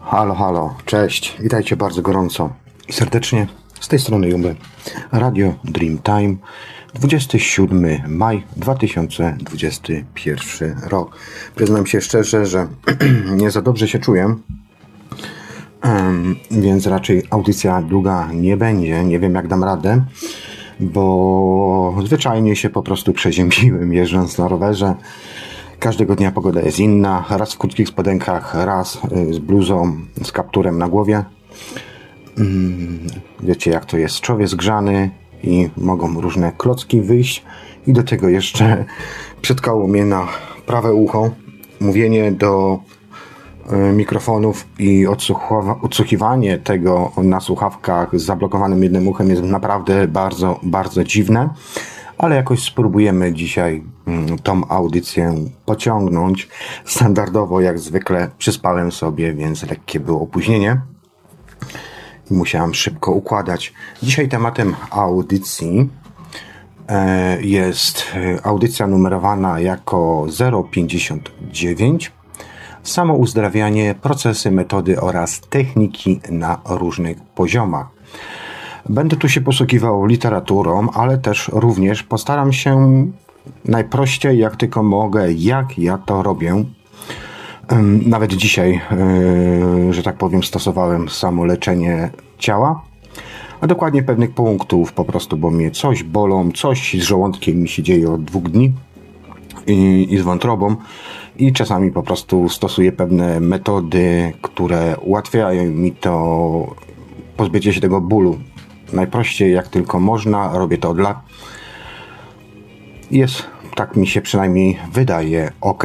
Halo, halo, cześć, witajcie bardzo gorąco i serdecznie z tej strony Jumy. Radio Dreamtime, 27 maj 2021 rok. Przyznam się szczerze, że nie za dobrze się czuję, więc raczej audycja długa nie będzie. Nie wiem jak dam radę, bo zwyczajnie się po prostu przeziębiłem jeżdżąc na rowerze. Każdego dnia pogoda jest inna. Raz w krótkich spodenkach, raz y, z bluzą, z kapturem na głowie. Mm, Wiecie jak to jest. Człowiek zgrzany i mogą różne klocki wyjść. I do tego jeszcze przytkało mnie na prawe ucho. Mówienie do y, mikrofonów i odsłuchiwanie tego na słuchawkach z zablokowanym jednym uchem jest naprawdę bardzo, bardzo dziwne. Ale jakoś spróbujemy dzisiaj mm, tą audycję pociągnąć. Standardowo, jak zwykle, przyspałem sobie, więc lekkie było opóźnienie i musiałem szybko układać. Dzisiaj tematem audycji e, jest e, audycja numerowana jako 059 samouzdrawianie, procesy, metody oraz techniki na różnych poziomach. Będę tu się posługiwał literaturą, ale też również postaram się najprościej jak tylko mogę, jak ja to robię. Nawet dzisiaj, yy, że tak powiem, stosowałem samo leczenie ciała, a dokładnie pewnych punktów po prostu, bo mnie coś bolą, coś z żołądkiem mi się dzieje od dwóch dni i, i z wątrobą i czasami po prostu stosuję pewne metody, które ułatwiają mi to pozbycie się tego bólu. Najprościej jak tylko można, robię to od lat. Jest, tak mi się przynajmniej wydaje, ok.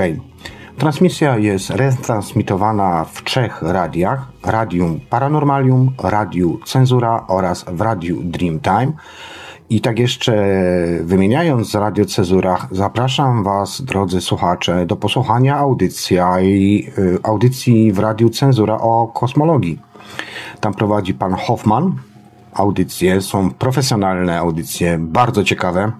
Transmisja jest retransmitowana w trzech radiach. Radium Paranormalium, Radiu Cenzura oraz w Radiu Dreamtime. I tak jeszcze wymieniając Radio Cezura, zapraszam Was, drodzy słuchacze, do posłuchania audycja i, y, audycji w Radiu Cenzura o kosmologii. Tam prowadzi pan Hoffman. Audycje są profesjonalne audycje, bardzo ciekawe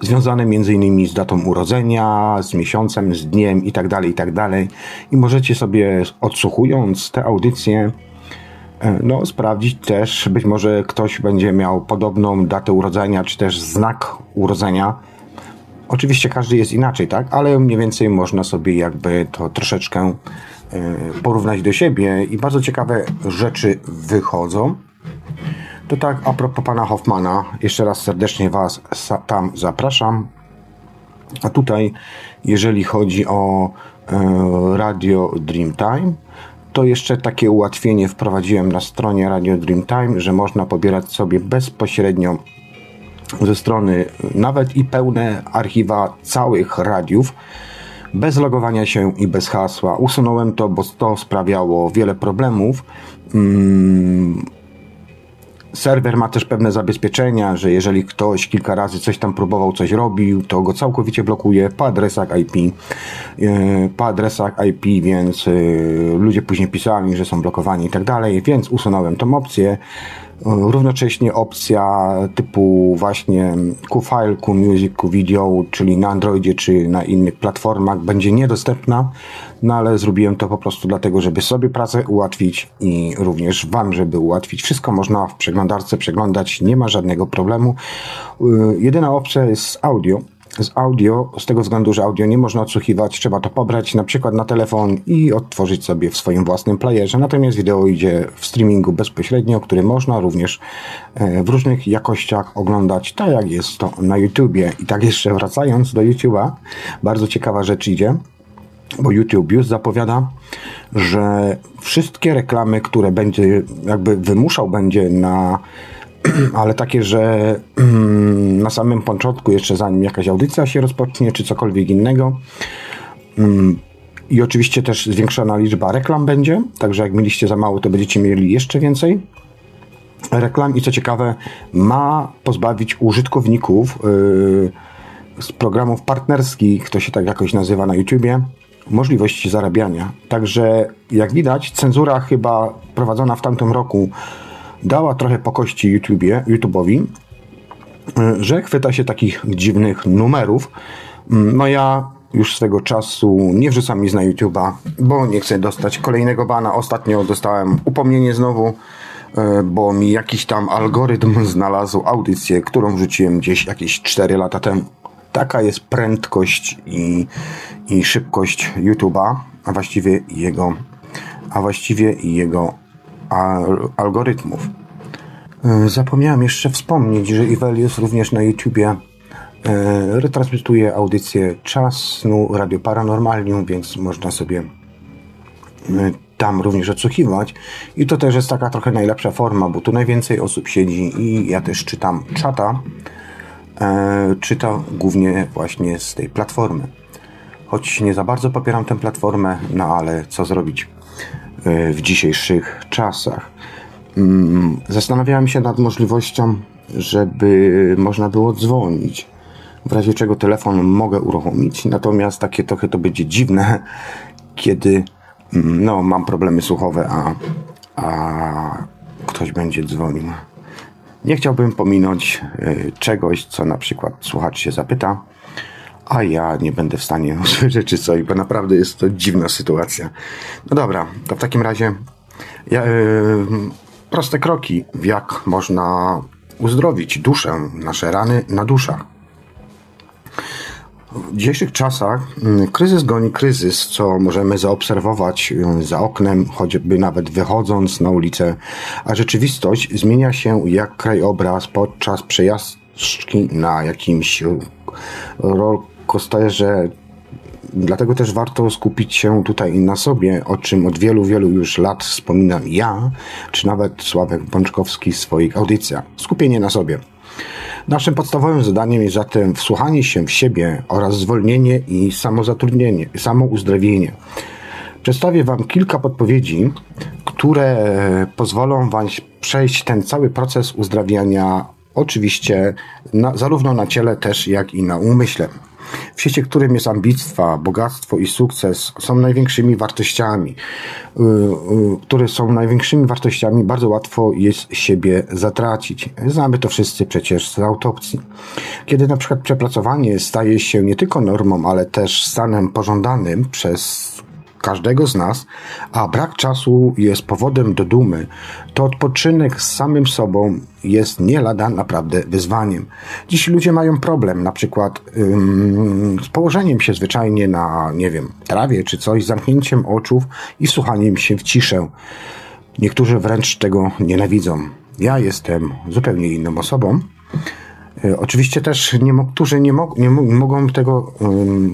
związane innymi z datą urodzenia, z miesiącem, z dniem i tak dalej, i tak. I możecie sobie odsłuchując te audycje e, no, sprawdzić też, być może ktoś będzie miał podobną datę urodzenia, czy też znak urodzenia. Oczywiście każdy jest inaczej, tak? Ale mniej więcej można sobie jakby to troszeczkę e, porównać do siebie i bardzo ciekawe rzeczy wychodzą. To tak, a propos pana Hoffmana, jeszcze raz serdecznie Was tam zapraszam. A tutaj, jeżeli chodzi o e, Radio Dreamtime, to jeszcze takie ułatwienie wprowadziłem na stronie Radio Dreamtime, że można pobierać sobie bezpośrednio ze strony nawet i pełne archiwa całych radiów bez logowania się i bez hasła. Usunąłem to, bo to sprawiało wiele problemów. Mm, Serwer ma też pewne zabezpieczenia, że jeżeli ktoś kilka razy coś tam próbował, coś robił, to go całkowicie blokuje po adresach IP. e, Po adresach IP, więc e, ludzie później pisali, że są blokowani i tak dalej, więc usunąłem tą opcję. Równocześnie opcja typu właśnie Q-File, Q-Music, Q-Video, czyli na Androidzie czy na innych platformach będzie niedostępna, no ale zrobiłem to po prostu dlatego, żeby sobie pracę ułatwić i również Wam, żeby ułatwić. Wszystko można w przeglądarce przeglądać, nie ma żadnego problemu. Y, Jedyna opcja jest audio. Z audio, z tego względu, że audio nie można odsłuchiwać, trzeba to pobrać na przykład na telefon i odtworzyć sobie w swoim własnym playerze. Natomiast wideo idzie w streamingu bezpośrednio, który można również e, w różnych jakościach oglądać, tak jak jest to na YouTubie. I tak jeszcze wracając do YouTube'a, bardzo ciekawa rzecz idzie bo YouTube już zapowiada, że wszystkie reklamy, które będzie jakby wymuszał będzie na ale takie, że mm, na samym początku, jeszcze zanim jakaś audycja się rozpocznie, czy cokolwiek innego. mm, I oczywiście też zwiększona liczba reklam będzie, także jak mieliście za mało, to będziecie mieli jeszcze więcej reklam. I co ciekawe, ma pozbawić użytkowników yy, z programów partnerskich, to się tak jakoś nazywa na YouTubie, możliwości zarabiania. Także jak widać, cenzura chyba prowadzona w tamtym roku dała trochę po kości YouTubie, YouTube'owi, y, że chwyta się takich dziwnych numerów. Mm, No ja już swego czasu nie wrzucam nic na YouTube'a, bo nie chcę dostać kolejnego bana. Ostatnio dostałem upomnienie znowu, e, bo mi jakiś tam algorytm znalazł audycję, którą wrzuciłem gdzieś jakieś 4 lata temu. Taka jest prędkość i, i szybkość YouTube'a, a właściwie jego, a właściwie jego algorytmów. E, zapomniałem jeszcze wspomnieć, że Ivelius również na YouTubie e, retransmituje audycję Czas Snu Radio Paranormalium, więc można sobie e, tam również odsłuchiwać. I to też jest taka trochę najlepsza forma, bo tu najwięcej osób siedzi i ja też czytam czata. Czytam głównie właśnie z tej platformy. Choć nie za bardzo popieram tę platformę, no ale co zrobić w dzisiejszych czasach. Mm, zastanawiałem się nad możliwością, żeby można było dzwonić. W razie czego telefon mogę uruchomić, natomiast takie trochę to będzie dziwne, kiedy mm, no, mam problemy słuchowe, a, a ktoś będzie dzwonił. Nie chciałbym pominąć y, czegoś, co na przykład słuchacz się zapyta, a ja nie będę w stanie usłyszeć czy coś, bo naprawdę jest to dziwna sytuacja. No dobra, to w takim razie ja, yy, proste kroki, jak można uzdrowić duszę, nasze rany na duszach. W dzisiejszych czasach mm, kryzys goni kryzys, co możemy zaobserwować mm, za oknem, choćby nawet wychodząc na ulicę, a rzeczywistość zmienia się jak krajobraz podczas przejażdżki na jakimś rollercoasterze Dlatego też warto skupić się tutaj na sobie, o czym od wielu, wielu już lat wspominam ja, czy nawet Sławek Bączkowski w swoich audycjach. Skupienie na sobie. Naszym podstawowym zadaniem jest zatem wsłuchanie się w siebie oraz zwolnienie i samozatrudnienie, samouzdrowienie. Przedstawię Wam kilka podpowiedzi, które pozwolą Wam przejść ten cały proces uzdrawiania, oczywiście na, zarówno na ciele też, jak i na umyśle. W świecie, którym jest ambictwa, bogactwo i sukces są największymi wartościami, y, y, które są największymi wartościami, bardzo łatwo jest siebie zatracić. Znamy to wszyscy przecież z autopsji. Kiedy na przykład przepracowanie staje się nie tylko normą, ale też stanem pożądanym przez każdego z nas, a brak czasu jest powodem do dumy, to odpoczynek z samym sobą jest nie lada naprawdę wyzwaniem. Dziś ludzie mają problem, na przykład ym, z położeniem się zwyczajnie na, nie wiem, trawie czy coś, zamknięciem oczów i słuchaniem się w ciszę. Niektórzy wręcz tego nienawidzą. Ja jestem zupełnie inną osobą. E, oczywiście też nie, którzy nie, mo, nie, mogą tego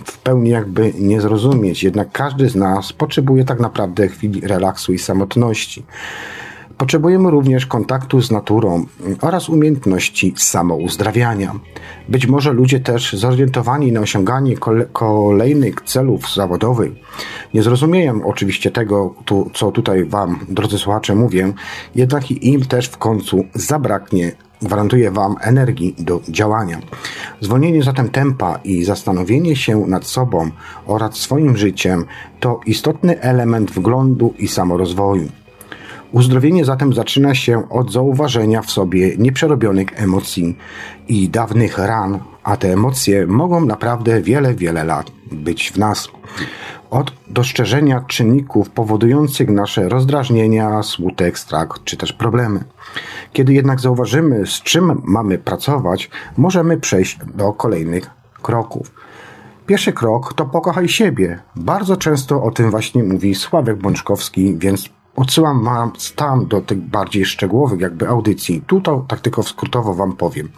w pełni jakby nie zrozumieć, jednak każdy z nas potrzebuje tak naprawdę chwili relaksu i samotności. Potrzebujemy również kontaktu z naturą oraz umiejętności samouzdrawiania. Być może ludzie też zorientowani na osiąganie kolejnych celów zawodowych nie zrozumieją oczywiście tego, co tutaj Wam, drodzy słuchacze, mówię, jednak im też w końcu zabraknie gwarantuje Wam energii do działania. Zwolnienie zatem tempa i zastanowienie się nad sobą oraz swoim życiem to istotny element wglądu i samorozwoju. Uzdrowienie zatem zaczyna się od zauważenia w sobie nieprzerobionych emocji i dawnych ran, a te emocje mogą naprawdę wiele, wiele lat być w nas. Od dostrzeżenia czynników powodujących nasze rozdrażnienia, smutek, strach czy też problemy. Kiedy jednak zauważymy, z czym mamy pracować, możemy przejść do kolejnych kroków. Pierwszy krok to pokochaj siebie. Bardzo często o tym właśnie mówi Sławek Bączkowski, więc odsyłam wam tam do tych bardziej szczegółowych jakby audycji. Tutaj tak tylko skrótowo wam powiem.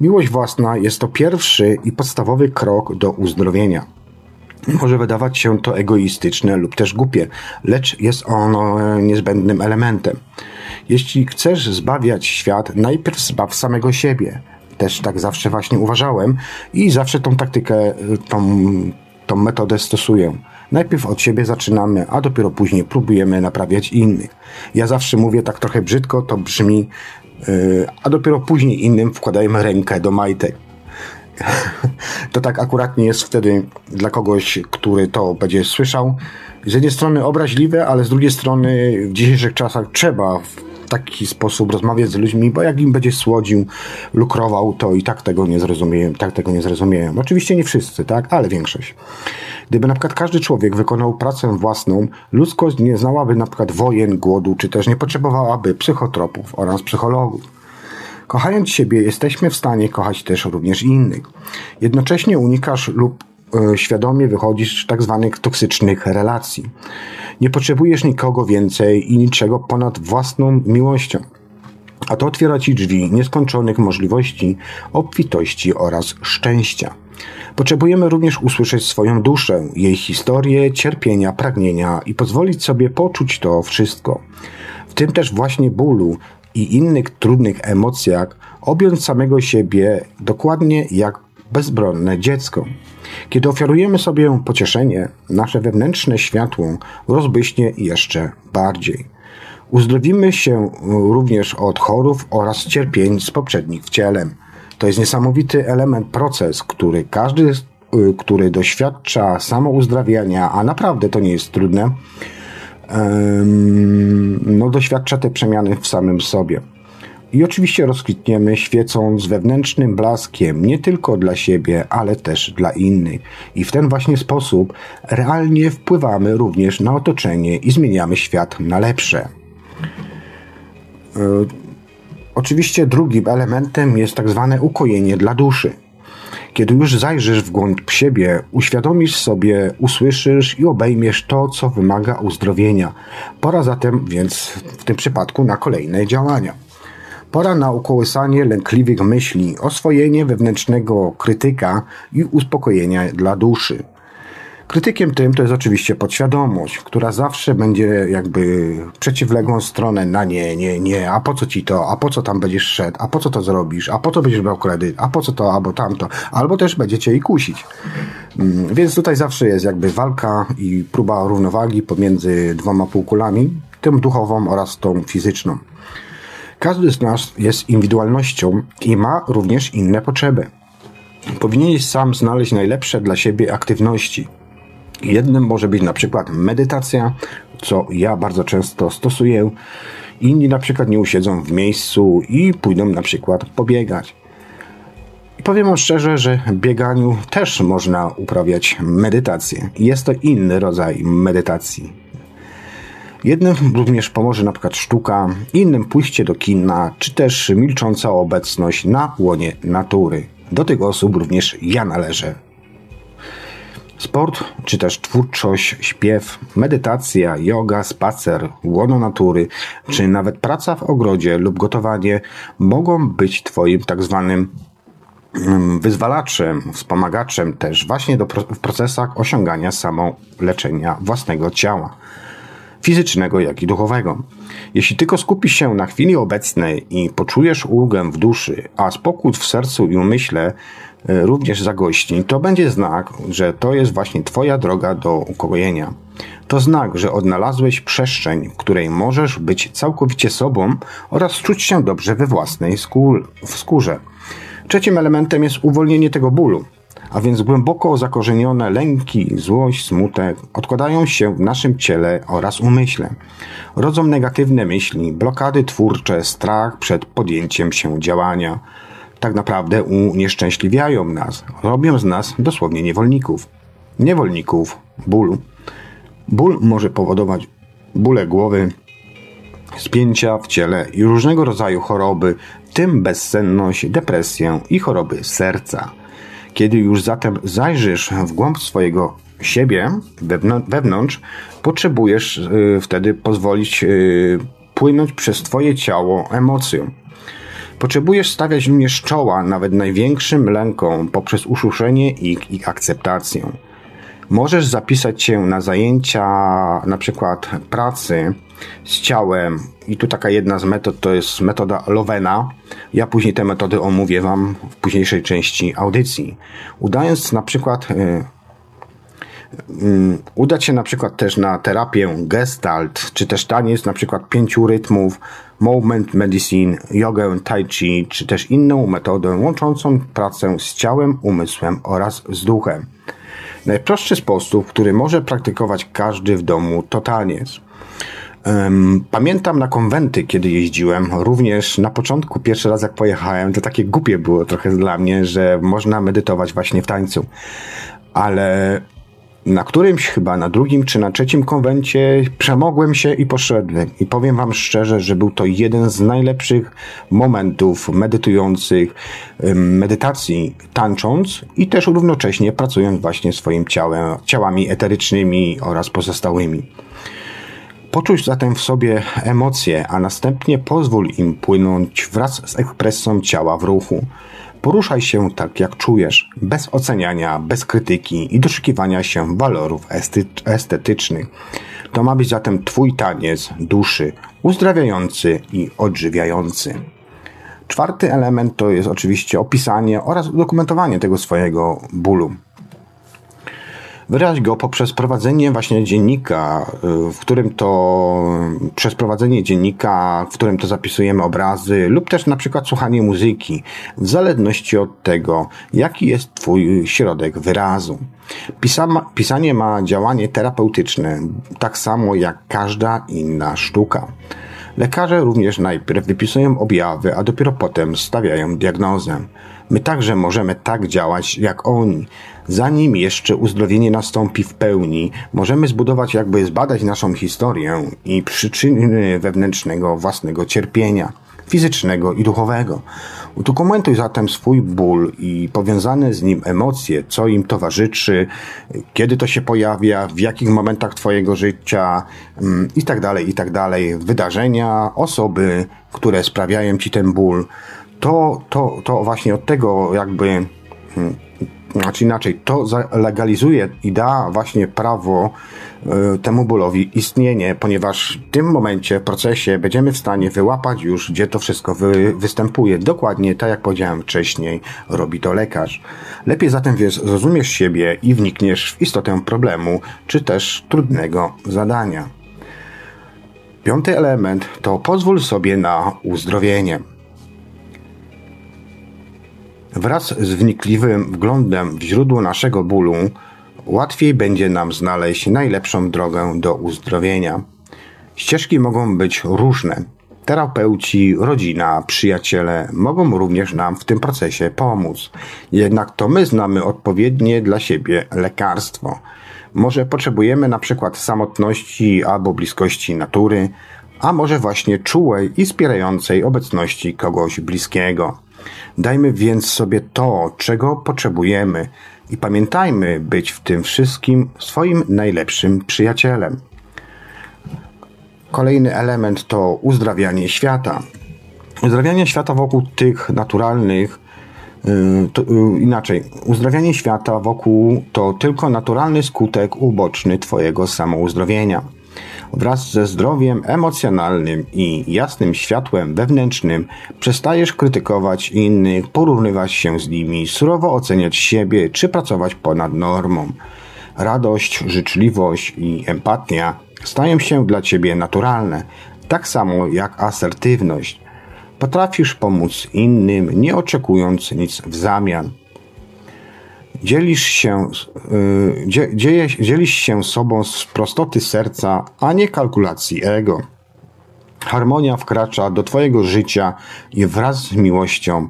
Miłość własna jest to pierwszy i podstawowy krok do uzdrowienia. Może wydawać się to egoistyczne lub też głupie, lecz jest ono niezbędnym elementem. Jeśli chcesz zbawiać świat, najpierw zbaw samego siebie. Też tak zawsze właśnie uważałem i zawsze tą taktykę, tą, tą metodę stosuję. Najpierw od siebie zaczynamy, a dopiero później próbujemy naprawiać innych. Ja zawsze mówię tak trochę brzydko, to brzmi, yy, a dopiero później innym wkładajmy rękę do majtek. to tak akuratnie jest wtedy dla kogoś, który to będzie słyszał. Z jednej strony obraźliwe, ale z drugiej strony w dzisiejszych czasach trzeba taki sposób rozmawiać z ludźmi, bo jak im będzie słodził, lukrował, to i tak tego nie zrozumieją, tak tego nie zrozumieją. Oczywiście nie wszyscy, tak, ale większość. Gdyby na przykład każdy człowiek wykonał pracę własną, ludzkość nie znałaby na przykład wojen, głodu, czy też nie potrzebowałaby psychotropów oraz psychologów. Kochając siebie, jesteśmy w stanie kochać też również innych. Jednocześnie unikasz lub świadomie wychodzisz z tak zwanych toksycznych relacji. Nie potrzebujesz nikogo więcej i niczego ponad własną miłością. A to otwiera ci drzwi nieskończonych możliwości, obfitości oraz szczęścia. Potrzebujemy również usłyszeć swoją duszę, jej historię, cierpienia, pragnienia i pozwolić sobie poczuć to wszystko. W tym też właśnie bólu i innych trudnych emocjach objąć samego siebie dokładnie jak bezbronne dziecko. Kiedy ofiarujemy sobie pocieszenie, nasze wewnętrzne światło rozbyśnie jeszcze bardziej. Uzdrowimy się również od chorób oraz cierpień z poprzednich wcielem. To jest niesamowity element, proces, który każdy, który doświadcza samouzdrawiania, a naprawdę to nie jest trudne, no, doświadcza te przemiany w samym sobie. I oczywiście rozkwitniemy świecąc wewnętrznym blaskiem nie tylko dla siebie, ale też dla innych. I w ten właśnie sposób realnie wpływamy również na otoczenie i zmieniamy świat na lepsze. E, oczywiście drugim elementem jest tak zwane ukojenie dla duszy. Kiedy już zajrzysz w głąb siebie, uświadomisz sobie, usłyszysz i obejmiesz to, co wymaga uzdrowienia. Pora zatem więc w tym przypadku na kolejne działania. Pora na ukołysanie lękliwych myśli, oswojenie wewnętrznego krytyka i uspokojenia dla duszy. Krytykiem tym to jest oczywiście podświadomość, która zawsze będzie jakby przeciwległą stronę na nie, nie, nie, a po co ci to, a po co tam będziesz szedł, a po co to zrobisz, a po co będziesz brał kredyt, a po co to, albo tamto, albo też będziecie i kusić. Mm, więc tutaj zawsze jest jakby walka i próba równowagi pomiędzy dwoma półkulami, tym duchową oraz tą fizyczną. Każdy z nas jest indywidualnością i ma również inne potrzeby. Powinieneś sam znaleźć najlepsze dla siebie aktywności Jednym może być na przykład medytacja, co ja bardzo często stosuję. Inni na przykład nie usiedzą w miejscu i pójdą na przykład pobiegać. I powiem wam szczerze, że bieganiu też można uprawiać medytację. Jest to inny rodzaj medytacji. Jednym również pomoże na przykład sztuka, innym pójście do kina, czy też milcząca obecność na łonie natury. Do tych osób również ja należę. Sport, czy też twórczość, śpiew, medytacja, yoga, spacer, łono natury, czy nawet praca w ogrodzie lub gotowanie mogą być Twoim tak zwanym mm, wyzwalaczem, wspomagaczem też właśnie do, w procesach osiągania samoleczenia własnego ciała fizycznego, jak i duchowego. Jeśli tylko skupisz się na chwili obecnej i poczujesz ulgę w duszy, a spokój w sercu i umyśle e, również zagości, to będzie znak, że to jest właśnie Twoja droga do ukojenia. To znak, że odnalazłeś przestrzeń, w której możesz być całkowicie sobą oraz czuć się dobrze we własnej skórze. Trzecim elementem jest uwolnienie tego bólu a więc głęboko zakorzenione lęki, złość, smutek odkładają się w naszym ciele oraz umyśle. Rodzą negatywne myśli, blokady twórcze, strach przed podjęciem się działania. Tak naprawdę unieszczęśliwiają nas, robią z nas dosłownie niewolników. Niewolników bólu. Ból może powodować bóle głowy, spięcia w ciele i różnego rodzaju choroby, w tym bezsenność, depresję i choroby serca. Kiedy już zatem zajrzysz w głąb swojego siebie, wewnątrz, potrzebujesz y, wtedy pozwolić y, płynąć przez Twoje ciało emocjom. Potrzebujesz stawiać również czoła nawet największym lękom poprzez usłyszenie ich i akceptację. Możesz zapisać się na zajęcia, na przykład pracy z ciałem, i tu taka jedna z metod to jest metoda Lovena. Ja później te metody omówię Wam w późniejszej części audycji. Udając na przykład y, y, udać się na przykład też na terapię gestalt, czy też taniec na przykład pięciu rytmów, movement medicine, jogę, tai chi, czy też inną metodę łączącą pracę z ciałem, umysłem oraz z duchem. Najprostszy sposób, który może praktykować każdy w domu, to taniec. Pamiętam na konwenty, kiedy jeździłem, również na początku, pierwszy raz jak pojechałem, to takie głupie było trochę dla mnie, że można medytować właśnie w tańcu. Ale na którymś chyba, na drugim czy na trzecim konwencie przemogłem się i poszedłem. I powiem wam szczerze, że był to jeden z najlepszych momentów medytujących, medytacji tańcząc i też równocześnie pracując właśnie swoim ciałem, ciałami eterycznymi oraz pozostałymi. Poczuć zatem w sobie emocje, a następnie pozwól im płynąć wraz z ekspresją ciała w ruchu. Poruszaj się tak, jak czujesz, bez oceniania, bez krytyki i doszukiwania się walorów estetycznych. To ma być zatem Twój taniec duszy, uzdrawiający i odżywiający. Czwarty element to jest oczywiście opisanie oraz udokumentowanie tego swojego bólu. Wyraź go poprzez prowadzenie właśnie dziennika, y, w którym to, przez prowadzenie dziennika, w którym to zapisujemy obrazy, lub też na przykład słuchanie muzyki, w zależności od tego, jaki jest Twój środek wyrazu. Pisama, pisanie ma działanie terapeutyczne, tak samo jak każda inna sztuka. Lekarze również najpierw wypisują objawy, a dopiero potem stawiają diagnozę. My także możemy tak działać jak oni. Zanim jeszcze uzdrowienie nastąpi w pełni, możemy zbudować, jakby zbadać naszą historię i przyczyny wewnętrznego własnego cierpienia, fizycznego i duchowego. Udokumentuj zatem swój ból i powiązane z nim emocje, co im towarzyszy, kiedy to się pojawia, w jakich momentach Twojego życia mm, i tak tak. Wydarzenia, osoby, które sprawiają Ci ten ból. To, to, to właśnie od tego jakby mm, znaczy inaczej, to legalizuje i da właśnie prawo y, temu bólowi istnienie, ponieważ w tym momencie, procesie będziemy w stanie wyłapać już, gdzie to wszystko wy, występuje. Dokładnie tak jak powiedziałem wcześniej, robi to lekarz. Lepiej zatem wiesz, zrozumiesz siebie i wnikniesz w istotę problemu, czy też trudnego zadania. Piąty element to pozwól sobie na uzdrowienie. Wraz z wnikliwym wglądem w źródło naszego bólu, łatwiej będzie nam znaleźć najlepszą drogę do uzdrowienia. Ścieżki mogą być różne. Terapeuci, rodzina, przyjaciele mogą również nam w tym procesie pomóc. Jednak to my znamy odpowiednie dla siebie lekarstwo. Może potrzebujemy na przykład samotności albo bliskości natury, a może właśnie czułej i wspierającej obecności kogoś bliskiego. Dajmy więc sobie to, czego potrzebujemy i pamiętajmy być w tym wszystkim swoim najlepszym przyjacielem. Kolejny element to uzdrawianie świata. Uzdrawianie świata wokół tych naturalnych, y, to, y, inaczej, uzdrawianie świata wokół to tylko naturalny skutek uboczny Twojego samouzdrowienia. Wraz ze zdrowiem emocjonalnym i jasnym światłem wewnętrznym przestajesz krytykować innych, porównywać się z nimi, surowo oceniać siebie czy pracować ponad normą. Radość, życzliwość i empatia stają się dla ciebie naturalne, tak samo jak asertywność. Potrafisz pomóc innym, nie oczekując nic w zamian. Dzielisz się, yy, dzieje, dzielisz się sobą z prostoty serca, a nie kalkulacji ego. Harmonia wkracza do Twojego życia i wraz z miłością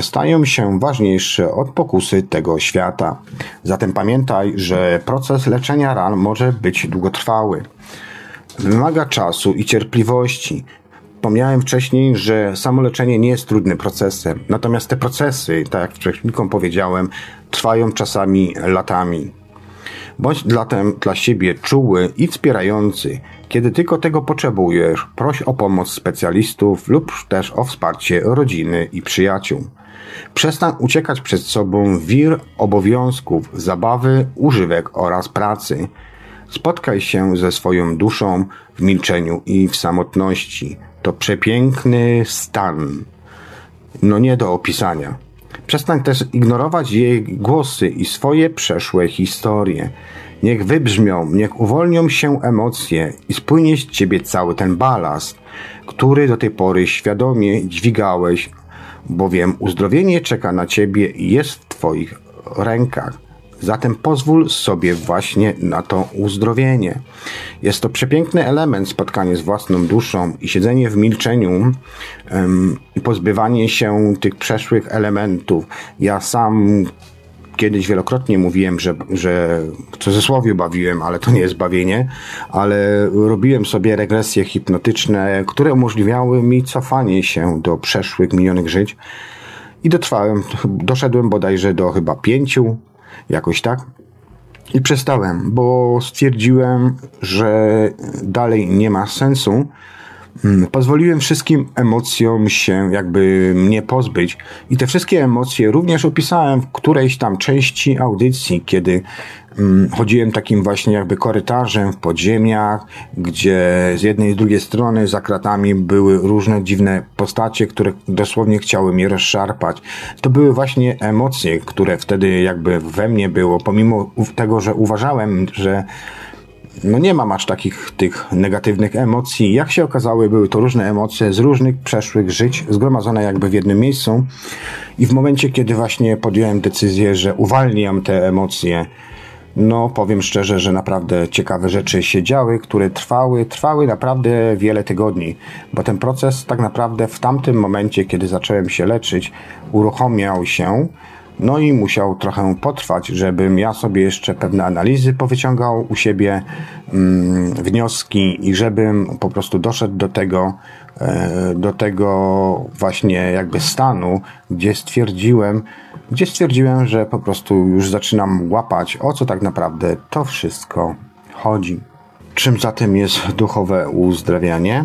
stają się ważniejsze od pokusy tego świata. Zatem pamiętaj, że proces leczenia ran może być długotrwały. Wymaga czasu i cierpliwości. Wspomniałem wcześniej, że samo leczenie nie jest trudnym procesem, natomiast te procesy, tak jak wcześniej powiedziałem, trwają czasami latami. Bądź zatem dla siebie czuły i wspierający. Kiedy tylko tego potrzebujesz, proś o pomoc specjalistów lub też o wsparcie rodziny i przyjaciół. Przestań uciekać przed sobą wir obowiązków, zabawy, używek oraz pracy. Spotkaj się ze swoją duszą w milczeniu i w samotności. To przepiękny stan. No nie do opisania. Przestań też ignorować jej głosy i swoje przeszłe historie. Niech wybrzmią, niech uwolnią się emocje i spłynie z ciebie cały ten balast, który do tej pory świadomie dźwigałeś, bowiem uzdrowienie czeka na ciebie i jest w twoich rękach. Zatem pozwól sobie właśnie na to uzdrowienie. Jest to przepiękny element spotkanie z własną duszą i siedzenie w milczeniu i pozbywanie się tych przeszłych elementów. Ja sam kiedyś wielokrotnie mówiłem, że, że w cudzysłowie bawiłem, ale to nie jest bawienie, ale robiłem sobie regresje hipnotyczne, które umożliwiały mi cofanie się do przeszłych, minionych żyć i dotrwałem, doszedłem bodajże do chyba pięciu, jakoś tak. I przestałem, bo stwierdziłem, że dalej nie ma sensu Hmm, pozwoliłem wszystkim emocjom się jakby mnie pozbyć i te wszystkie emocje również opisałem w którejś tam części audycji, kiedy mm, chodziłem takim właśnie jakby korytarzem w podziemiach, gdzie z jednej i drugiej strony za kratami były różne dziwne postacie, które dosłownie chciały mnie rozszarpać. To były właśnie emocje, które wtedy jakby we mnie było, pomimo tego, że uważałem, że no nie mam aż takich tych negatywnych emocji. Jak się okazało, były to różne emocje z różnych przeszłych żyć, zgromadzone jakby w jednym miejscu. I w momencie, kiedy właśnie podjąłem decyzję, że uwalniam te emocje, no powiem szczerze, że naprawdę ciekawe rzeczy się działy, które trwały, trwały naprawdę wiele tygodni, bo ten proces tak naprawdę w tamtym momencie, kiedy zacząłem się leczyć, uruchomiał się. No i musiał trochę potrwać, żebym ja sobie jeszcze pewne analizy powyciągał u siebie, mm, wnioski i żebym po prostu doszedł do tego, e, do tego właśnie jakby stanu, gdzie stwierdziłem, gdzie stwierdziłem, że po prostu już zaczynam łapać, o co tak naprawdę to wszystko chodzi. Czym zatem jest duchowe uzdrawianie?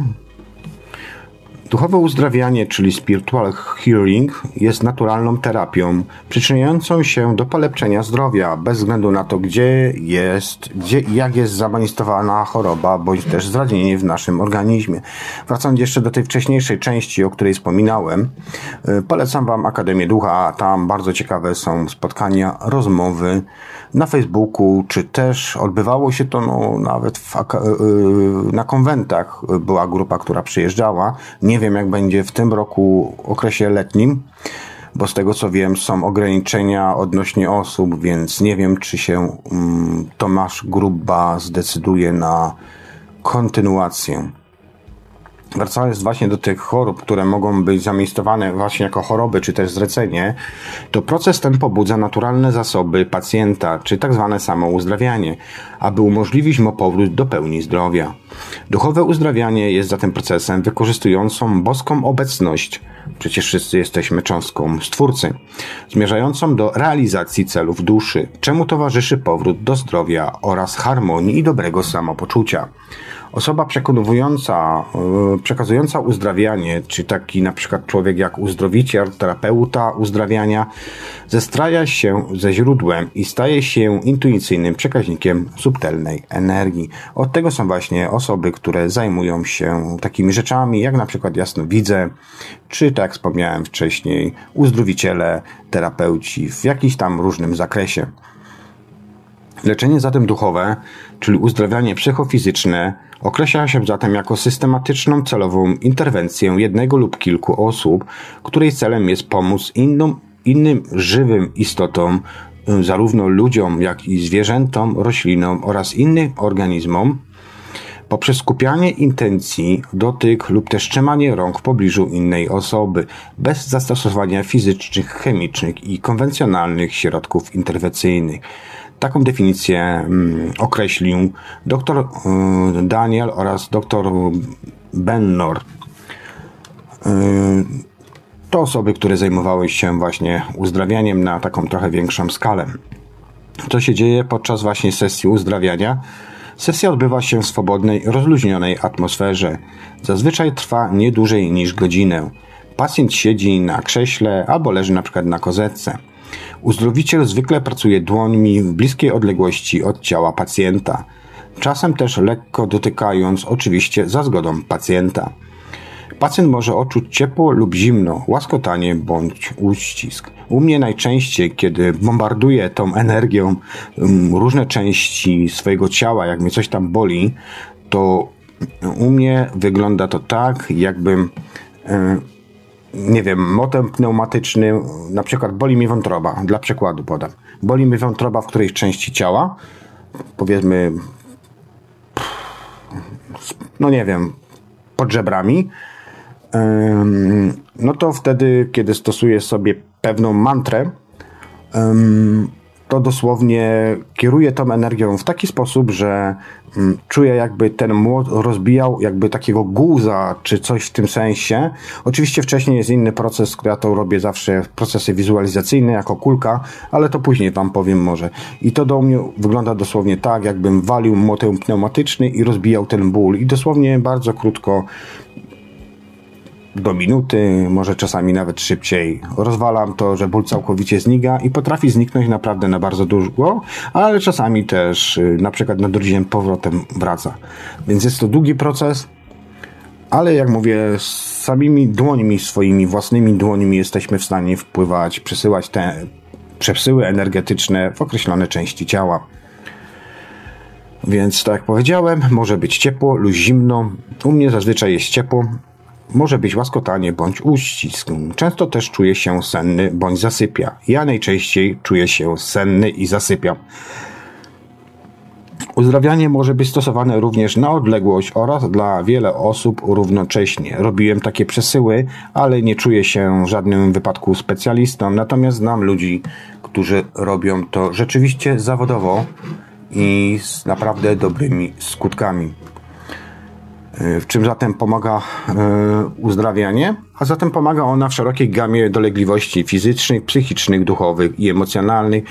Duchowe uzdrawianie, czyli spiritual healing, jest naturalną terapią przyczyniającą się do polepszenia zdrowia, bez względu na to, gdzie jest, gdzie i jak jest zamanifestowana choroba, bądź też zranienie w naszym organizmie. Wracając jeszcze do tej wcześniejszej części, o której wspominałem, y, polecam Wam Akademię Ducha. Tam bardzo ciekawe są spotkania, rozmowy na Facebooku, czy też odbywało się to no, nawet w, y, na konwentach. Była grupa, która przyjeżdżała. Nie wiem, jak będzie w tym roku, okresie letnim, bo z tego co wiem, są ograniczenia odnośnie osób, więc nie wiem, czy się um, Tomasz Gruba zdecyduje na kontynuację. Wracając właśnie do tych chorób, które mogą być zamiejscowane właśnie jako choroby, czy też zlecenie, to proces ten pobudza naturalne zasoby pacjenta, czy tak zwane samouzdrawianie, aby umożliwić mu powrót do pełni zdrowia. Duchowe uzdrawianie jest zatem procesem wykorzystującą boską obecność, przecież wszyscy jesteśmy cząstką Stwórcy, zmierzającą do realizacji celów duszy, czemu towarzyszy powrót do zdrowia oraz harmonii i dobrego samopoczucia. Osoba przekonująca, e, przekazująca uzdrawianie, czy taki na przykład człowiek jak uzdrowiciel, terapeuta uzdrawiania, zestraja się ze źródłem i staje się intuicyjnym przekaźnikiem subtelnej energii. Od tego są właśnie osoby, które zajmują się takimi rzeczami, jak na przykład jasno widzę, czy tak jak wspomniałem wcześniej, uzdrowiciele, terapeuci w jakimś tam różnym zakresie. Leczenie zatem duchowe, czyli uzdrawianie psychofizyczne, określa się zatem jako systematyczną celową interwencję jednego lub kilku osób, której celem jest pomóc innym, innym żywym istotom, zarówno ludziom, jak i zwierzętom, roślinom oraz innym organizmom, poprzez skupianie intencji, dotyk lub też trzymanie rąk w pobliżu innej osoby, bez zastosowania fizycznych, chemicznych i konwencjonalnych środków interwencyjnych. Taką definicję mm, określił dr y, Daniel oraz dr Bennor. Y, to osoby, które zajmowały się właśnie uzdrawianiem na taką trochę większą skalę. Co się dzieje podczas właśnie sesji uzdrawiania? Sesja odbywa się w swobodnej, rozluźnionej atmosferze. Zazwyczaj trwa nie dłużej niż godzinę. Pacjent siedzi na krześle albo leży na przykład na kozetce. Uzdrowiciel zwykle pracuje dłońmi w bliskiej odległości od ciała pacjenta, czasem też lekko dotykając, oczywiście za zgodą pacjenta. Pacjent może odczuć ciepło lub zimno, łaskotanie bądź uścisk. U mnie najczęściej, kiedy bombarduję tą energią um, różne części swojego ciała, jak mnie coś tam boli, to u mnie wygląda to tak, jakbym nie wiem, motem pneumatycznym, na przykład boli mi wątroba, dla przykładu podam. Boli mi wątroba w którejś części ciała, powiedzmy, no nie wiem, pod żebrami, no to wtedy, kiedy stosuję sobie pewną mantrę, to dosłownie kieruję tą energią w taki sposób, że mm, czuję jakby ten młot rozbijał jakby takiego guza, czy coś w tym sensie. Oczywiście wcześniej jest inny proces, który ja to robię zawsze, procesy wizualizacyjne jako kulka, ale to później wam powiem może. I to do mnie wygląda dosłownie tak, jakbym walił młotem pneumatyczny i rozbijał ten ból. I dosłownie bardzo krótko do minuty, może czasami nawet szybciej. Rozwalam to, że ból całkowicie znika i potrafi zniknąć naprawdę na bardzo długo, ale czasami też y, na przykład na drugi powrotem wraca. Więc jest to długi proces, ale jak mówię, samymi dłońmi, swoimi własnymi dłońmi jesteśmy w stanie wpływać, przesyłać te przesyły energetyczne w określone części ciała. Więc tak jak powiedziałem, może być ciepło lub zimno. U mnie zazwyczaj jest ciepło, może być łaskotanie bądź uścisk. Często też czuje się senny bądź zasypia. Ja najczęściej czuję się senny i zasypiam. Uzdrawianie może być stosowane również na odległość oraz dla wiele osób równocześnie. Robiłem takie przesyły, ale nie czuję się w żadnym wypadku specjalistą, natomiast znam ludzi, którzy robią to rzeczywiście zawodowo i z naprawdę dobrymi skutkami. E, w czym zatem pomaga e, uzdrawianie? A zatem pomaga ona w szerokiej gamie dolegliwości fizycznych, psychicznych, duchowych i emocjonalnych,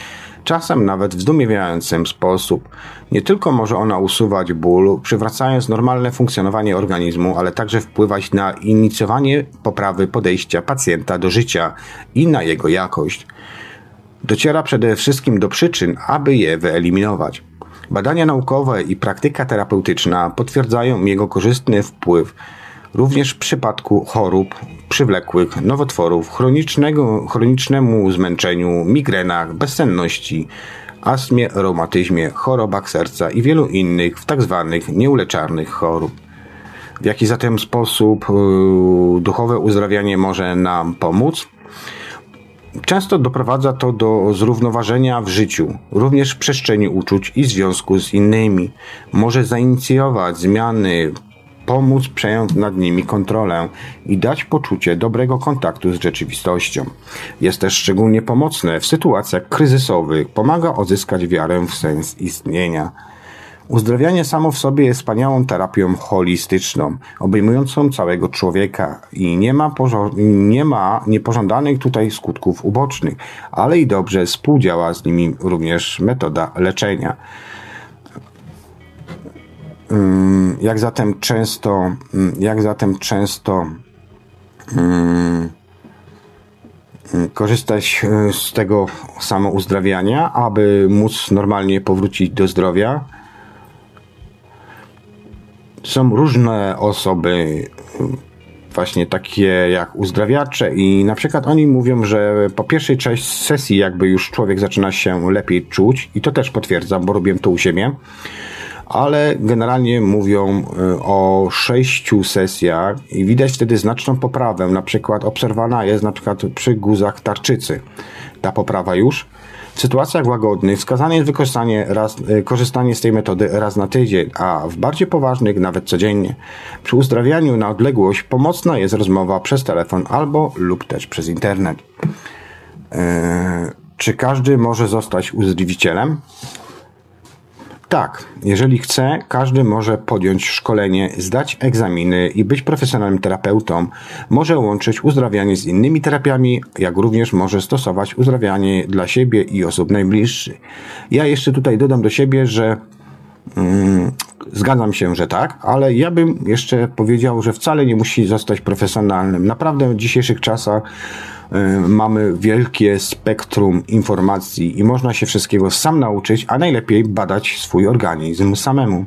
czasem nawet w zdumiewającym sposób. Nie tylko może ona usuwać ból, przywracając normalne funkcjonowanie organizmu, ale także wpływać na inicjowanie poprawy podejścia pacjenta do życia i na jego jakość. Dociera przede wszystkim do przyczyn, aby je wyeliminować. Badania naukowe i praktyka terapeutyczna potwierdzają jego korzystny wpływ również w przypadku chorób przywlekłych, nowotworów, chronicznego, chronicznemu zmęczeniu, migrenach, bezsenności, astmie, reumatyzmie, chorobach serca i wielu innych w tzw. Tak nieuleczalnych chorób. W jaki zatem sposób yy, duchowe uzdrawianie może nam pomóc? Często doprowadza to do zrównoważenia w życiu, również w przestrzeni uczuć i związku z innymi. Może zainicjować zmiany, pomóc przejąć nad nimi kontrolę i dać poczucie dobrego kontaktu z rzeczywistością. Jest też szczególnie pomocne w sytuacjach kryzysowych, pomaga odzyskać wiarę w sens istnienia. Uzdrawianie samo w sobie jest wspaniałą terapią holistyczną, obejmującą całego człowieka i nie ma, nie ma niepożądanych tutaj skutków ubocznych, ale i dobrze współdziała z nimi również metoda leczenia. Jak zatem często, jak zatem często korzystać e, z tego samouzdrawiania, aby móc normalnie powrócić do zdrowia? Są różne osoby, właśnie takie jak uzdrawiacze i na przykład oni mówią, że po pierwszej części sesji jakby już człowiek zaczyna się lepiej czuć i to też potwierdzam, bo robiłem to u siebie, ale generalnie mówią y, o sześciu sesjach i widać wtedy znaczną poprawę, na przykład obserwowana jest na przykład przy guzach tarczycy. Ta poprawa już, w sytuacjach łagodnych wskazane jest wykorzystanie raz, e, korzystanie z tej metody raz na tydzień, a w bardziej poważnych nawet codziennie. Przy uzdrawianiu na odległość pomocna jest rozmowa przez telefon albo lub też przez internet. Eee, czy każdy może zostać uzdrowicielem? Tak, jeżeli chce, każdy może podjąć szkolenie, zdać egzaminy i być profesjonalnym terapeutą. Może łączyć uzdrawianie z innymi terapiami, jak również może stosować uzdrawianie dla siebie i osób najbliższych. Ja jeszcze tutaj dodam do siebie, że mm, zgadzam się, że tak, ale ja bym jeszcze powiedział, że wcale nie musi zostać profesjonalnym. Naprawdę w dzisiejszych czasach mamy wielkie spektrum informacji i można się wszystkiego sam nauczyć, a najlepiej badać swój organizm samemu.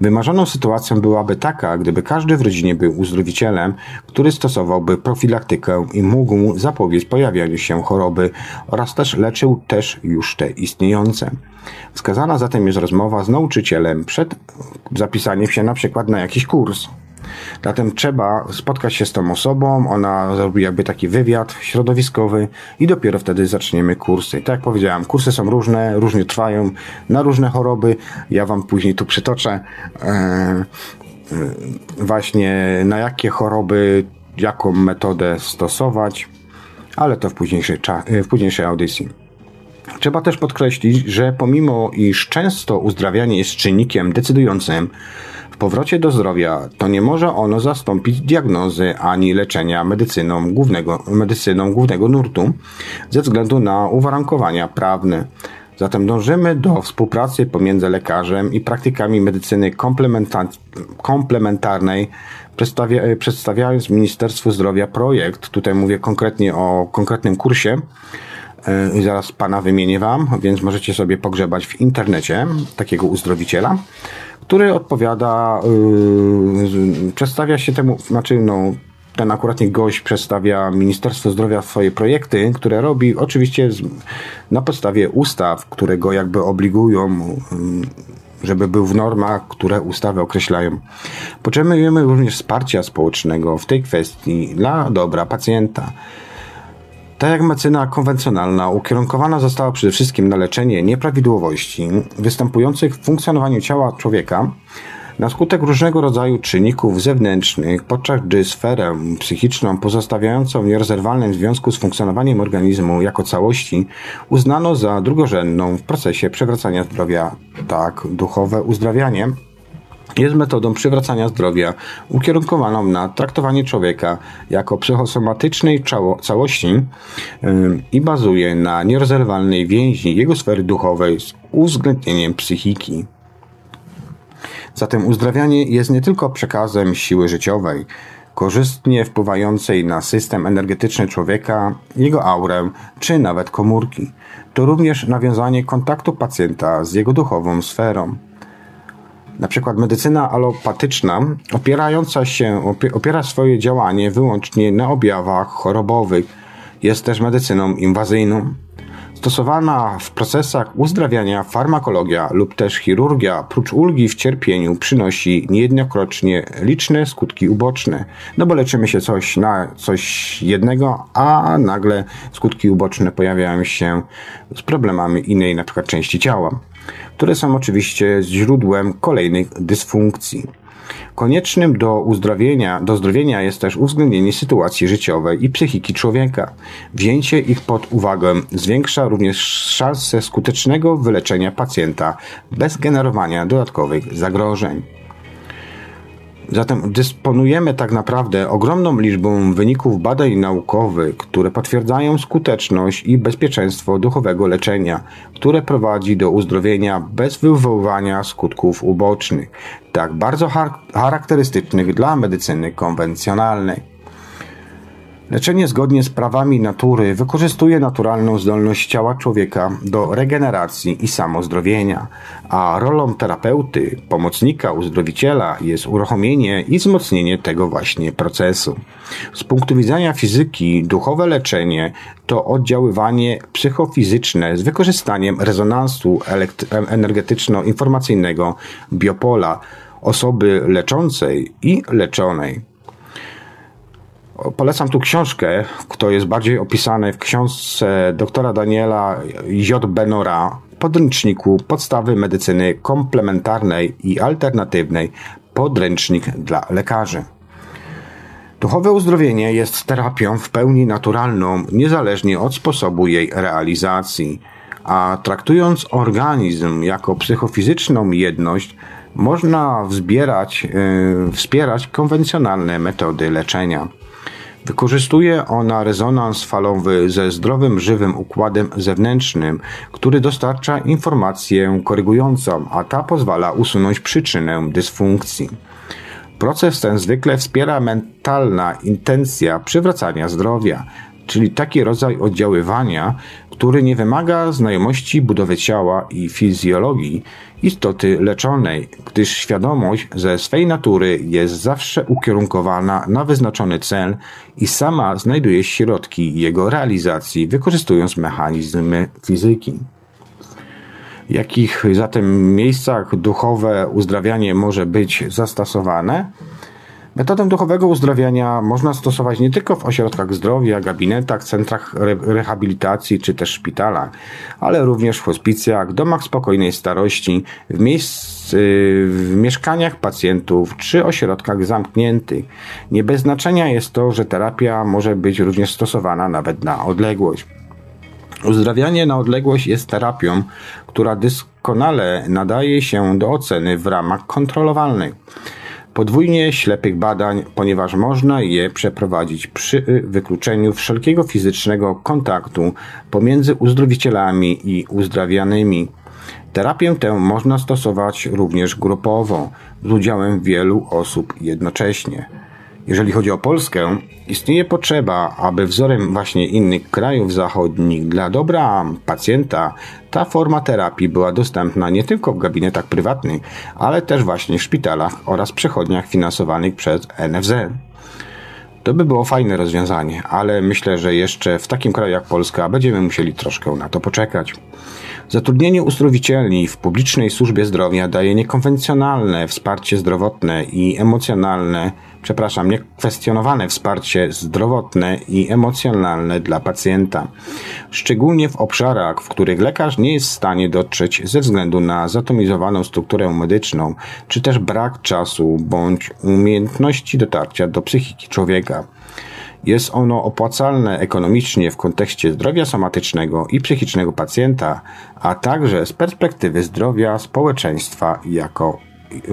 Wymarzoną sytuacją byłaby taka, gdyby każdy w rodzinie był uzdrowicielem, który stosowałby profilaktykę i mógł zapobiec pojawianiu się choroby oraz też leczył też już te istniejące. Wskazana zatem jest rozmowa z nauczycielem przed zapisaniem się na przykład na jakiś kurs. Zatem trzeba spotkać się z tą osobą, ona zrobi jakby taki wywiad środowiskowy i dopiero wtedy zaczniemy kursy. Tak jak powiedziałem, kursy są różne, różnie trwają, na różne choroby. Ja Wam później tu przytoczę e, e, właśnie na jakie choroby, jaką metodę stosować, ale to w późniejszej, w późniejszej audycji. Trzeba też podkreślić, że pomimo iż często uzdrawianie jest czynnikiem decydującym powrocie do zdrowia, to nie może ono zastąpić diagnozy ani leczenia medycyną głównego, medycyną głównego nurtu ze względu na uwarunkowania prawne. Zatem dążymy do współpracy pomiędzy lekarzem i praktykami medycyny komplementarnej, przedstawiając Ministerstwu Zdrowia projekt, tutaj mówię konkretnie o konkretnym kursie, i zaraz pana wymienię wam, więc możecie sobie pogrzebać w internecie takiego uzdrowiciela, który odpowiada, yy, przedstawia się temu, znaczy no, ten akuratnie gość przedstawia Ministerstwo Zdrowia swoje projekty, które robi oczywiście z, na podstawie ustaw, które go jakby obligują, żeby był w normach, które ustawy określają. Potrzebujemy również wsparcia społecznego w tej kwestii dla dobra pacjenta. Jak medycyna konwencjonalna ukierunkowana została przede wszystkim na leczenie nieprawidłowości występujących w funkcjonowaniu ciała człowieka, na skutek różnego rodzaju czynników zewnętrznych, podczas gdy sferę psychiczną pozostawiającą w nierozerwalnym związku z funkcjonowaniem organizmu jako całości uznano za drugorzędną w procesie przewracania zdrowia, tak duchowe uzdrawianie jest metodą przywracania zdrowia ukierunkowaną na traktowanie człowieka jako psychosomatycznej całości i bazuje na nierozerwalnej więzi jego sfery duchowej z uwzględnieniem psychiki. Zatem uzdrawianie jest nie tylko przekazem siły życiowej, korzystnie wpływającej na system energetyczny człowieka, jego aurę czy nawet komórki. To również nawiązanie kontaktu pacjenta z jego duchową sferą. Na przykład medycyna alopatyczna opierająca się, opiera swoje działanie wyłącznie na objawach chorobowych. Jest też medycyną inwazyjną. Stosowana w procesach uzdrawiania farmakologia lub też chirurgia, prócz ulgi w cierpieniu, przynosi niejednokrotnie liczne skutki uboczne. No bo leczymy się coś na coś jednego, a nagle skutki uboczne pojawiają się z problemami innej na przykład części ciała które są oczywiście źródłem kolejnych dysfunkcji. Koniecznym do uzdrowienia, do zdrowienia jest też uwzględnienie sytuacji życiowej i psychiki człowieka. Wzięcie ich pod uwagę zwiększa również szanse skutecznego wyleczenia pacjenta bez generowania dodatkowych zagrożeń. Zatem dysponujemy tak naprawdę ogromną liczbą wyników badań naukowych, które potwierdzają skuteczność i bezpieczeństwo duchowego leczenia, które prowadzi do uzdrowienia bez wywoływania skutków ubocznych, tak bardzo charakterystycznych dla medycyny konwencjonalnej. Leczenie zgodnie z prawami natury wykorzystuje naturalną zdolność ciała człowieka do regeneracji i samozdrowienia, a rolą terapeuty, pomocnika, uzdrowiciela jest uruchomienie i wzmocnienie tego właśnie procesu. Z punktu widzenia fizyki, duchowe leczenie to oddziaływanie psychofizyczne z wykorzystaniem rezonansu energetyczno-informacyjnego biopola osoby leczącej i leczonej. Polecam tu książkę, która jest bardziej opisana w książce doktora Daniela J. Benora, podręczniku Podstawy medycyny komplementarnej i alternatywnej, podręcznik dla lekarzy. Duchowe uzdrowienie jest terapią w pełni naturalną, niezależnie od sposobu jej realizacji, a traktując organizm jako psychofizyczną jedność, można wzbierać, yy, wspierać konwencjonalne metody leczenia. Wykorzystuje ona rezonans falowy ze zdrowym, żywym układem zewnętrznym, który dostarcza informację korygującą, a ta pozwala usunąć przyczynę dysfunkcji. Proces ten zwykle wspiera mentalna intencja przywracania zdrowia, czyli taki rodzaj oddziaływania, który nie wymaga znajomości budowy ciała i fizjologii istoty leczonej, gdyż świadomość ze swej natury jest zawsze ukierunkowana na wyznaczony cel i sama znajduje środki jego realizacji, wykorzystując mechanizmy fizyki. W jakich zatem miejscach duchowe uzdrawianie może być zastosowane? Metodę duchowego uzdrawiania można stosować nie tylko w ośrodkach zdrowia, gabinetach, centrach re rehabilitacji czy też szpitalach, ale również w hospicjach, domach spokojnej starości, w, miejsc, w mieszkaniach pacjentów czy ośrodkach zamkniętych. Nie bez znaczenia jest to, że terapia może być również stosowana nawet na odległość. Uzdrawianie na odległość jest terapią, która doskonale nadaje się do oceny w ramach kontrolowalnych podwójnie ślepych badań, ponieważ można je przeprowadzić przy wykluczeniu wszelkiego fizycznego kontaktu pomiędzy uzdrowicielami i uzdrawianymi. Terapię tę można stosować również grupowo, z udziałem wielu osób jednocześnie. Jeżeli chodzi o Polskę, istnieje potrzeba, aby wzorem właśnie innych krajów zachodnich dla dobra pacjenta ta forma terapii była dostępna nie tylko w gabinetach prywatnych, ale też właśnie w szpitalach oraz przechodniach finansowanych przez NFZ. To by było fajne rozwiązanie, ale myślę, że jeszcze w takim kraju jak Polska będziemy musieli troszkę na to poczekać. Zatrudnienie uzdrowicieli w publicznej służbie zdrowia daje niekonwencjonalne wsparcie zdrowotne i emocjonalne przepraszam, niekwestionowane wsparcie zdrowotne i emocjonalne dla pacjenta, szczególnie w obszarach, w których lekarz nie jest w stanie dotrzeć ze względu na zatomizowaną strukturę medyczną, czy też brak czasu bądź umiejętności dotarcia do psychiki człowieka. Jest ono opłacalne ekonomicznie w kontekście zdrowia somatycznego i psychicznego pacjenta, a także z perspektywy zdrowia społeczeństwa jako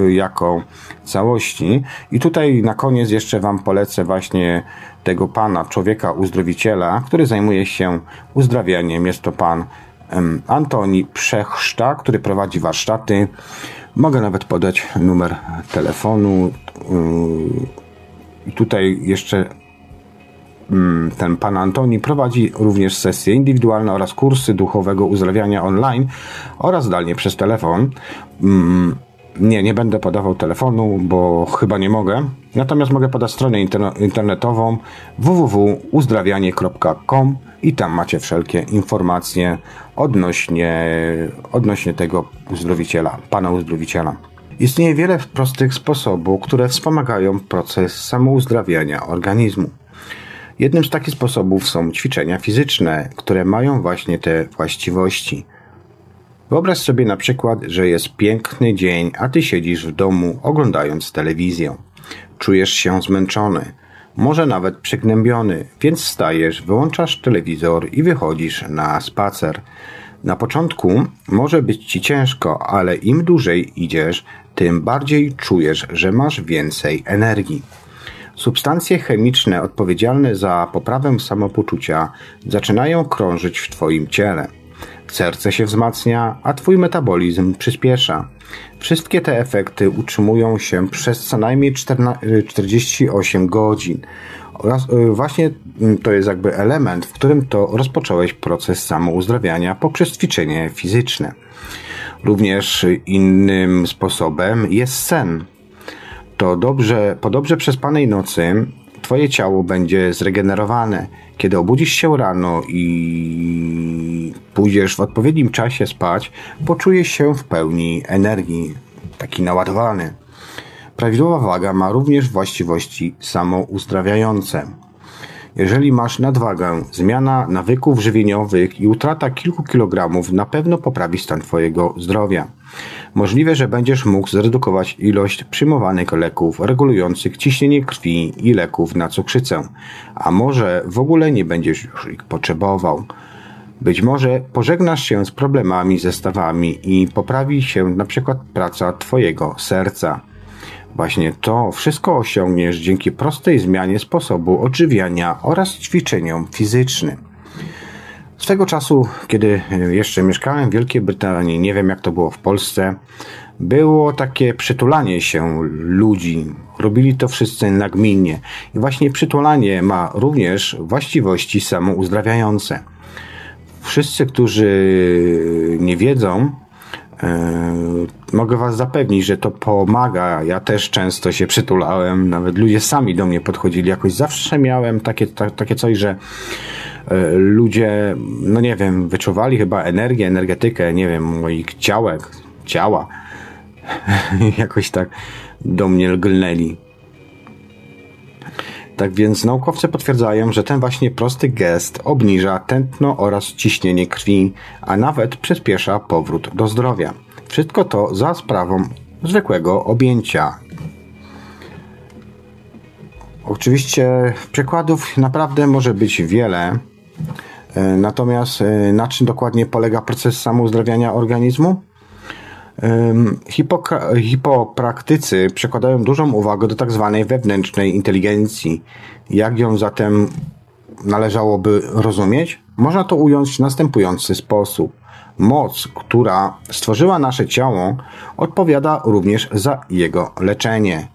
jako całości. I tutaj na koniec jeszcze Wam polecę właśnie tego pana, człowieka uzdrowiciela, który zajmuje się uzdrawianiem. Jest to pan Antoni Przechszta, który prowadzi warsztaty. Mogę nawet podać numer telefonu. I tutaj jeszcze ten pan Antoni prowadzi również sesje indywidualne oraz kursy duchowego uzdrawiania online oraz zdalnie przez telefon. Nie, nie będę podawał telefonu, bo chyba nie mogę. Natomiast mogę podać stronę internetową www.uzdrawianie.com i tam macie wszelkie informacje odnośnie, odnośnie tego uzdrowiciela, pana uzdrowiciela. Istnieje wiele prostych sposobów, które wspomagają proces samouzdrawiania organizmu. Jednym z takich sposobów są ćwiczenia fizyczne, które mają właśnie te właściwości. Wyobraź sobie na przykład, że jest piękny dzień, a ty siedzisz w domu oglądając telewizję. Czujesz się zmęczony, może nawet przygnębiony, więc wstajesz, wyłączasz telewizor i wychodzisz na spacer. Na początku może być ci ciężko, ale im dłużej idziesz, tym bardziej czujesz, że masz więcej energii. Substancje chemiczne odpowiedzialne za poprawę samopoczucia zaczynają krążyć w Twoim ciele. Serce się wzmacnia, a twój metabolizm przyspiesza. Wszystkie te efekty utrzymują się przez co najmniej 48 godzin. Oraz y, właśnie mm, to jest jakby element, w którym to rozpocząłeś proces samouzdrawiania poprzez ćwiczenie fizyczne. Również innym sposobem jest sen. To dobrze, po dobrze przespanej nocy Twoje ciało będzie zregenerowane. Kiedy obudzisz się rano i pójdziesz w odpowiednim czasie spać, poczujesz się w pełni energii, taki naładowany. Prawidłowa waga ma również właściwości samouzdrawiające. Jeżeli masz nadwagę, zmiana nawyków żywieniowych i utrata kilku kilogramów na pewno poprawi stan Twojego zdrowia. Możliwe, że będziesz mógł zredukować ilość przyjmowanych leków regulujących ciśnienie krwi i leków na cukrzycę, a może w ogóle nie będziesz już ich potrzebował. Być może pożegnasz się z problemami ze stawami i poprawi się na przykład praca Twojego serca. Właśnie to wszystko osiągniesz dzięki prostej zmianie sposobu odżywiania oraz ćwiczeniom fizycznym. Swego czasu, kiedy jeszcze mieszkałem w Wielkiej Brytanii, nie wiem jak to było w Polsce, było takie przytulanie się ludzi. Robili to wszyscy nagminnie. I właśnie przytulanie ma również właściwości samouzdrawiające. Wszyscy, którzy nie wiedzą, e, mogę Was zapewnić, że to pomaga. Ja też często się przytulałem, nawet ludzie sami do mnie podchodzili. Jakoś zawsze miałem takie, ta, takie coś, że e, ludzie, no nie wiem, wyczuwali chyba energię, energetykę, nie wiem, moich ciałek, ciała. Jakoś tak do mnie lgnęli. Tak więc naukowcy potwierdzają, że ten właśnie prosty gest obniża tętno oraz ciśnienie krwi, a nawet przyspiesza powrót do zdrowia. Wszystko to za sprawą zwykłego objęcia. Oczywiście przykładów naprawdę może być wiele. E, natomiast e, na czym dokładnie polega proces samouzdrawiania organizmu? hipopraktycy przekładają dużą uwagę do tak zwanej wewnętrznej inteligencji. Jak ją zatem należałoby rozumieć? Można to ująć w następujący sposób. Moc, która stworzyła nasze ciało, odpowiada również za jego leczenie.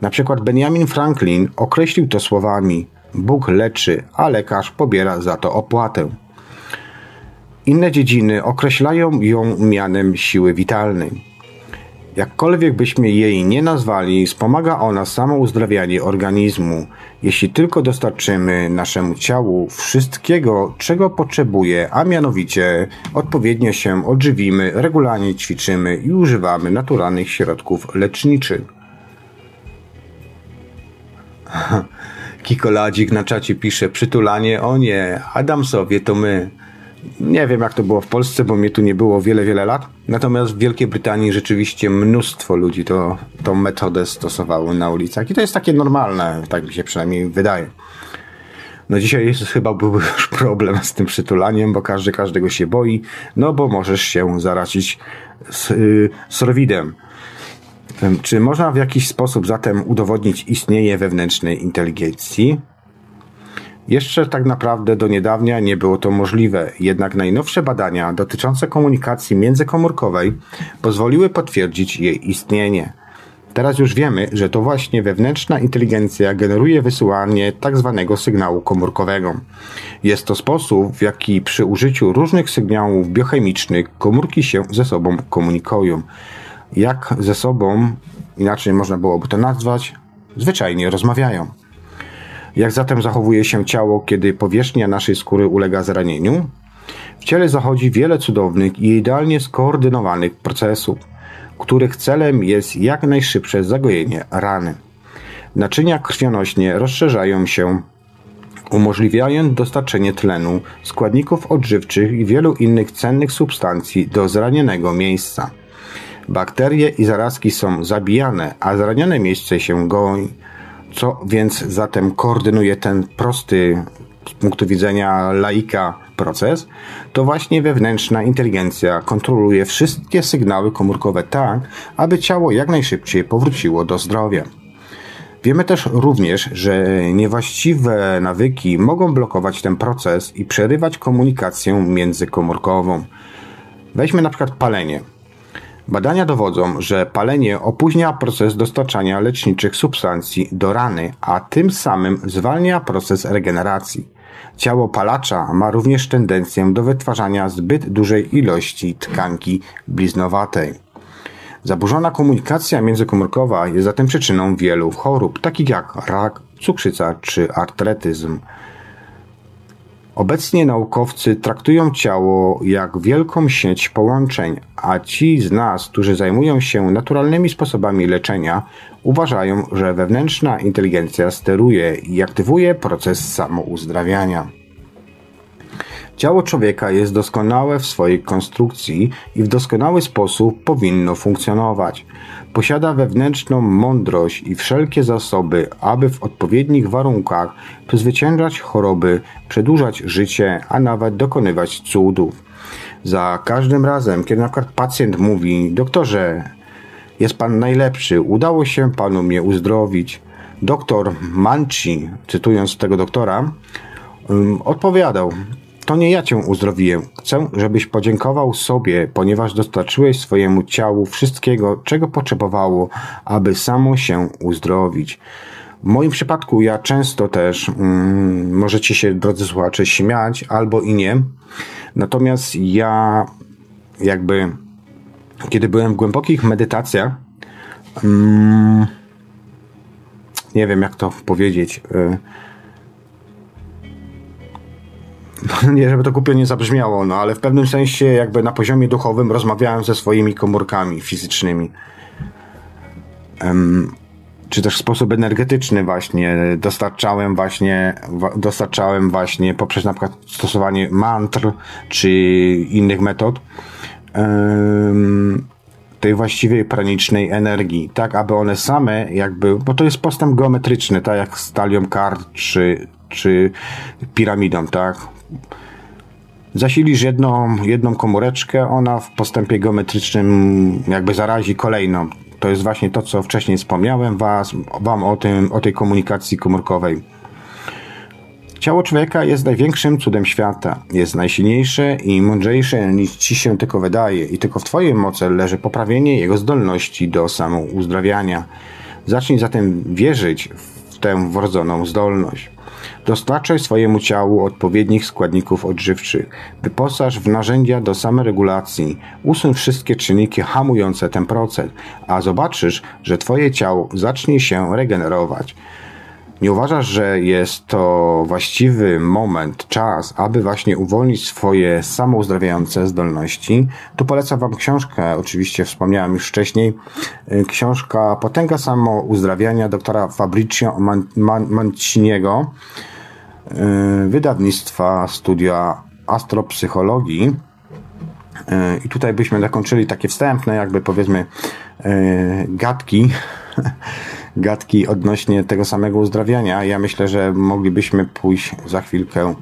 Na przykład Benjamin Franklin określił to słowami: Bóg leczy, a lekarz pobiera za to opłatę. Inne dziedziny określają ją mianem siły witalnej. Jakkolwiek byśmy jej nie nazwali, wspomaga ona samo uzdrawianie organizmu, jeśli tylko dostarczymy naszemu ciału wszystkiego, czego potrzebuje, a mianowicie odpowiednio się odżywimy, regularnie ćwiczymy i używamy naturalnych środków leczniczych. Kikoladzik na czacie pisze przytulanie, o nie, Adamsowie to my. Nie wiem, jak to było w Polsce, bo mnie tu nie było wiele, wiele lat. Natomiast w Wielkiej Brytanii rzeczywiście mnóstwo ludzi to, tą metodę stosowało na ulicach. I to jest takie normalne, tak mi się przynajmniej wydaje. No dzisiaj jest, chyba byłby już problem z tym przytulaniem, bo każdy każdego się boi, no bo możesz się zarazić z, yy, sorwidem. Czy można w jakiś sposób zatem udowodnić istnienie wewnętrznej inteligencji? Jeszcze tak naprawdę do niedawnia nie było to możliwe, jednak najnowsze badania dotyczące komunikacji międzykomórkowej pozwoliły potwierdzić jej istnienie. Teraz już wiemy, że to właśnie wewnętrzna inteligencja generuje wysyłanie tzw. Tak sygnału komórkowego. Jest to sposób, w jaki przy użyciu różnych sygnałów biochemicznych komórki się ze sobą komunikują. Jak ze sobą, inaczej można byłoby to nazwać, zwyczajnie rozmawiają. Jak zatem zachowuje się ciało, kiedy powierzchnia naszej skóry ulega zranieniu? W ciele zachodzi wiele cudownych i idealnie skoordynowanych procesów, których celem jest jak najszybsze zagojenie rany. Naczynia krwionośne rozszerzają się, umożliwiając dostarczenie tlenu, składników odżywczych i wielu innych cennych substancji do zranionego miejsca. Bakterie i zarazki są zabijane, a zranione miejsce się goi co więc zatem koordynuje ten prosty z punktu widzenia laika proces? To właśnie wewnętrzna inteligencja kontroluje wszystkie sygnały komórkowe tak, aby ciało jak najszybciej powróciło do zdrowia. Wiemy też również, że niewłaściwe nawyki mogą blokować ten proces i przerywać komunikację międzykomórkową. Weźmy na przykład palenie. Badania dowodzą, że palenie opóźnia proces dostarczania leczniczych substancji do rany, a tym samym zwalnia proces regeneracji. Ciało palacza ma również tendencję do wytwarzania zbyt dużej ilości tkanki bliznowatej. Zaburzona komunikacja międzykomórkowa jest zatem przyczyną wielu chorób, takich jak rak, cukrzyca czy artretyzm. Obecnie naukowcy traktują ciało jak wielką sieć połączeń, a ci z nas, którzy zajmują się naturalnymi sposobami leczenia, uważają, że wewnętrzna inteligencja steruje i aktywuje proces samouzdrawiania. Ciało człowieka jest doskonałe w swojej konstrukcji i w doskonały sposób powinno funkcjonować. Posiada wewnętrzną mądrość i wszelkie zasoby, aby w odpowiednich warunkach przezwyciężać choroby, przedłużać życie, a nawet dokonywać cudów. Za każdym razem, kiedy na przykład pacjent mówi: Doktorze, jest pan najlepszy, udało się panu mnie uzdrowić. Doktor Manci, cytując tego doktora, odpowiadał: to nie ja cię uzdrowiłem. Chcę, żebyś podziękował sobie, ponieważ dostarczyłeś swojemu ciału wszystkiego, czego potrzebowało, aby samo się uzdrowić. W moim przypadku ja często też, mm, możecie się, drodzy słuchacze, śmiać albo i nie. Natomiast ja jakby, kiedy byłem w głębokich medytacjach, mm, nie wiem jak to powiedzieć, y, nie żeby to głupio nie zabrzmiało, no ale w pewnym sensie jakby na poziomie duchowym rozmawiałem ze swoimi komórkami fizycznymi. Um, czy też w sposób energetyczny właśnie dostarczałem właśnie, dostarczałem właśnie poprzez na przykład stosowanie mantr czy innych metod tej właściwej pranicznej energii, tak aby one same jakby, bo to jest postęp geometryczny, tak jak z talią kart czy, czy piramidą, tak? Zasilisz jedną, jedną komóreczkę, ona w postępie geometrycznym jakby zarazi kolejną. To jest właśnie to, co wcześniej wspomniałem was, wam o, tym, o tej komunikacji komórkowej. Ciało człowieka jest największym cudem świata. Jest najsilniejsze i mądrzejsze niż ci się tylko wydaje i tylko w twojej mocy leży poprawienie jego zdolności do samouzdrawiania. Zacznij zatem wierzyć w tę wrodzoną zdolność. Dostarczaj swojemu ciału odpowiednich składników odżywczych. Wyposaż w narzędzia do samoregulacji. Usuń wszystkie czynniki hamujące ten proces, a zobaczysz, że twoje ciało zacznie się regenerować. Nie uważasz, że jest to właściwy moment, czas, aby właśnie uwolnić swoje samouzdrawiające zdolności? Tu polecam Wam książkę, oczywiście wspomniałem już wcześniej, y, książka Potęga Samouzdrawiania doktora Fabricio Manciniego, y, wydawnictwa studia astropsychologii. Y, I tutaj byśmy zakończyli takie wstępne, jakby powiedzmy, gadki gadki odnośnie tego samego uzdrawiania. Ja myślę, że moglibyśmy pójść za chwilkę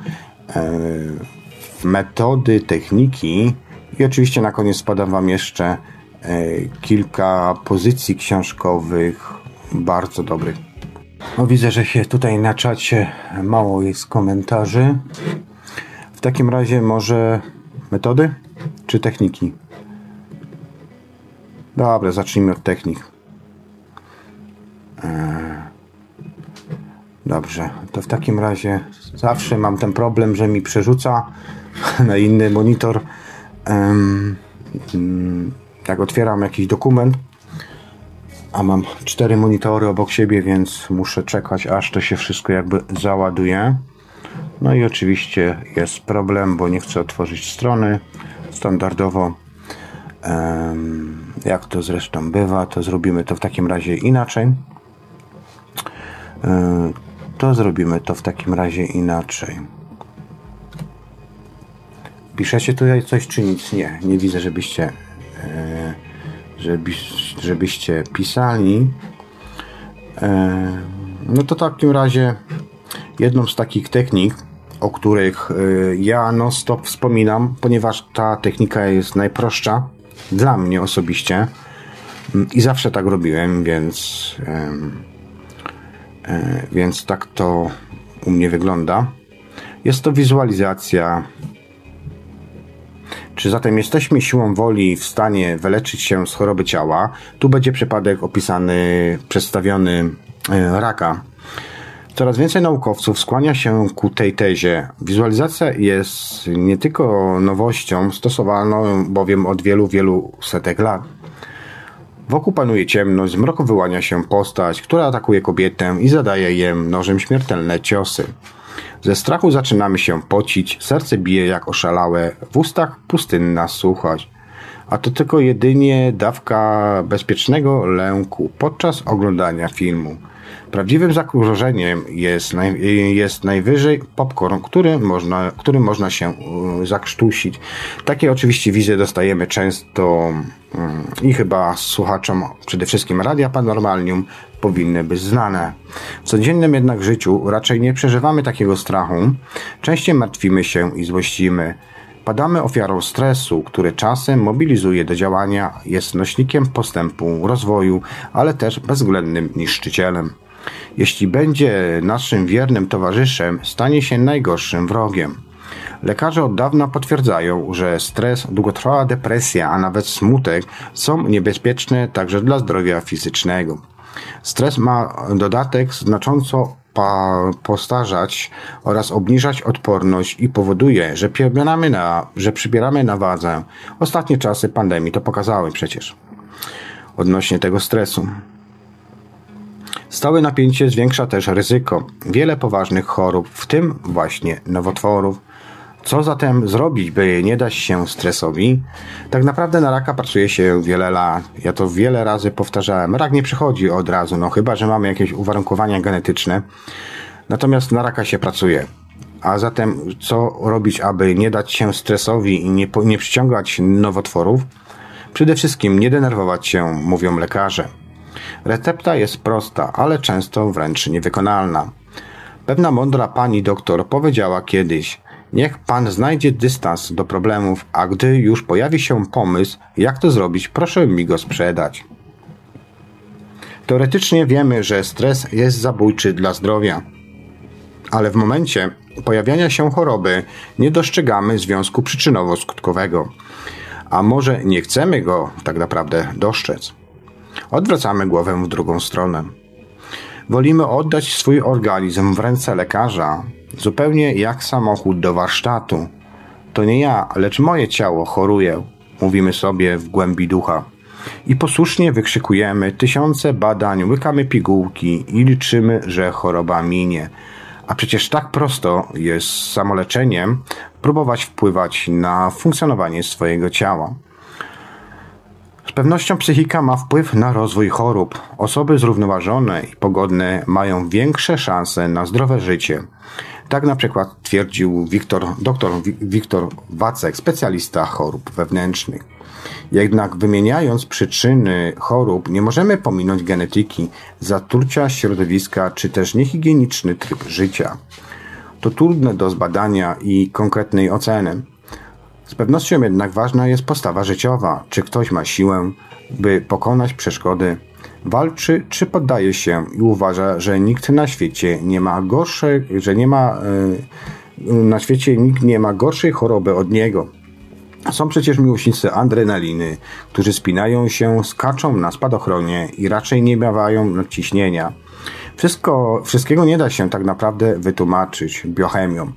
w metody, techniki i oczywiście na koniec podam Wam jeszcze kilka pozycji książkowych bardzo dobrych. No widzę, że się tutaj na czacie mało jest komentarzy. W takim razie może metody czy techniki? Dobra, zacznijmy od technik. E, dobrze, to w takim razie zawsze mam ten problem, że mi przerzuca na inny monitor. Jak otwieram jakiś dokument, a mam cztery monitory obok siebie, więc muszę czekać, aż to się wszystko jakby załaduje. No i oczywiście jest problem, bo nie chcę otworzyć strony standardowo. Jak to zresztą bywa, to zrobimy to w takim razie inaczej. E, to zrobimy to w takim razie inaczej. Piszecie tutaj coś czy nic? Nie, nie widzę, żebyście e, żebyście pisali. E, no to w takim razie jedną z takich technik, o których ja non stop wspominam, ponieważ ta technika jest najprostsza dla mnie osobiście i zawsze tak robiłem, więc E, więc tak to u mnie wygląda. Jest to wizualizacja. Czy zatem jesteśmy siłą woli w stanie wyleczyć się z choroby ciała? Tu będzie przypadek opisany, przedstawiony e, raka. Coraz więcej naukowców skłania się ku tej tezie. Wizualizacja jest nie tylko nowością, stosowaną bowiem od wielu, wielu setek lat. Wokół panuje ciemność, z mroku wyłania się postać, która atakuje kobietę i zadaje jej nożem śmiertelne ciosy. Ze strachu zaczynamy się pocić, serce bije jak oszalałe, w ustach pustynna suchość. A to tylko jedynie dawka bezpiecznego lęku podczas oglądania filmu. Prawdziwym zagrożeniem jest, naj, jest najwyżej popcorn, który można, którym można się y, zakrztusić. Takie oczywiście wizje dostajemy często y, i chyba słuchaczom przede wszystkim Radia Paranormalium powinny być znane. W codziennym jednak życiu raczej nie przeżywamy takiego strachu. Częściej martwimy się i złościmy. Padamy ofiarą stresu, który czasem mobilizuje do działania, jest nośnikiem postępu, rozwoju, ale też bezwzględnym niszczycielem. Jeśli będzie naszym wiernym towarzyszem, stanie się najgorszym wrogiem. Lekarze od dawna potwierdzają, że stres, długotrwała depresja, a nawet smutek są niebezpieczne także dla zdrowia fizycznego. Stres ma dodatek znacząco postarzać oraz obniżać odporność i powoduje, że przybieramy na, że przybieramy na wadze. Ostatnie czasy pandemii to pokazały przecież. Odnośnie tego stresu. Stałe napięcie zwiększa też ryzyko wiele poważnych chorób, w tym właśnie nowotworów. Co zatem zrobić, by nie dać się stresowi? Tak naprawdę na raka pracuje się wiele lat. Ja to wiele razy powtarzałem. Rak nie przychodzi od razu, no chyba, że mamy jakieś uwarunkowania genetyczne. Natomiast na raka się pracuje. A zatem co robić, aby nie dać się stresowi i nie, nie przyciągać nowotworów? Przede wszystkim nie denerwować się, mówią lekarze. Recepta jest prosta, ale często wręcz niewykonalna. Pewna mądra pani doktor powiedziała kiedyś: Niech pan znajdzie dystans do problemów, a gdy już pojawi się pomysł, jak to zrobić, proszę mi go sprzedać. Teoretycznie wiemy, że stres jest zabójczy dla zdrowia, ale w momencie pojawiania się choroby nie dostrzegamy związku przyczynowo-skutkowego, a może nie chcemy go tak naprawdę dostrzec. Odwracamy głowę w drugą stronę. Wolimy oddać swój organizm w ręce lekarza, zupełnie jak samochód do warsztatu. To nie ja, lecz moje ciało choruje, mówimy sobie w głębi ducha. I posłusznie wykrzykujemy tysiące badań, łykamy pigułki i liczymy, że choroba minie. A przecież tak prosto jest z samoleczeniem próbować wpływać na funkcjonowanie swojego ciała. Z pewnością psychika ma wpływ na rozwój chorób. Osoby zrównoważone i pogodne mają większe szanse na zdrowe życie. Tak na przykład twierdził Wiktor, dr Wiktor Wacek, specjalista chorób wewnętrznych. Jednak wymieniając przyczyny chorób, nie możemy pominąć genetyki, zatrucia środowiska czy też niehigieniczny tryb życia. To trudne do zbadania i konkretnej oceny. Z pewnością jednak ważna jest postawa życiowa. Czy ktoś ma siłę, by pokonać przeszkody, walczy czy poddaje się i uważa, że nikt na świecie nie ma gorszej, że nie ma e, na świecie nikt nie ma gorszej choroby od niego. Są przecież miłośnicy adrenaliny, którzy spinają się, skaczą na spadochronie i raczej nie miewają nadciśnienia. Wszystko, wszystkiego nie da się tak naprawdę wytłumaczyć biochemią.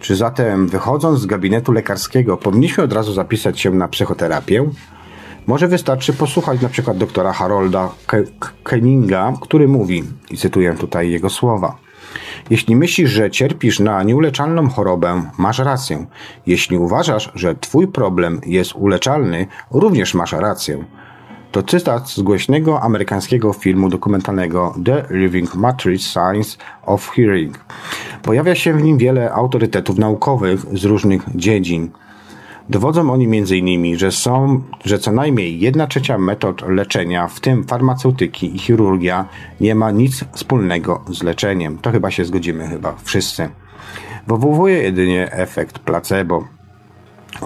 Czy zatem wychodząc z gabinetu lekarskiego powinniśmy od razu zapisać się na psychoterapię? Może wystarczy posłuchać na przykład doktora Harolda Kenninga, który mówi, i cytuję tutaj jego słowa. Jeśli myślisz, że cierpisz na nieuleczalną chorobę, masz rację. Jeśli uważasz, że twój problem jest uleczalny, również masz rację. To cytat z głośnego amerykańskiego filmu dokumentalnego The Living Matrix Science of Hearing. Pojawia się w nim wiele autorytetów naukowych z różnych dziedzin. Dowodzą oni m.in., że są, że co najmniej 1 trzecia metod leczenia, w tym farmaceutyki i chirurgia, nie ma nic wspólnego z leczeniem. To chyba się zgodzimy, chyba wszyscy. Wywołuje jedynie efekt placebo.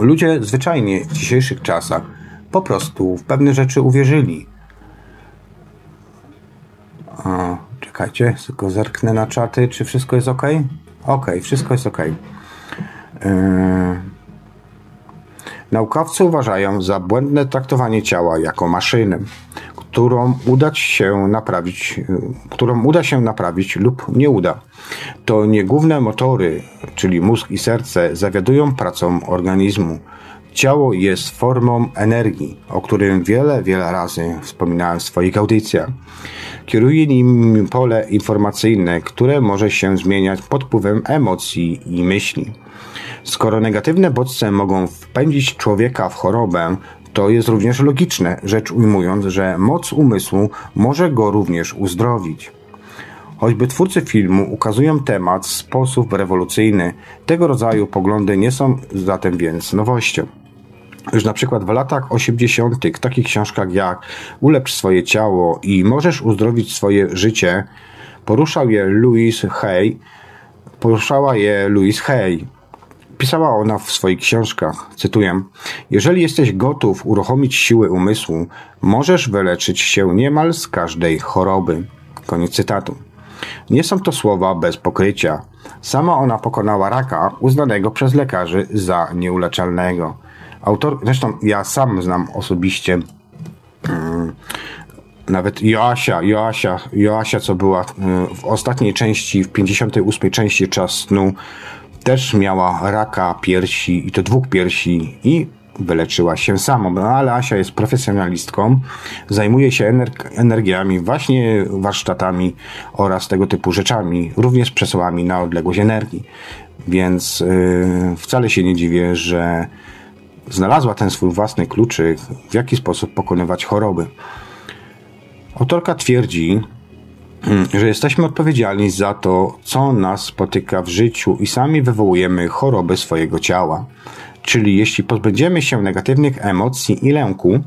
Ludzie zwyczajnie w dzisiejszych czasach po prostu w pewne rzeczy uwierzyli. O, czekajcie, tylko zerknę na czaty, czy wszystko jest ok? Ok, wszystko jest ok. Yy... Naukowcy uważają za błędne traktowanie ciała jako maszyny, którą uda się naprawić, którą uda się naprawić lub nie uda. To nie główne motory, czyli mózg i serce, zawiadują pracą organizmu. Ciało jest formą energii, o którym wiele, wiele razy wspominałem w swoich audycjach. Kieruje nim pole informacyjne, które może się zmieniać pod wpływem emocji i myśli. Skoro negatywne bodźce mogą wpędzić człowieka w chorobę, to jest również logiczne, rzecz ujmując, że moc umysłu może go również uzdrowić. Choćby twórcy filmu ukazują temat w sposób rewolucyjny, tego rodzaju poglądy nie są zatem więc nowością. Już na przykład w latach 80. w takich książkach jak Ulepsz swoje ciało i Możesz uzdrowić swoje życie poruszał je Louise Hay, poruszała je Louise Hay. Pisała ona w swoich książkach, cytuję: Jeżeli jesteś gotów uruchomić siły umysłu, możesz wyleczyć się niemal z każdej choroby. Koniec cytatu. Nie są to słowa bez pokrycia. Sama ona pokonała raka, uznanego przez lekarzy za nieuleczalnego. Autor, zresztą ja sam znam osobiście hmm, nawet Joasia, Joasia, Joasia, co była hmm, w ostatniej części, w 58 części Czas snu, też miała raka piersi i to dwóch piersi i wyleczyła się samą. No, ale Asia jest profesjonalistką, zajmuje się energiami, właśnie warsztatami oraz tego typu rzeczami, również przesyłami na odległość energii. Więc yy, wcale się nie dziwię, że znalazła ten swój własny kluczyk, w jaki sposób pokonywać choroby. Autorka twierdzi, że jesteśmy odpowiedzialni za to, co nas spotyka w życiu i sami wywołujemy choroby swojego ciała. Czyli jeśli pozbędziemy się negatywnych emocji i lęku,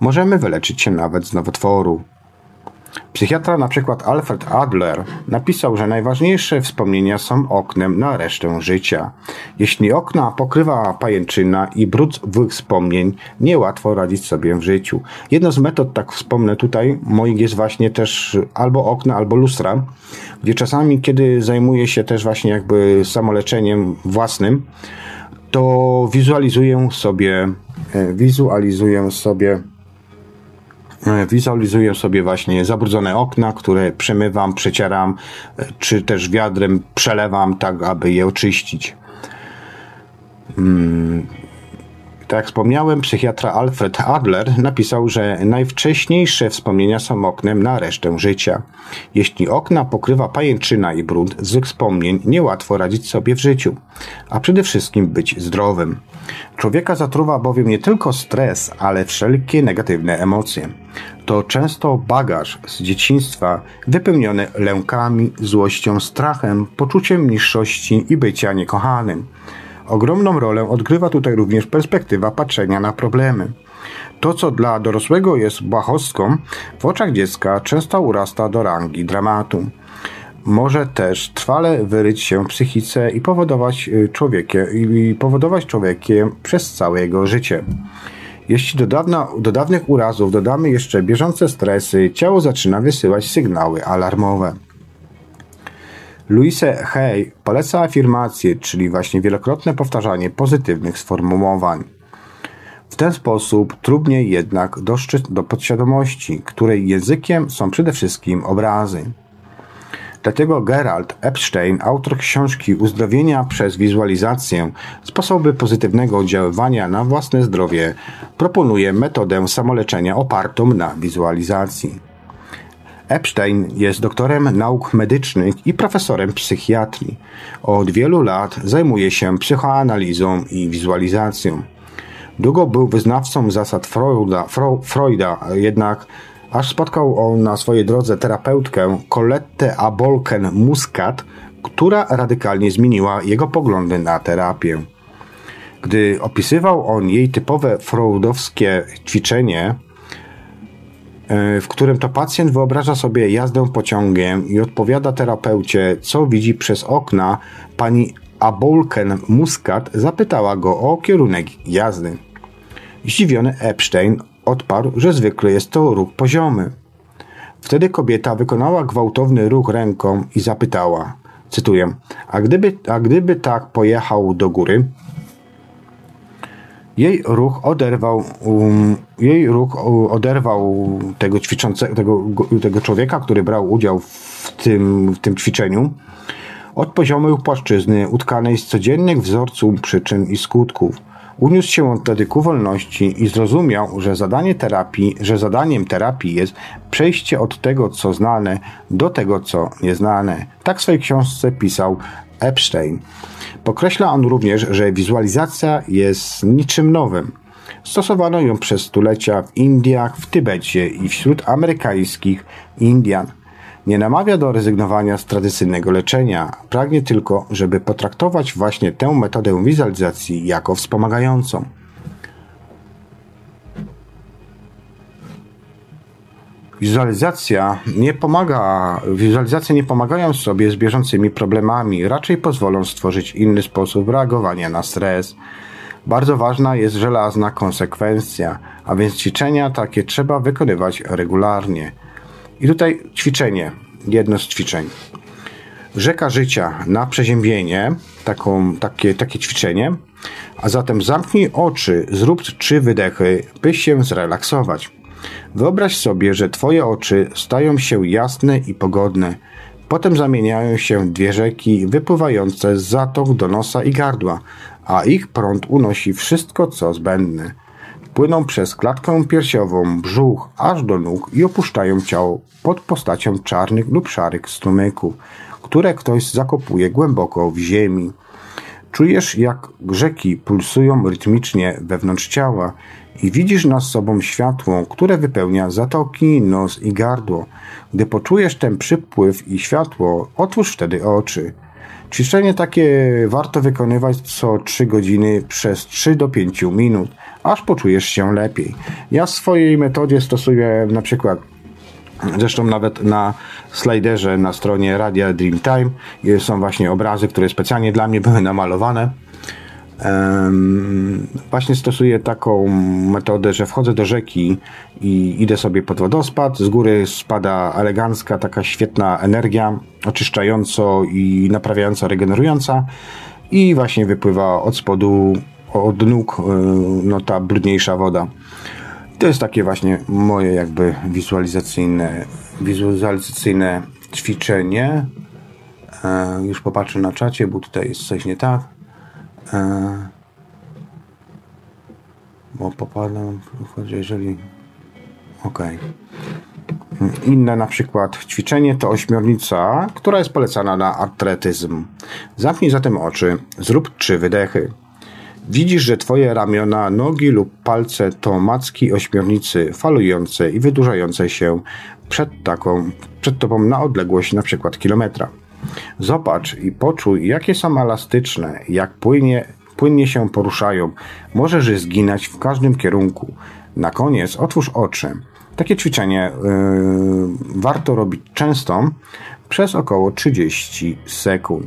możemy wyleczyć się nawet z nowotworu. Psychiatra na przykład Alfred Adler napisał, że najważniejsze wspomnienia są oknem na resztę życia. Jeśli okna pokrywa pajęczyna i brud wspomnień, niełatwo radzić sobie w życiu. Jedną z metod, tak wspomnę tutaj, moich jest właśnie też albo okna, albo lustra, gdzie czasami, kiedy zajmuję się też właśnie jakby samoleczeniem własnym, to wizualizuję sobie, e, wizualizuję sobie wizualizuję sobie właśnie zabrudzone okna, które przemywam, przecieram, e, czy też wiadrem przelewam, tak aby je oczyścić. Hmm. Tak jak wspomniałem, psychiatra Alfred Adler napisał, że najwcześniejsze wspomnienia są oknem na resztę życia. Jeśli okna pokrywa pajęczyna i brud z wspomnień, niełatwo radzić sobie w życiu, a przede wszystkim być zdrowym. Człowieka zatruwa bowiem nie tylko stres, ale wszelkie negatywne emocje. To często bagaż z dzieciństwa wypełniony lękami, złością, strachem, poczuciem niższości i bycia niekochanym. Ogromną rolę odgrywa tutaj również perspektywa patrzenia na problemy. To, co dla dorosłego jest błahostką, w oczach dziecka często urasta do rangi dramatu. Może też trwale wyryć się w psychice i powodować, y, człowiekiem, i powodować człowiekiem przez całe jego życie. Jeśli do, dawna, do dawnych urazów dodamy jeszcze bieżące stresy, ciało zaczyna wysyłać sygnały alarmowe. Louise Hay poleca afirmację, czyli właśnie wielokrotne powtarzanie pozytywnych sformułowań. W ten sposób trudniej jednak doszczyć do podświadomości, której językiem są przede wszystkim obrazy. Dlatego Gerald Epstein, autor książki Uzdrowienia przez wizualizację sposoby pozytywnego oddziaływania na własne zdrowie, proponuje metodę samoleczenia opartą na wizualizacji. Epstein jest doktorem nauk medycznych i profesorem psychiatrii. Od wielu lat zajmuje się psychoanalizą i wizualizacją. Długo był wyznawcą zasad Freuda, Freuda jednak aż spotkał on na swojej drodze terapeutkę Colettę Abolken-Muscat, która radykalnie zmieniła jego poglądy na terapię. Gdy opisywał on jej typowe freudowskie ćwiczenie, w którym to pacjent wyobraża sobie jazdę pociągiem i odpowiada terapeucie, co widzi przez okna, pani Abolken Muscat zapytała go o kierunek jazdy. Zdziwiony Epstein odparł, że zwykle jest to ruch poziomy. Wtedy kobieta wykonała gwałtowny ruch ręką i zapytała, cytuję, a gdyby, a gdyby tak pojechał do góry, jej ruch oderwał, um, jej ruch oderwał tego ćwiczącego, tego, tego człowieka, który brał udział w tym, w tym ćwiczeniu, od poziomu płaszczyzny utkanej z codziennych wzorców przyczyn i skutków. Uniósł się on wtedy ku wolności i zrozumiał, że zadanie terapii, że zadaniem terapii jest przejście od tego, co znane, do tego, co nieznane. Tak w swojej książce pisał Epstein. Podkreśla on również, że wizualizacja jest niczym nowym. Stosowano ją przez stulecia w Indiach, w Tybecie i wśród amerykańskich Indian. Nie namawia do rezygnowania z tradycyjnego leczenia, pragnie tylko, żeby potraktować właśnie tę metodę wizualizacji jako wspomagającą. Wizualizacja nie pomaga, wizualizacje nie pomagają sobie z bieżącymi problemami, raczej pozwolą stworzyć inny sposób reagowania na stres. Bardzo ważna jest żelazna konsekwencja, a więc ćwiczenia takie trzeba wykonywać regularnie. I tutaj ćwiczenie, jedno z ćwiczeń. Rzeka życia na przeziębienie, taką, takie, takie ćwiczenie, a zatem zamknij oczy, zrób trzy wydechy, by się zrelaksować. Wyobraź sobie, że Twoje oczy stają się jasne i pogodne. Potem zamieniają się dwie rzeki wypływające z zatok do nosa i gardła, a ich prąd unosi wszystko, co zbędne. Płyną przez klatkę piersiową, brzuch, aż do nóg i opuszczają ciało pod postacią czarnych lub szarych strumyków, które ktoś zakopuje głęboko w ziemi. Czujesz, jak rzeki pulsują rytmicznie wewnątrz ciała i widzisz nad sobą światło, które wypełnia zatoki, nos i gardło. Gdy poczujesz ten przypływ i światło, otwórz wtedy oczy. Ćwiczenie takie warto wykonywać co 3 godziny przez 3 do 5 minut, aż poczujesz się lepiej. Ja w swojej metodzie stosuję na przykład Zresztą nawet na sliderze na stronie Radia Dreamtime są właśnie obrazy, które specjalnie dla mnie były namalowane. Właśnie stosuję taką metodę, że wchodzę do rzeki i idę sobie pod wodospad. Z góry spada elegancka, taka świetna energia, oczyszczająco i naprawiająca, regenerująca. I właśnie wypływa od spodu, od nóg, e, no ta brudniejsza woda. To jest takie właśnie moje jakby wizualizacyjne, wizualizacyjne ćwiczenie. E, już popatrzę na czacie, bo tutaj jest coś nie tak. E, bo popadam, jeżeli... Ok. Inne na przykład ćwiczenie to ośmiornica, która jest polecana na atletyzm. Zamknij zatem oczy, zrób trzy wydechy. Widzisz, że twoje ramiona, nogi lub palce to macki ośmiornicy falujące i wydłużające się przed taką, przed tobą na odległość na przykład kilometra. Zobacz i poczuj, jakie są elastyczne, jak płynie, płynnie się poruszają. Możesz je zginać w każdym kierunku. Na koniec otwórz oczy. Takie ćwiczenie yy, warto robić często przez około 30 sekund.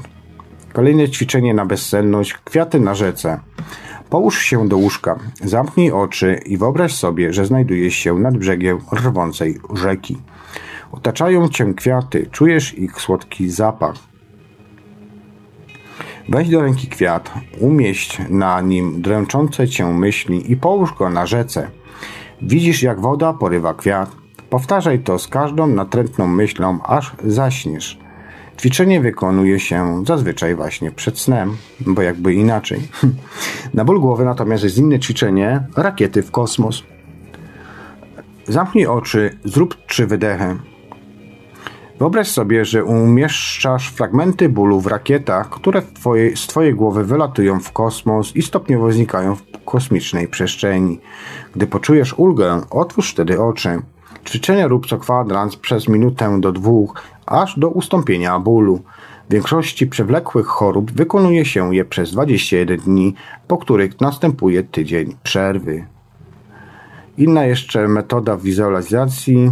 Kolejne ćwiczenie na bezsenność. Kwiaty na rzece. Połóż się do łóżka, zamknij oczy i wyobraź sobie, że znajdujesz się nad brzegiem rwącej rzeki. Otaczają cię kwiaty, czujesz ich słodki zapach. Weź do ręki kwiat, umieść na nim dręczące cię myśli i połóż go na rzece. Widzisz, jak woda porywa kwiat. Powtarzaj to z każdą natrętną myślą, aż zaśniesz. Ćwiczenie wykonuje się zazwyczaj właśnie przed snem, bo jakby inaczej. Na ból głowy natomiast jest inne ćwiczenie rakiety w kosmos. Zamknij oczy, zrób trzy wydechy. Wyobraź sobie, że umieszczasz fragmenty bólu w rakietach, które twojej, z Twojej głowy wylatują w kosmos i stopniowo znikają w kosmicznej przestrzeni. Gdy poczujesz ulgę, otwórz wtedy oczy. Ćwiczenia rób co kwadrans przez minutę do dwóch, aż do ustąpienia bólu. W większości przewlekłych chorób wykonuje się je przez 21 dni, po których następuje tydzień przerwy. Inna jeszcze metoda wizualizacji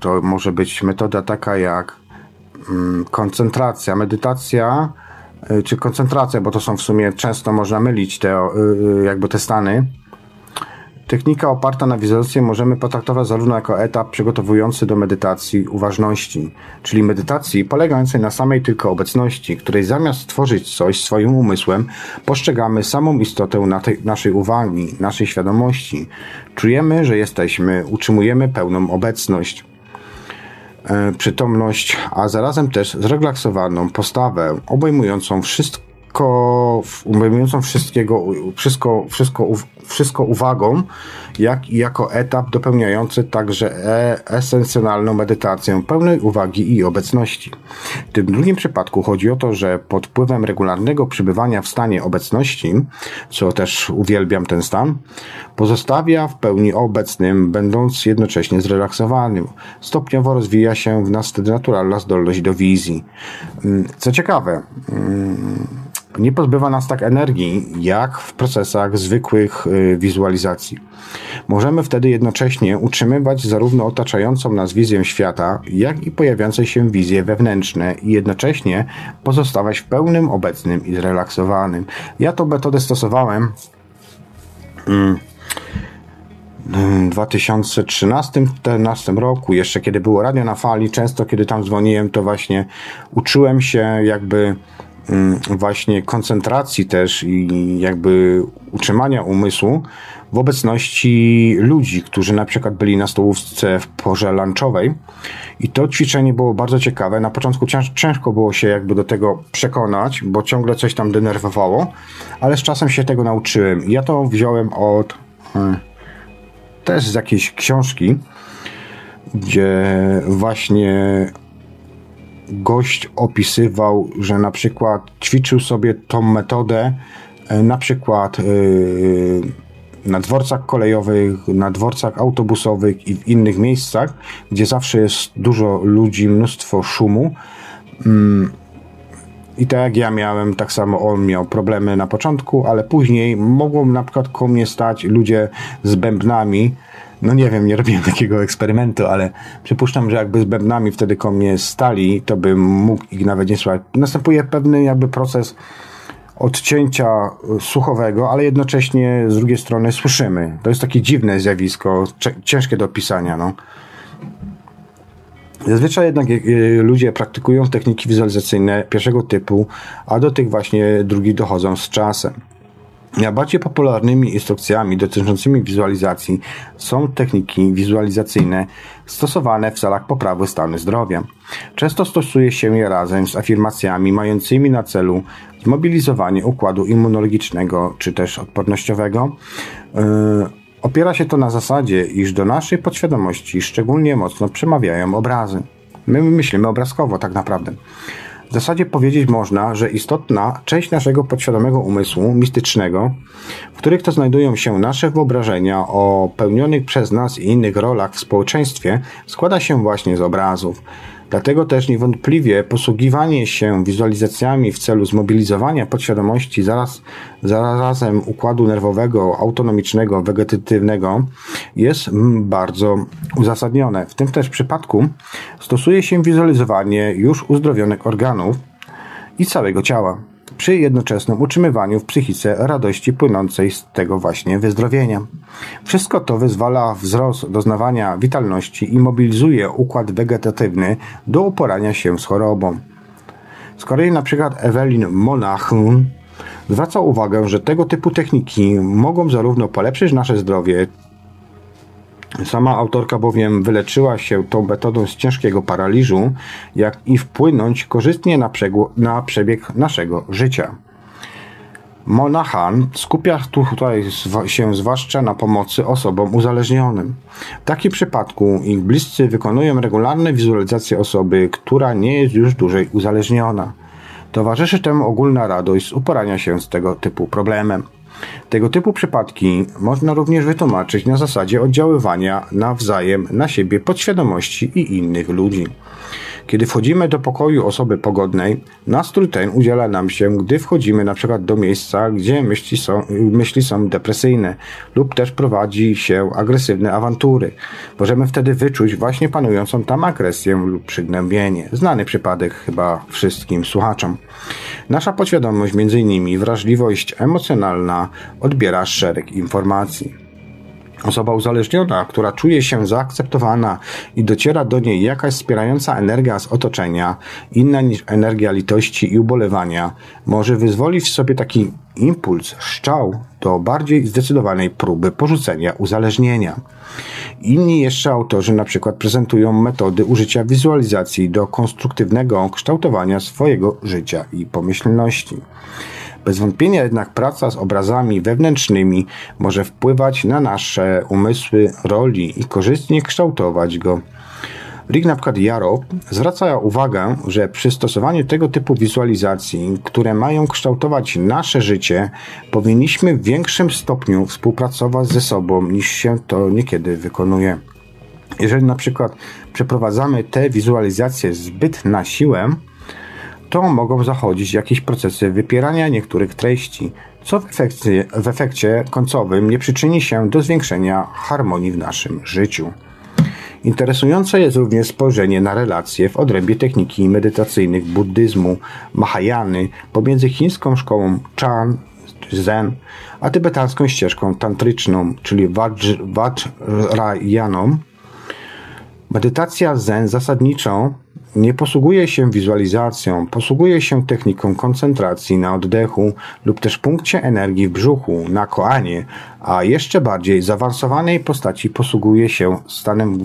to może być metoda taka jak hmm, koncentracja, medytacja y, czy koncentracja, bo to są w sumie często można mylić te y, y, jakby te stany Technika oparta na wizualizacji możemy potraktować zarówno jako etap przygotowujący do medytacji uważności, czyli medytacji polegającej na samej tylko obecności, której zamiast tworzyć coś swoim umysłem, postrzegamy samą istotę na tej, naszej uwagi, naszej świadomości. Czujemy, że jesteśmy, utrzymujemy pełną obecność e, przytomność, a zarazem też zrelaksowaną postawę, obejmującą wszystko obejmującą wszystkiego, wszystko, wszystko, wszystko uwagą, jak i jako etap dopełniający także e esencjonalną medytację pełnej uwagi i obecności. W tym drugim przypadku chodzi o to, że pod wpływem regularnego przybywania w stanie obecności, co też uwielbiam ten stan, pozostawia w pełni obecnym, będąc jednocześnie zrelaksowanym. Stopniowo rozwija się w nas naturalna zdolność do wizji. Mm, co ciekawe, mm, nie pozbywa nas tak energii, jak w procesach zwykłych y, wizualizacji. Możemy wtedy jednocześnie utrzymywać zarówno otaczającą nas wizję świata, jak i pojawiające się wizje wewnętrzne i jednocześnie pozostawać w pełnym, obecnym i zrelaksowanym. Ja tą metodę stosowałem. Mm, w 2013-2014 roku, jeszcze kiedy było radio na fali, często kiedy tam dzwoniłem, to właśnie uczyłem się jakby właśnie koncentracji też i jakby utrzymania umysłu w obecności ludzi, którzy na przykład byli na stołówce w porze lunchowej. I to ćwiczenie było bardzo ciekawe. Na początku ciężko było się jakby do tego przekonać, bo ciągle coś tam denerwowało, ale z czasem się tego nauczyłem. Ja to wziąłem od hmm, też z jakiejś książki, gdzie właśnie gość opisywał, że na przykład ćwiczył sobie tą metodę, e, na przykład na dworcach kolejowych, na dworcach autobusowych i w innych miejscach, gdzie zawsze jest dużo ludzi, mnóstwo szumu. Mm, I tak jak ja miałem, tak samo on miał problemy na początku, ale później mogą na przykład koło mnie stać ludzie z bębnami. No nie wiem, nie robiłem takiego eksperymentu, ale przypuszczam, że jakby z bębnami wtedy koło mnie stali, to bym mógł ich nawet nie słuchać. Następuje pewny jakby proces odcięcia słuchowego, ale jednocześnie z drugiej strony słyszymy. To jest takie dziwne zjawisko, ciężkie do opisania. No. Zazwyczaj jednak e, ludzie praktykują techniki wizualizacyjne pierwszego typu, a do tych właśnie drugich dochodzą z czasem. Najbardziej popularnymi instrukcjami dotyczącymi wizualizacji są techniki wizualizacyjne stosowane w celach poprawy stanu zdrowia. Często stosuje się je razem z afirmacjami mającymi na celu zmobilizowanie układu immunologicznego czy też odpornościowego. Yy, opiera się to na zasadzie, iż do naszej podświadomości szczególnie mocno przemawiają obrazy. My myślimy obrazkowo tak naprawdę. W zasadzie powiedzieć można, że istotna część naszego podświadomego umysłu mistycznego, w których to znajdują się nasze wyobrażenia o pełnionych przez nas i innych rolach w społeczeństwie, składa się właśnie z obrazów. Dlatego też niewątpliwie posługiwanie się wizualizacjami w celu zmobilizowania podświadomości zaraz, zarazem układu nerwowego, autonomicznego, wegetatywnego jest bardzo uzasadnione. W tym też przypadku stosuje się wizualizowanie już uzdrowionych organów i całego ciała przy jednoczesnym utrzymywaniu w psychice radości płynącej z tego właśnie wyzdrowienia. Wszystko to wyzwala wzrost doznawania witalności i mobilizuje układ wegetatywny do uporania się z chorobą. Z kolei na przykład Evelyn Monachun zwraca uwagę, że tego typu techniki mogą zarówno polepszyć nasze zdrowie, Sama autorka bowiem wyleczyła się tą metodą z ciężkiego paraliżu, jak i wpłynąć korzystnie na, na przebieg naszego życia. Monahan skupia tutaj się zwłaszcza na pomocy osobom uzależnionym. W takim przypadku ich bliscy wykonują regularne wizualizacje osoby, która nie jest już dłużej uzależniona. Towarzyszy temu ogólna radość z uporania się z tego typu problemem. Tego typu przypadki można również wytłumaczyć na zasadzie oddziaływania nawzajem na siebie podświadomości i innych ludzi. Kiedy wchodzimy do pokoju osoby pogodnej, nastrój ten udziela nam się, gdy wchodzimy na przykład do miejsca, gdzie myśli są, myśli są depresyjne lub też prowadzi się agresywne awantury. Możemy wtedy wyczuć właśnie panującą tam agresję lub przygnębienie. Znany przypadek chyba wszystkim słuchaczom. Nasza podświadomość, między innymi wrażliwość emocjonalna, odbiera szereg informacji. Osoba uzależniona, która czuje się zaakceptowana i dociera do niej jakaś wspierająca energia z otoczenia, inna niż energia litości i ubolewania, może wyzwolić w sobie taki impuls, szczał do bardziej zdecydowanej próby porzucenia uzależnienia. Inni jeszcze autorzy na przykład prezentują metody użycia wizualizacji do konstruktywnego kształtowania swojego życia i pomyślności. Bez wątpienia jednak praca z obrazami wewnętrznymi może wpływać na nasze umysły, roli i korzystnie kształtować go. Rick na przykład zwraca uwagę, że przy stosowaniu tego typu wizualizacji, które mają kształtować nasze życie, powinniśmy w większym stopniu współpracować ze sobą niż się to niekiedy wykonuje. Jeżeli na przykład przeprowadzamy te wizualizacje zbyt na siłę, to mogą zachodzić jakieś procesy wypierania niektórych treści, co w efekcie, w efekcie końcowym nie przyczyni się do zwiększenia harmonii w naszym życiu. Interesujące jest również spojrzenie na relacje w odrębie techniki medytacyjnych buddyzmu Mahayany pomiędzy chińską szkołą Chan, Zen, a tybetańską ścieżką tantryczną, czyli Vajrayaną. Medytacja Zen zasadniczo nie posługuje się wizualizacją, posługuje się techniką koncentracji na oddechu lub też punkcie energii w brzuchu, na koanie, a jeszcze bardziej zaawansowanej postaci posługuje się stanem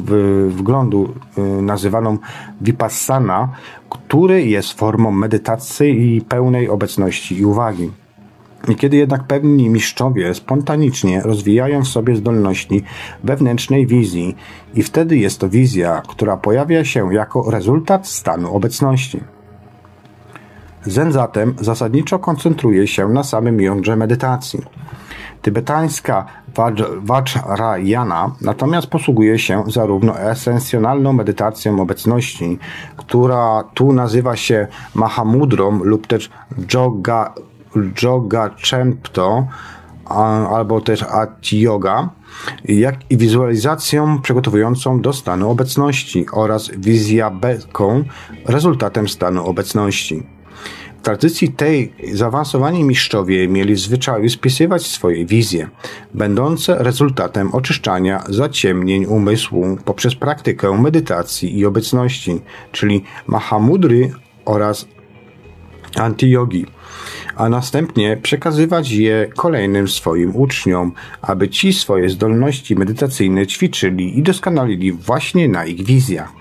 wglądu y, nazywaną vipassana, który jest formą medytacji i pełnej obecności i uwagi. Niekiedy jednak pewni mistrzowie spontanicznie rozwijają w sobie zdolności wewnętrznej wizji i wtedy jest to wizja, która pojawia się jako rezultat stanu obecności. Zen zatem zasadniczo koncentruje się na samym jądrze medytacji. Tybetańska Vajrayana natomiast posługuje się zarówno esencjonalną medytacją obecności, która tu nazywa się Mahamudrą lub też Joga, Joga Chempto, albo też Ati Yoga, jak i wizualizacją przygotowującą do stanu obecności oraz wizjabeką rezultatem stanu obecności. W tradycji tej zaawansowani mistrzowie mieli zwyczaju spisywać swoje wizje, będące rezultatem oczyszczania zaciemnień umysłu poprzez praktykę medytacji i obecności, czyli Mahamudry oraz antiyogi, a następnie przekazywać je kolejnym swoim uczniom, aby ci swoje zdolności medytacyjne ćwiczyli i doskonalili właśnie na ich wizjach.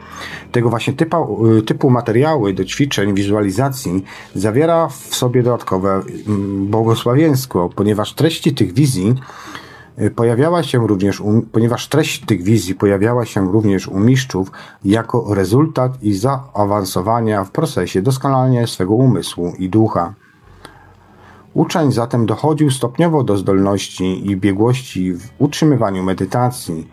Tego właśnie typu, typu materiały do ćwiczeń, wizualizacji zawiera w sobie dodatkowe mm, błogosławieństwo, ponieważ treści tych wizji y, pojawiała się również, ponieważ treść tych wizji pojawiała się również u mistrzów jako rezultat i zaawansowania w procesie doskonalenia swego umysłu i ducha. Uczeń zatem dochodził stopniowo do zdolności i biegłości w utrzymywaniu medytacji,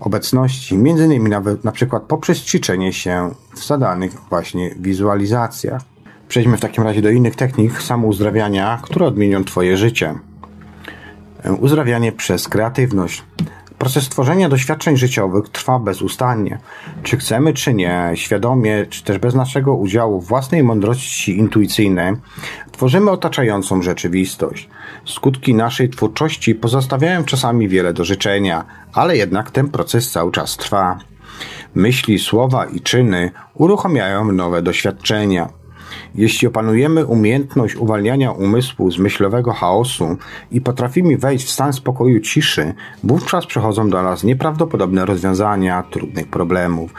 obecności, między innymi nawet na przykład poprzez ćwiczenie się w zadanych właśnie wizualizacjach. Przejdźmy w takim razie do innych technik samouzdrawiania, które odmienią Twoje życie. Uzdrawianie przez kreatywność. Proces tworzenia doświadczeń życiowych trwa bezustannie. Czy chcemy, czy nie, świadomie, czy też bez naszego udziału własnej mądrości intuicyjnej, tworzymy otaczającą rzeczywistość. Skutki naszej twórczości pozostawiają czasami wiele do życzenia, ale jednak ten proces cały czas trwa. Myśli, słowa i czyny uruchamiają nowe doświadczenia. Jeśli opanujemy umiejętność uwalniania umysłu z myślowego chaosu i potrafimy wejść w stan spokoju ciszy, wówczas przychodzą do nas nieprawdopodobne rozwiązania trudnych problemów,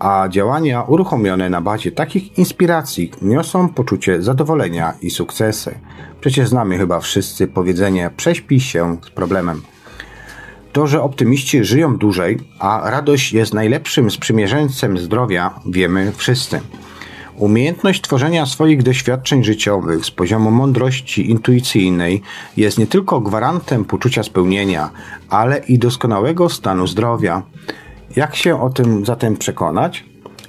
a działania uruchomione na bazie takich inspiracji niosą poczucie zadowolenia i sukcesy. Przecież znamy chyba wszyscy powiedzenie prześpij się z problemem. To, że optymiści żyją dłużej, a radość jest najlepszym sprzymierzeńcem zdrowia, wiemy wszyscy. Umiejętność tworzenia swoich doświadczeń życiowych z poziomu mądrości intuicyjnej jest nie tylko gwarantem poczucia spełnienia, ale i doskonałego stanu zdrowia. Jak się o tym zatem przekonać?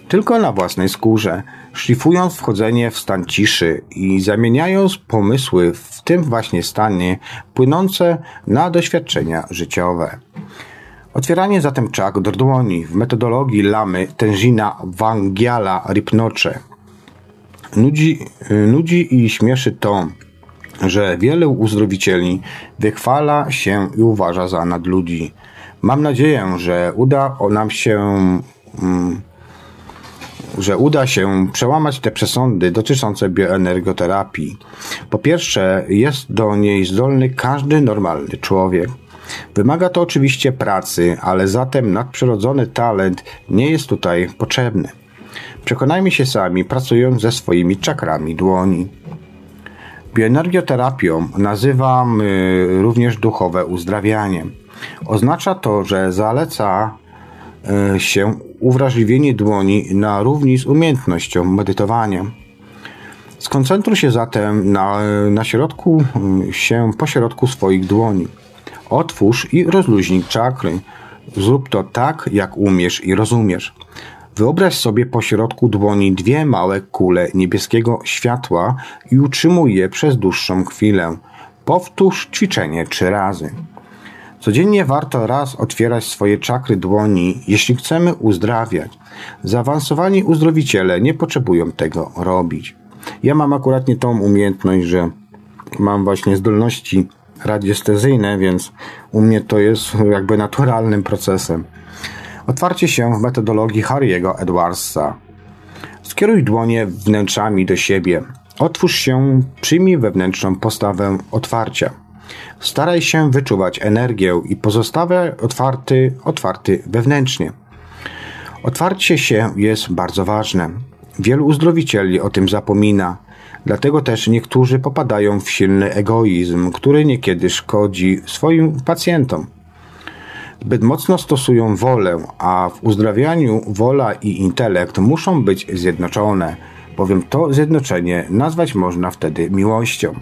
Tylko na własnej skórze, szlifując wchodzenie w stan ciszy i zamieniając pomysły w tym właśnie stanie płynące na doświadczenia życiowe. Otwieranie zatem czak do dłoni w metodologii lamy Tenzina Wangiala Ripnocze Nudzi, nudzi i śmieszy to, że wielu uzdrowicieli wychwala się i uważa za nadludzi. Mam nadzieję, że uda nam się, mm, że uda się przełamać te przesądy dotyczące bioenergoterapii. Po pierwsze, jest do niej zdolny każdy normalny człowiek. Wymaga to oczywiście pracy, ale zatem nadprzyrodzony talent nie jest tutaj potrzebny. Przekonajmy się sami, pracując ze swoimi czakrami dłoni. Bioenergioterapią nazywam y, również duchowe uzdrawianie. Oznacza to, że zaleca y, się uwrażliwienie dłoni na równi z umiejętnością medytowania. Skoncentruj się zatem na, na środku y, się po środku swoich dłoni. Otwórz i rozluźnij czakry. Zrób to tak, jak umiesz i rozumiesz. Wyobraź sobie pośrodku dłoni dwie małe kule niebieskiego światła i utrzymuj je przez dłuższą chwilę. Powtórz ćwiczenie trzy razy. Codziennie warto raz otwierać swoje czakry dłoni, jeśli chcemy uzdrawiać. Zaawansowani uzdrowiciele nie potrzebują tego robić. Ja mam akurat nie tą umiejętność, że mam właśnie zdolności radiestezyjne, więc u mnie to jest jakby naturalnym procesem. Otwarcie się w metodologii Harry'ego Edwardsa. Skieruj dłonie wnętrzami do siebie. Otwórz się, przyjmij wewnętrzną postawę otwarcia. Staraj się wyczuwać energię i pozostawiaj otwarty, otwarty wewnętrznie. Otwarcie się jest bardzo ważne. Wielu uzdrowicieli o tym zapomina. Dlatego też niektórzy popadają w silny egoizm, który niekiedy szkodzi swoim pacjentom. Zbyt mocno stosują wolę, a w uzdrawianiu wola i intelekt muszą być zjednoczone, bowiem to zjednoczenie nazwać można wtedy miłością.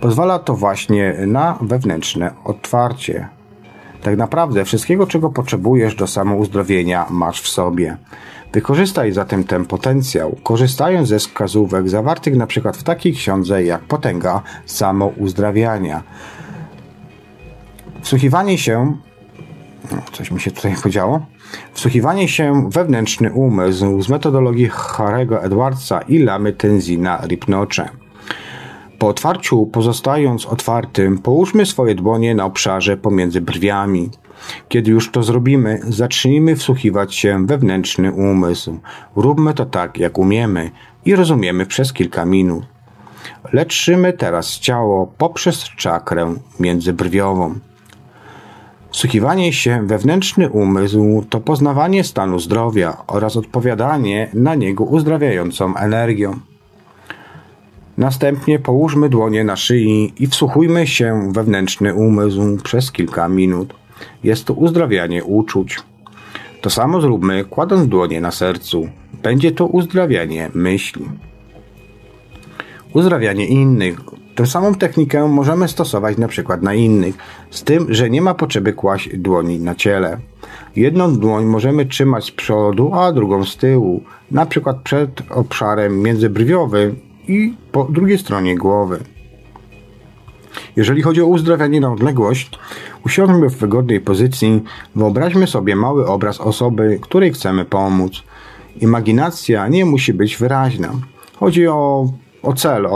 Pozwala to właśnie na wewnętrzne otwarcie. Tak naprawdę wszystkiego, czego potrzebujesz do samouzdrowienia, masz w sobie. Wykorzystaj zatem ten potencjał, korzystając ze wskazówek zawartych np. w takiej ksiądze jak Potęga Samouzdrawiania. Wsłuchiwanie się coś mi się tutaj podziało. Wsłuchiwanie się wewnętrzny umysł z metodologii Harego Edwardsa i lamy Tenzina Ripnocze. Po otwarciu, pozostając otwartym, połóżmy swoje dłonie na obszarze pomiędzy brwiami. Kiedy już to zrobimy, zacznijmy wsłuchiwać się wewnętrzny umysł. Róbmy to tak, jak umiemy i rozumiemy przez kilka minut. Leczymy teraz ciało poprzez czakrę międzybrwiową. Wsłuchiwanie się wewnętrzny umysł to poznawanie stanu zdrowia oraz odpowiadanie na niego uzdrawiającą energią. Następnie połóżmy dłonie na szyi i wsłuchujmy się wewnętrzny umysł przez kilka minut. Jest to uzdrawianie uczuć. To samo zróbmy kładąc dłonie na sercu. Będzie to uzdrawianie myśli. Uzdrawianie innych Tę samą technikę możemy stosować na przykład na innych, z tym, że nie ma potrzeby kłaść dłoni na ciele. Jedną dłoń możemy trzymać z przodu, a drugą z tyłu, na przykład przed obszarem międzybrwiowym i po drugiej stronie głowy. Jeżeli chodzi o uzdrawianie na odległość, usiądźmy w wygodnej pozycji, wyobraźmy sobie mały obraz osoby, której chcemy pomóc. Imaginacja nie musi być wyraźna. Chodzi o o cel, o,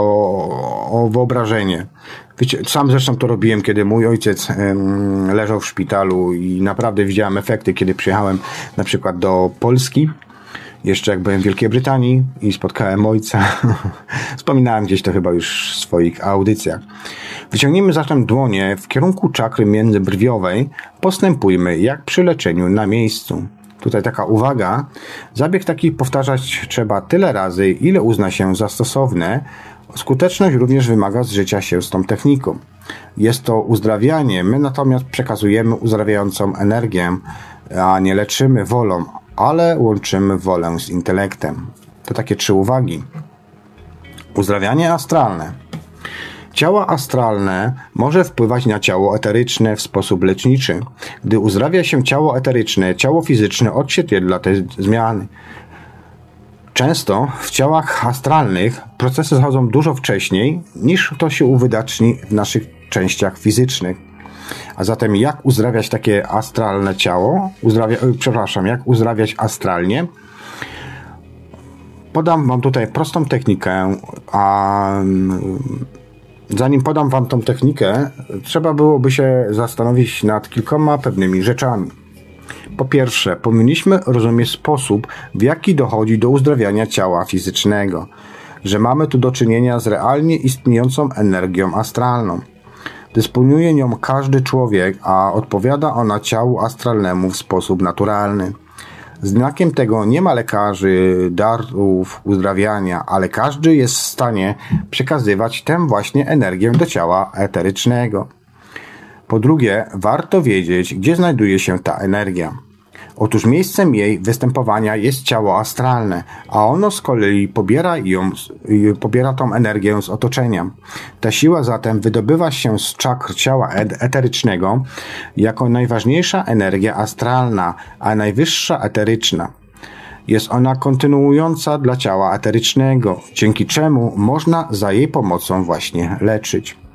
o wyobrażenie. Wiecie, sam zresztą to robiłem, kiedy mój ojciec leżał w szpitalu i naprawdę widziałem efekty, kiedy przyjechałem na przykład do Polski, jeszcze jak byłem w Wielkiej Brytanii i spotkałem ojca. Wspominałem gdzieś to chyba już w swoich audycjach. Wyciągnijmy zatem dłonie w kierunku czakry międzybrwiowej, postępujmy jak przy leczeniu na miejscu. Tutaj taka uwaga. Zabieg taki powtarzać trzeba tyle razy, ile uzna się za stosowne. Skuteczność również wymaga zżycia się z tą techniką. Jest to uzdrawianie, my natomiast przekazujemy uzdrawiającą energię, a nie leczymy wolą, ale łączymy wolę z intelektem. To takie trzy uwagi. Uzdrawianie astralne. Ciało astralne może wpływać na ciało eteryczne w sposób leczniczy. Gdy uzdrawia się ciało eteryczne, ciało fizyczne odzwierciedla te zmiany. Często w ciałach astralnych procesy zachodzą dużo wcześniej niż to się uwydatni w naszych częściach fizycznych. A zatem jak uzdrawiać takie astralne ciało? Uzdrawia, przepraszam, jak uzdrawiać astralnie? Podam Wam tutaj prostą technikę, a Zanim podam Wam tą technikę, trzeba byłoby się zastanowić nad kilkoma pewnymi rzeczami. Po pierwsze, powinniśmy rozumieć sposób, w jaki dochodzi do uzdrawiania ciała fizycznego, że mamy tu do czynienia z realnie istniejącą energią astralną. Dysponuje nią każdy człowiek, a odpowiada ona ciału astralnemu w sposób naturalny. Znakiem tego nie ma lekarzy, darów, uzdrawiania, ale każdy jest w stanie przekazywać tę właśnie energię do ciała eterycznego. Po drugie, warto wiedzieć, gdzie znajduje się ta energia. Otóż miejscem jej występowania jest ciało astralne, a ono z kolei pobiera ją, pobiera tą energię z otoczenia. Ta siła zatem wydobywa się z czakr ciała eterycznego jako najważniejsza energia astralna, a najwyższa eteryczna. Jest ona kontynuująca dla ciała eterycznego, dzięki czemu można za jej pomocą właśnie leczyć.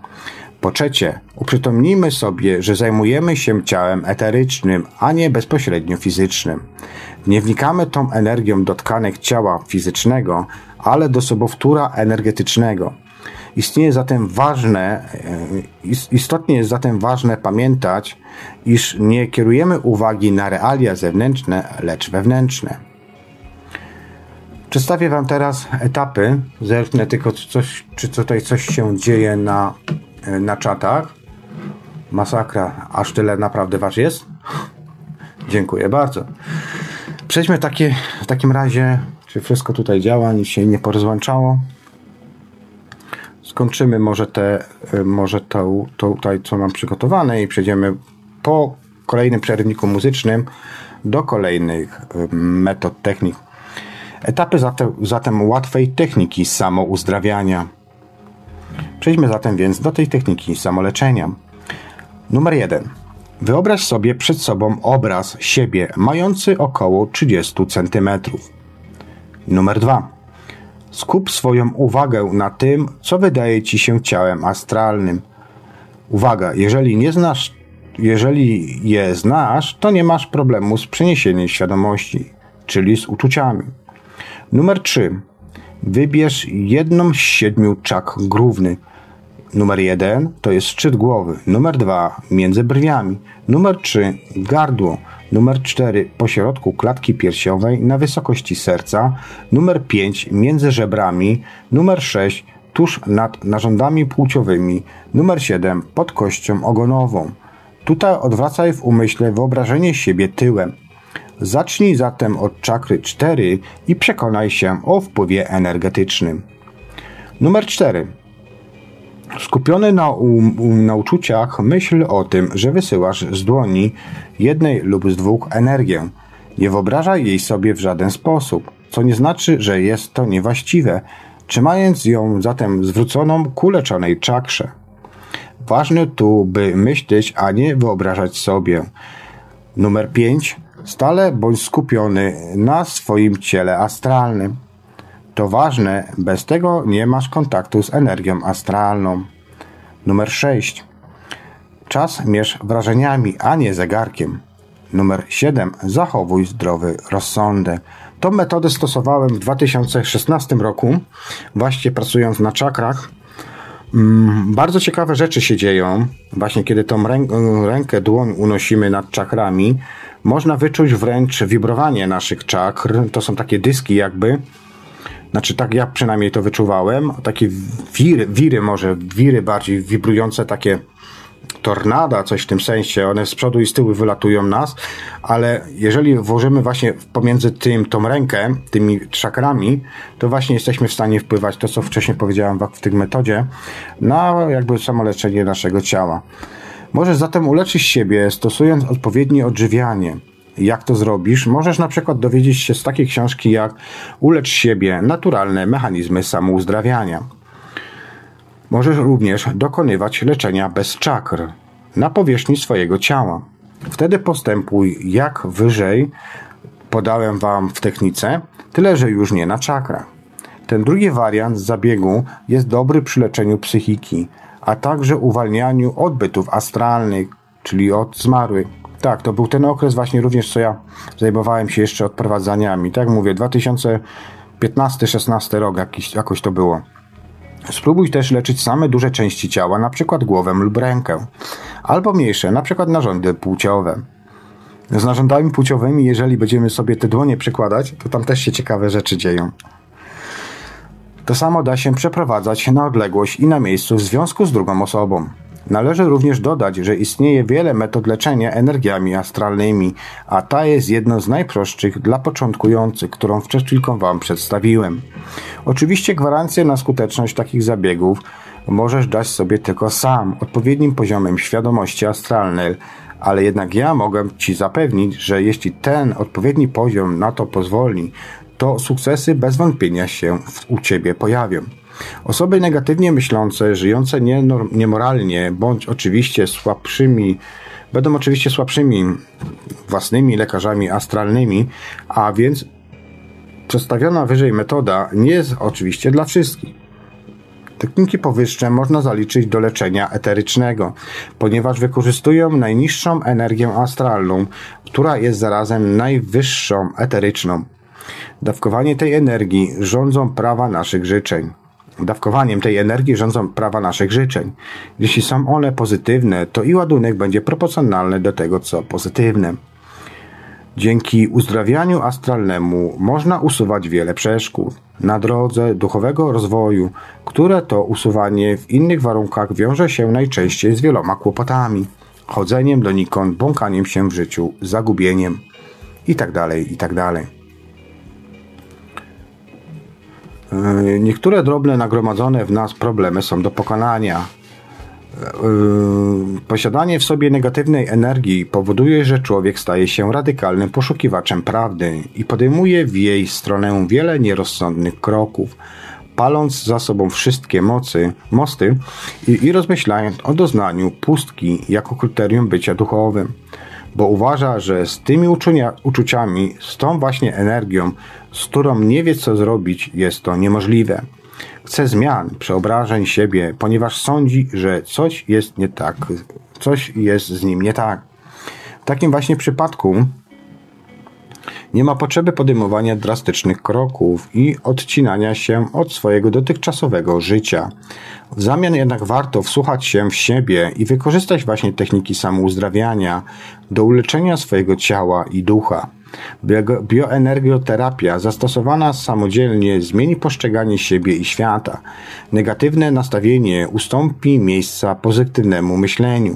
Po trzecie, uprzytomnijmy sobie, że zajmujemy się ciałem eterycznym, a nie bezpośrednio fizycznym. Nie wnikamy tą energią do tkanek ciała fizycznego, ale do sobowtóra energetycznego. Istnieje zatem ważne, e, istotnie jest zatem ważne pamiętać, iż nie kierujemy uwagi na realia zewnętrzne, lecz wewnętrzne. Przedstawię Wam teraz etapy. Zerknę tylko, coś, czy tutaj coś się dzieje na na czatach. Masakra, aż tyle naprawdę was jest? Dziękuję bardzo. Przejdźmy takie, w takim razie, czy wszystko tutaj działa, nic się nie porozłączało. skończymy może te, y, może to, to tutaj, co mam przygotowane i przejdziemy po kolejnym przerywniku muzycznym do kolejnych y, metod, technik. Etapy zatem, zatem łatwej techniki samouzdrawiania. Przejdźmy zatem więc do tej techniki samoleczenia. Numer jeden. Wyobraź sobie przed sobą obraz siebie mający około 30 cm. Numer dwa. Skup swoją uwagę na tym, co wydaje ci się ciałem astralnym. Uwaga, jeżeli nie znasz, jeżeli je znasz, to nie masz problemu z przeniesieniem świadomości, czyli z uczuciami. Numer 3. Wybierz jedną z siedmiu czak głównych. Numer 1 to jest szczyt głowy. Numer 2 między brwiami. Numer 3 gardło. Numer 4 pośrodku klatki piersiowej na wysokości serca. Numer 5 między żebrami. Numer 6 tuż nad narządami płciowymi. Numer 7 pod kością ogonową. Tutaj odwracaj w umyśle wyobrażenie siebie tyłem. Zacznij zatem od czakry 4 i przekonaj się o wpływie energetycznym. Numer 4. Skupiony na, um, na uczuciach, myśl o tym, że wysyłasz z dłoni jednej lub z dwóch energię. Nie wyobrażaj jej sobie w żaden sposób, co nie znaczy, że jest to niewłaściwe, trzymając ją zatem zwróconą ku leczonej czakrze. Ważne tu, by myśleć, a nie wyobrażać sobie. Numer 5. Stale bądź skupiony na swoim ciele astralnym. To ważne, bez tego nie masz kontaktu z energią astralną. Numer 6. Czas mierz wrażeniami, a nie zegarkiem. Numer 7. Zachowuj zdrowy rozsądek. Tą metodę stosowałem w 2016 roku, właśnie pracując na czakrach. Mm, bardzo ciekawe rzeczy się dzieją, właśnie kiedy tą rękę, dłoń unosimy nad czakrami. Można wyczuć wręcz wibrowanie naszych czakr. To są takie dyski jakby, znaczy tak ja przynajmniej to wyczuwałem. Takie wiry, wiry może, wiry bardziej wibrujące, takie tornada, coś w tym sensie. One z przodu i z tyłu wylatują nas, ale jeżeli włożymy właśnie pomiędzy tym, tą rękę, tymi czakrami, to właśnie jesteśmy w stanie wpływać, to co wcześniej powiedziałem w tej metodzie, na jakby samoleczenie naszego ciała. Możesz zatem uleczyć siebie stosując odpowiednie odżywianie jak to zrobisz, możesz na przykład dowiedzieć się z takiej książki jak Ulecz siebie naturalne mechanizmy samouzdrawiania. Możesz również dokonywać leczenia bez czakr na powierzchni swojego ciała. Wtedy postępuj jak wyżej podałem Wam w technice, tyle że już nie na czakrach. Ten drugi wariant zabiegu jest dobry przy leczeniu psychiki, a także uwalnianiu odbytów astralnych, czyli od zmarłych. Tak, to był ten okres właśnie również, co ja zajmowałem się jeszcze odprowadzaniami. Tak mówię, 2015-16 rok jakiś, jakoś to było. Spróbuj też leczyć same duże części ciała, na przykład głowę lub rękę, albo mniejsze, na przykład narządy płciowe. Z narządami płciowymi, jeżeli będziemy sobie te dłonie przykładać, to tam też się ciekawe rzeczy dzieją. To samo da się przeprowadzać na odległość i na miejscu w związku z drugą osobą. Należy również dodać, że istnieje wiele metod leczenia energiami astralnymi, a ta jest jedną z najprostszych dla początkujących, którą przed chwilką Wam przedstawiłem. Oczywiście gwarancję na skuteczność takich zabiegów możesz dać sobie tylko sam, odpowiednim poziomem świadomości astralnej, ale jednak ja mogę Ci zapewnić, że jeśli ten odpowiedni poziom na to pozwoli, to sukcesy bez wątpienia się u Ciebie pojawią. Osoby negatywnie myślące, żyjące niemoralnie, bądź oczywiście słabszymi, będą oczywiście słabszymi własnymi lekarzami astralnymi, a więc przedstawiona wyżej metoda nie jest oczywiście dla wszystkich. Techniki powyższe można zaliczyć do leczenia eterycznego, ponieważ wykorzystują najniższą energię astralną, która jest zarazem najwyższą eteryczną. Dawkowanie tej energii rządzą prawa naszych życzeń. Dawkowaniem tej energii rządzą prawa naszych życzeń. Jeśli są one pozytywne, to i ładunek będzie proporcjonalny do tego, co pozytywne. Dzięki uzdrawianiu astralnemu można usuwać wiele przeszkód na drodze duchowego rozwoju, które to usuwanie w innych warunkach wiąże się najczęściej z wieloma kłopotami, chodzeniem donikąd, błąkaniem się w życiu, zagubieniem itd. Tak itd. niektóre drobne nagromadzone w nas problemy są do pokonania. Yy, posiadanie w sobie negatywnej energii powoduje, że człowiek staje się radykalnym poszukiwaczem prawdy i podejmuje w jej stronę wiele nierozsądnych kroków, paląc za sobą wszystkie mocy, mosty i, i rozmyślając o doznaniu pustki jako kryterium bycia duchowym bo uważa, że z tymi uczucia, uczuciami, z tą właśnie energią, z którą nie wie co zrobić, jest to niemożliwe. Chce zmian, przeobrażeń siebie, ponieważ sądzi, że coś jest nie tak, coś jest z nim nie tak. W takim właśnie przypadku nie ma potrzeby podejmowania drastycznych kroków i odcinania się od swojego dotychczasowego życia. W zamian jednak warto wsłuchać się w siebie i wykorzystać właśnie techniki samouzdrawiania do uleczenia swojego ciała i ducha. Bioenergioterapia zastosowana samodzielnie zmieni postrzeganie siebie i świata. Negatywne nastawienie ustąpi miejsca pozytywnemu myśleniu.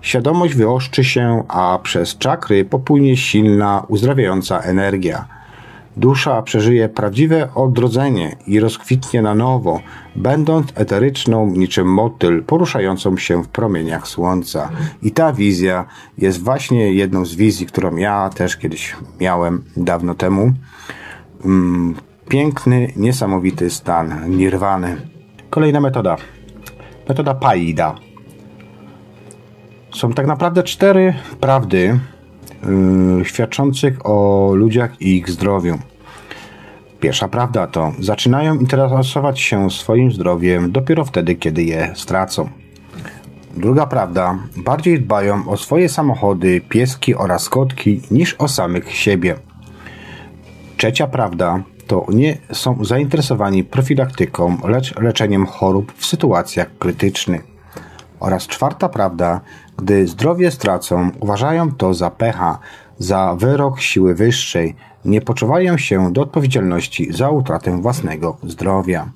Świadomość wyostrzy się, a przez czakry popłynie silna, uzdrawiająca energia. Dusza przeżyje prawdziwe odrodzenie i rozkwitnie na nowo, będąc eteryczną niczym motyl poruszającą się w promieniach słońca. I ta wizja jest właśnie jedną z wizji, którą ja też kiedyś miałem dawno temu. Mm, piękny, niesamowity stan nirwany. Kolejna metoda. Metoda Paida. Są tak naprawdę cztery prawdy yy, świadczących o ludziach i ich zdrowiu. Pierwsza prawda to zaczynają interesować się swoim zdrowiem dopiero wtedy, kiedy je stracą. Druga prawda, bardziej dbają o swoje samochody, pieski oraz kotki niż o samych siebie. Trzecia prawda to nie są zainteresowani profilaktyką, lecz leczeniem chorób w sytuacjach krytycznych. Oraz czwarta prawda, gdy zdrowie stracą, uważają to za pecha, za wyrok siły wyższej, nie poczuwają się do odpowiedzialności za utratę własnego zdrowia.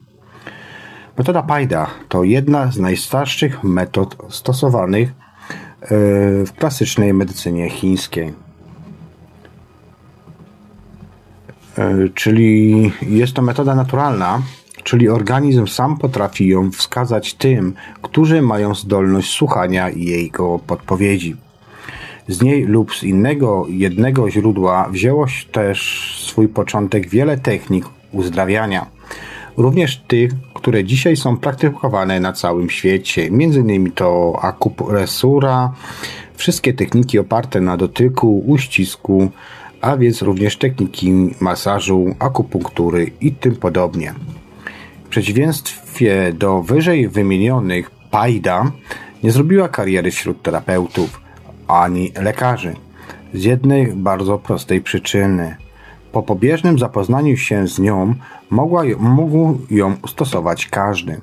Metoda Pajda to jedna z najstarszych metod stosowanych e, w klasycznej medycynie chińskiej. E, czyli jest to metoda naturalna, czyli organizm sam potrafi ją wskazać tym, którzy mają zdolność słuchania jego podpowiedzi. Z niej lub z innego jednego źródła wzięło też swój początek wiele technik uzdrawiania. Również tych, które dzisiaj są praktykowane na całym świecie. M.in. to akupresura, wszystkie techniki oparte na dotyku, uścisku, a więc również techniki masażu, akupunktury i tym podobnie. Przeciwieństwie do wyżej wymienionych, Pajda nie zrobiła kariery wśród terapeutów ani lekarzy. Z jednej bardzo prostej przyczyny. Po pobieżnym zapoznaniu się z nią mogła, mógł ją stosować każdy.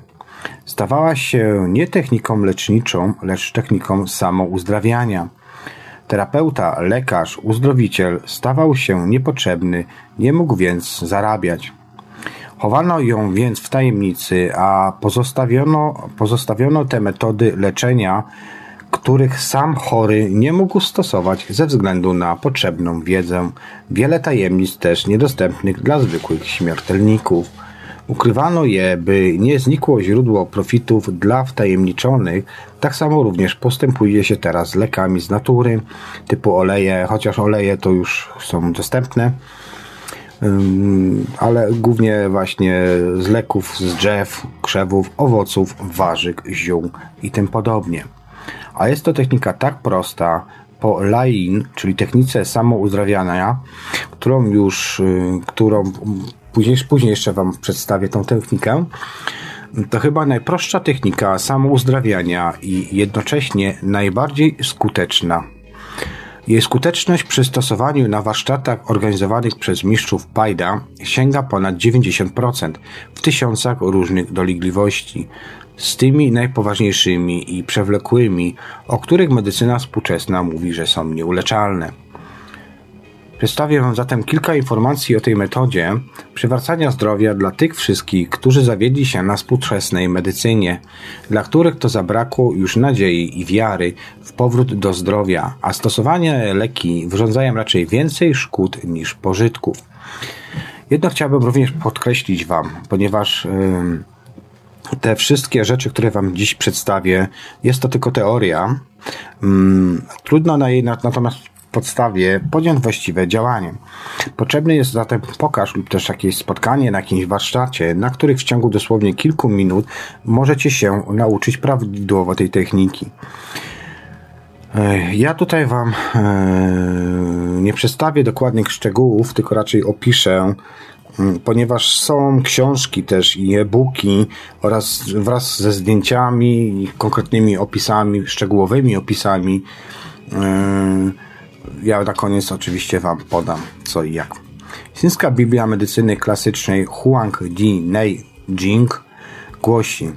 Stawała się nie techniką leczniczą, lecz techniką samouzdrawiania. Terapeuta, lekarz, uzdrowiciel stawał się niepotrzebny, nie mógł więc zarabiać. Chowano ją więc w tajemnicy, a pozostawiono, pozostawiono te metody leczenia których sam chory nie mógł stosować ze względu na potrzebną wiedzę. Wiele tajemnic też niedostępnych dla zwykłych śmiertelników. Ukrywano je, by nie znikło źródło profitów dla wtajemniczonych. Tak samo również postępuje się teraz z lekami z natury, typu oleje, chociaż oleje to już są dostępne, ale głównie właśnie z leków, z drzew, krzewów, owoców, warzyk, ziół i tym podobnie. A jest to technika tak prosta, po Lain, czyli technice samouzdrawiania, którą już, y, którą później, później jeszcze Wam przedstawię tą technikę. To chyba najprostsza technika samouzdrawiania i jednocześnie najbardziej skuteczna. Jej skuteczność przy stosowaniu na warsztatach organizowanych przez mistrzów Pajda sięga ponad 90% w tysiącach różnych dolegliwości, z tymi najpoważniejszymi i przewlekłymi, o których medycyna współczesna mówi, że są nieuleczalne. Przedstawię Wam zatem kilka informacji o tej metodzie przywracania zdrowia dla tych wszystkich, którzy zawiedli się na współczesnej medycynie, dla których to zabrakło już nadziei i wiary w powrót do zdrowia, a stosowanie leki wyrządzają raczej więcej szkód niż pożytków. Jedno chciałbym również podkreślić Wam, ponieważ te wszystkie rzeczy, które Wam dziś przedstawię, jest to tylko teoria. Trudno na jej natomiast podstawie podjąć właściwe działanie. Potrzebny jest zatem pokaż lub też jakieś spotkanie na jakimś warsztacie, na których w ciągu dosłownie kilku minut możecie się nauczyć prawidłowo tej techniki. Ja tutaj Wam nie przedstawię dokładnych szczegółów, tylko raczej opiszę, ponieważ są książki też i e-booki oraz wraz ze zdjęciami, konkretnymi opisami, szczegółowymi opisami. Ja na koniec oczywiście Wam podam co i jak. Chińska Biblia Medycyny Klasycznej Huang Di Nei Jing głosi,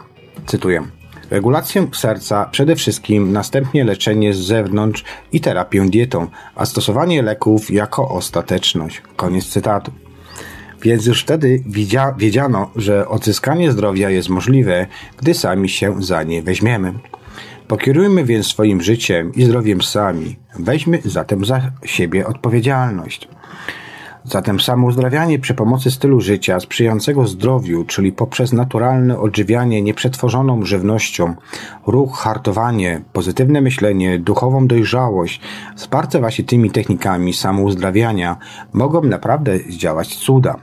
cytuję, Regulację serca przede wszystkim, następnie leczenie z zewnątrz i terapię dietą, a stosowanie leków jako ostateczność. Koniec cytatu. Więc już wtedy wiedziano, że odzyskanie zdrowia jest możliwe, gdy sami się za nie weźmiemy. Pokierujmy więc swoim życiem i zdrowiem sami. Weźmy zatem za siebie odpowiedzialność. Zatem samouzdrawianie przy pomocy stylu życia sprzyjającego zdrowiu, czyli poprzez naturalne odżywianie nieprzetworzoną żywnością, ruch, hartowanie, pozytywne myślenie, duchową dojrzałość, wsparte właśnie tymi technikami samouzdrawiania, mogą naprawdę zdziałać cuda.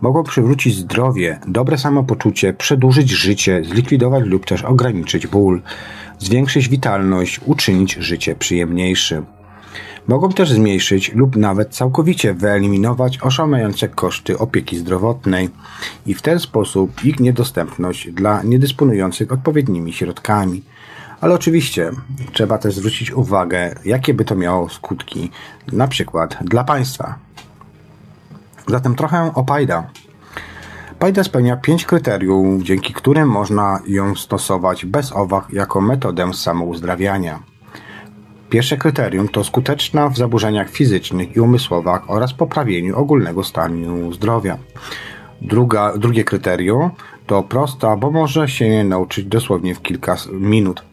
Mogą przywrócić zdrowie, dobre samopoczucie, przedłużyć życie, zlikwidować lub też ograniczyć ból, zwiększyć witalność, uczynić życie przyjemniejszym. Mogą też zmniejszyć lub nawet całkowicie wyeliminować oszałamiające koszty opieki zdrowotnej i w ten sposób ich niedostępność dla niedysponujących odpowiednimi środkami. Ale oczywiście trzeba też zwrócić uwagę, jakie by to miało skutki, na przykład dla państwa. Zatem trochę o PAJDA spełnia pięć kryteriów, dzięki którym można ją stosować bez owag jako metodę samouzdrawiania. Pierwsze kryterium to skuteczna w zaburzeniach fizycznych i umysłowych oraz poprawieniu ogólnego stanu zdrowia. Druga, drugie kryterium to prosta, bo może się je nauczyć dosłownie w kilka minut.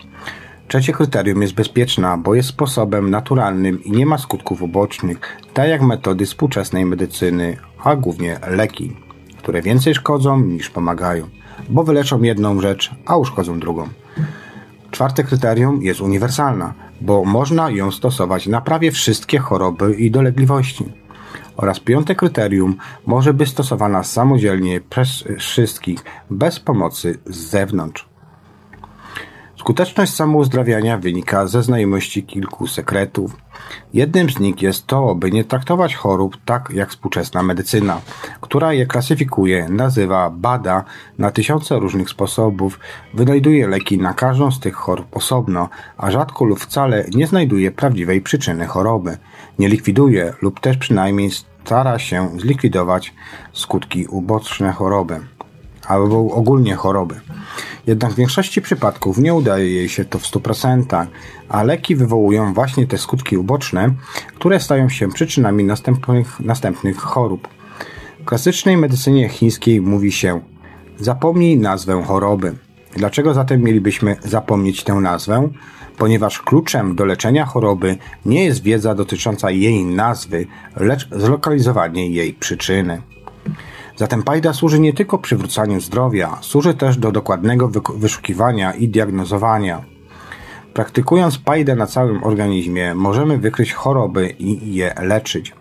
Trzecie kryterium jest bezpieczna, bo jest sposobem naturalnym i nie ma skutków ubocznych, tak jak metody współczesnej medycyny, a głównie leki, które więcej szkodzą niż pomagają, bo wyleczą jedną rzecz, a uszkodzą drugą. Czwarte kryterium jest uniwersalna, bo można ją stosować na prawie wszystkie choroby i dolegliwości. Oraz piąte kryterium może być stosowana samodzielnie przez wszystkich bez pomocy z zewnątrz. Skuteczność samouzdrawiania wynika ze znajomości kilku sekretów. Jednym z nich jest to, by nie traktować chorób tak jak współczesna medycyna, która je klasyfikuje, nazywa, bada na tysiące różnych sposobów, wynajduje leki na każdą z tych chorób osobno, a rzadko lub wcale nie znajduje prawdziwej przyczyny choroby. Nie likwiduje lub też przynajmniej stara się zlikwidować skutki uboczne choroby albo ogólnie choroby. Jednak w większości przypadków nie udaje jej się to w 100%, a leki wywołują właśnie te skutki uboczne, które stają się przyczynami następnych, następnych chorób. W klasycznej medycynie chińskiej mówi się zapomnij nazwę choroby. Dlaczego zatem mielibyśmy zapomnieć tę nazwę? Ponieważ kluczem do leczenia choroby nie jest wiedza dotycząca jej nazwy, lecz zlokalizowanie jej przyczyny. Zatem pajda służy nie tylko przywrócaniu zdrowia, służy też do dokładnego wyszukiwania i diagnozowania. Praktykując pajdę na całym organizmie, możemy wykryć choroby i je leczyć.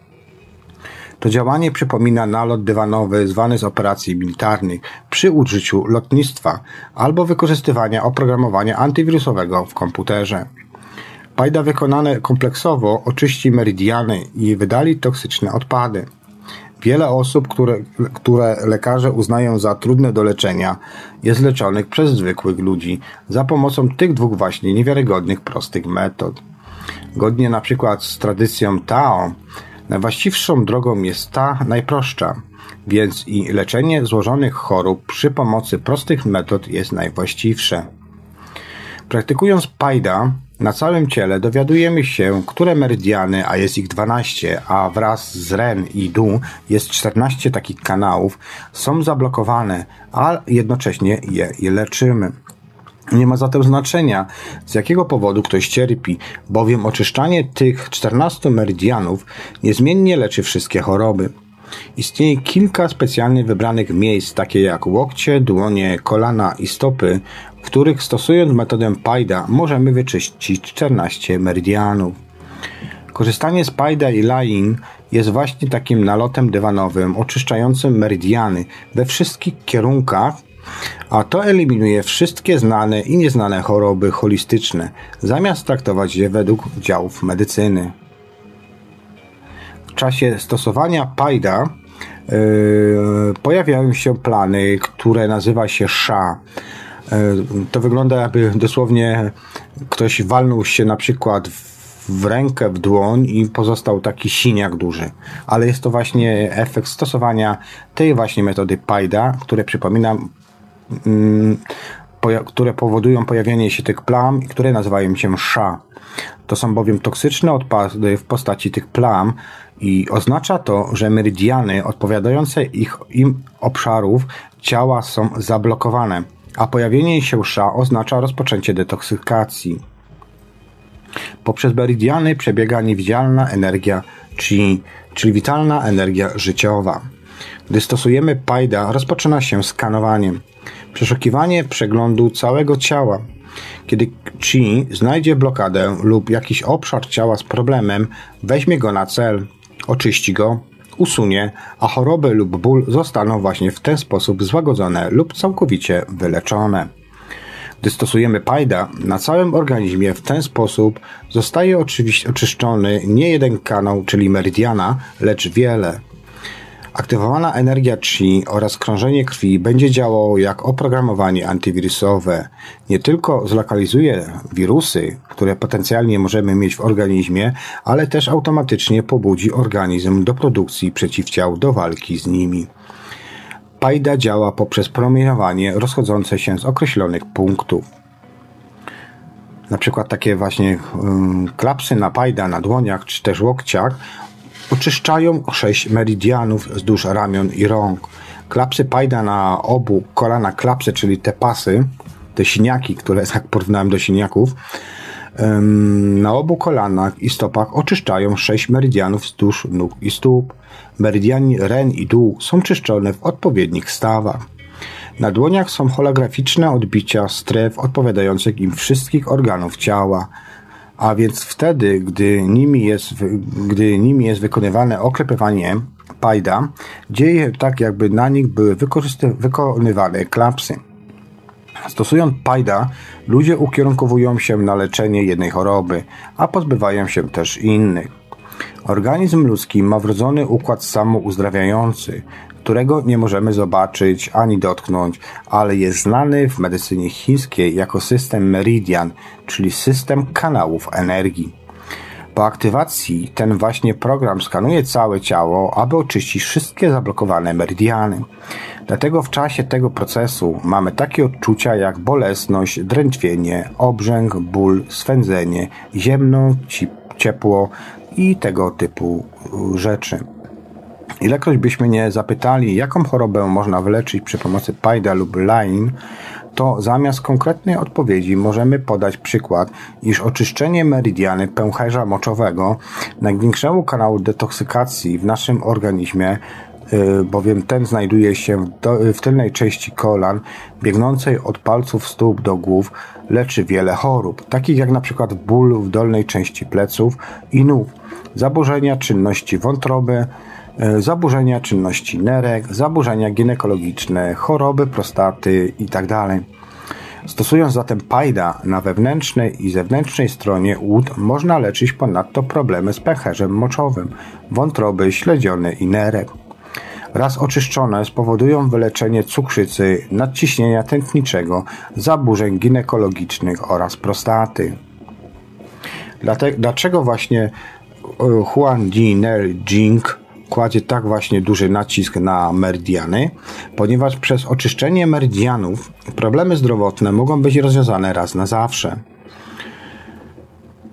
To działanie przypomina nalot dywanowy zwany z operacji militarnych przy użyciu lotnictwa albo wykorzystywania oprogramowania antywirusowego w komputerze. Pajda wykonane kompleksowo oczyści meridiany i wydali toksyczne odpady. Wiele osób, które, które lekarze uznają za trudne do leczenia, jest leczonych przez zwykłych ludzi za pomocą tych dwóch właśnie niewiarygodnych, prostych metod. Godnie na przykład z tradycją Tao, najwłaściwszą drogą jest ta najprostsza, więc i leczenie złożonych chorób przy pomocy prostych metod jest najwłaściwsze. Praktykując Pajda, na całym ciele dowiadujemy się, które meridiany, a jest ich 12, a wraz z REN i DU jest 14 takich kanałów, są zablokowane, a jednocześnie je, je leczymy. Nie ma zatem znaczenia, z jakiego powodu ktoś cierpi, bowiem oczyszczanie tych 14 meridianów niezmiennie leczy wszystkie choroby. Istnieje kilka specjalnie wybranych miejsc, takie jak łokcie, dłonie, kolana i stopy, których stosując metodę Pajda możemy wyczyścić 14 meridianów. Korzystanie z Pajda i Lain jest właśnie takim nalotem dywanowym oczyszczającym meridiany we wszystkich kierunkach, a to eliminuje wszystkie znane i nieznane choroby holistyczne, zamiast traktować je według działów medycyny. W czasie stosowania Pajda yy, pojawiają się plany, które nazywa się SHA. Yy, to wygląda jakby dosłownie ktoś walnął się na przykład w w rękę, w dłoń i pozostał taki siniak duży. Ale jest to właśnie efekt stosowania tej właśnie metody PAIDA, które przypominam, mm, które powodują pojawienie się tych plam, które nazywają się SHA. To są bowiem toksyczne odpady w postaci tych plam i oznacza to, że meridiany odpowiadające ich im obszarów ciała są zablokowane, a pojawienie się SHA oznacza rozpoczęcie detoksykacji. Poprzez meridiany przebiega niewidzialna energia, czyli, czyli witalna energia życiowa. Gdy stosujemy PAIDA, rozpoczyna się skanowaniem. Przeszukiwanie przeglądu całego ciała. Kiedy Chi znajdzie blokadę lub jakiś obszar ciała z problemem, weźmie go na cel, oczyści go, usunie, a choroby lub ból zostaną właśnie w ten sposób złagodzone lub całkowicie wyleczone. Gdy stosujemy PAIDA na całym organizmie w ten sposób zostaje oczywiście oczyszczony nie jeden kanał, czyli meridiana, lecz wiele. Aktywowana energia chi oraz krążenie krwi będzie działało jak oprogramowanie antywirusowe. Nie tylko zlokalizuje wirusy, które potencjalnie możemy mieć w organizmie, ale też automatycznie pobudzi organizm do produkcji przeciwciał do walki z nimi. Pajda działa poprzez promieniowanie rozchodzące się z określonych punktów. Na przykład takie właśnie klapsy na pajda na dłoniach czy też łokciach oczyszczają sześć meridianów wzdłuż ramion i rąk. Klapsy pajda na obu kolana klapsy, czyli te pasy, te siniaki, które jak porównałem do siniaków, na obu kolanach i stopach oczyszczają sześć meridianów wzdłuż nóg i stóp. Meridiani ren i dół są czyszczone w odpowiednich stawach. Na dłoniach są holograficzne odbicia stref odpowiadających im wszystkich organów ciała, a więc wtedy, gdy nimi jest, gdy nimi jest wykonywane oklepywanie pajda, dzieje tak, jakby na nich były wykonywane klapsy. Stosując PAIDA, ludzie ukierunkowują się na leczenie jednej choroby, a pozbywają się też innych. Organizm ludzki ma wrodzony układ samouzdrawiający, którego nie możemy zobaczyć ani dotknąć, ale jest znany w medycynie chińskiej jako system meridian, czyli system kanałów energii. Po aktywacji ten właśnie program skanuje całe ciało, aby oczyścić wszystkie zablokowane meridiany. Dlatego w czasie tego procesu mamy takie odczucia jak bolesność, drętwienie, obrzęk, ból, swędzenie, ziemno, ciepło i tego typu rzeczy. Ilekroć byśmy nie zapytali, jaką chorobę można wyleczyć przy pomocy PAIDA lub LINE, to zamiast konkretnej odpowiedzi możemy podać przykład, iż oczyszczenie meridiany pęcherza moczowego, największego kanału detoksykacji w naszym organizmie, y, bowiem ten znajduje się w tylnej części kolan, biegnącej od palców stóp do głów, leczy wiele chorób, takich jak przykład ból w dolnej części pleców i nóg, zaburzenia czynności wątroby, y, zaburzenia czynności nerek, zaburzenia ginekologiczne, choroby prostaty itd. Tak Stosując zatem PAIDA na wewnętrznej i zewnętrznej stronie łód można leczyć ponadto problemy z pęcherzem moczowym, wątroby, śledziony i nerek. Raz oczyszczone spowodują wyleczenie cukrzycy, nadciśnienia tętniczego, zaburzeń ginekologicznych oraz prostaty. Dlaczego właśnie e, Huan Di Ner Jing kładzie tak właśnie duży nacisk na meridiany, ponieważ przez oczyszczenie meridianów problemy zdrowotne mogą być rozwiązane raz na zawsze.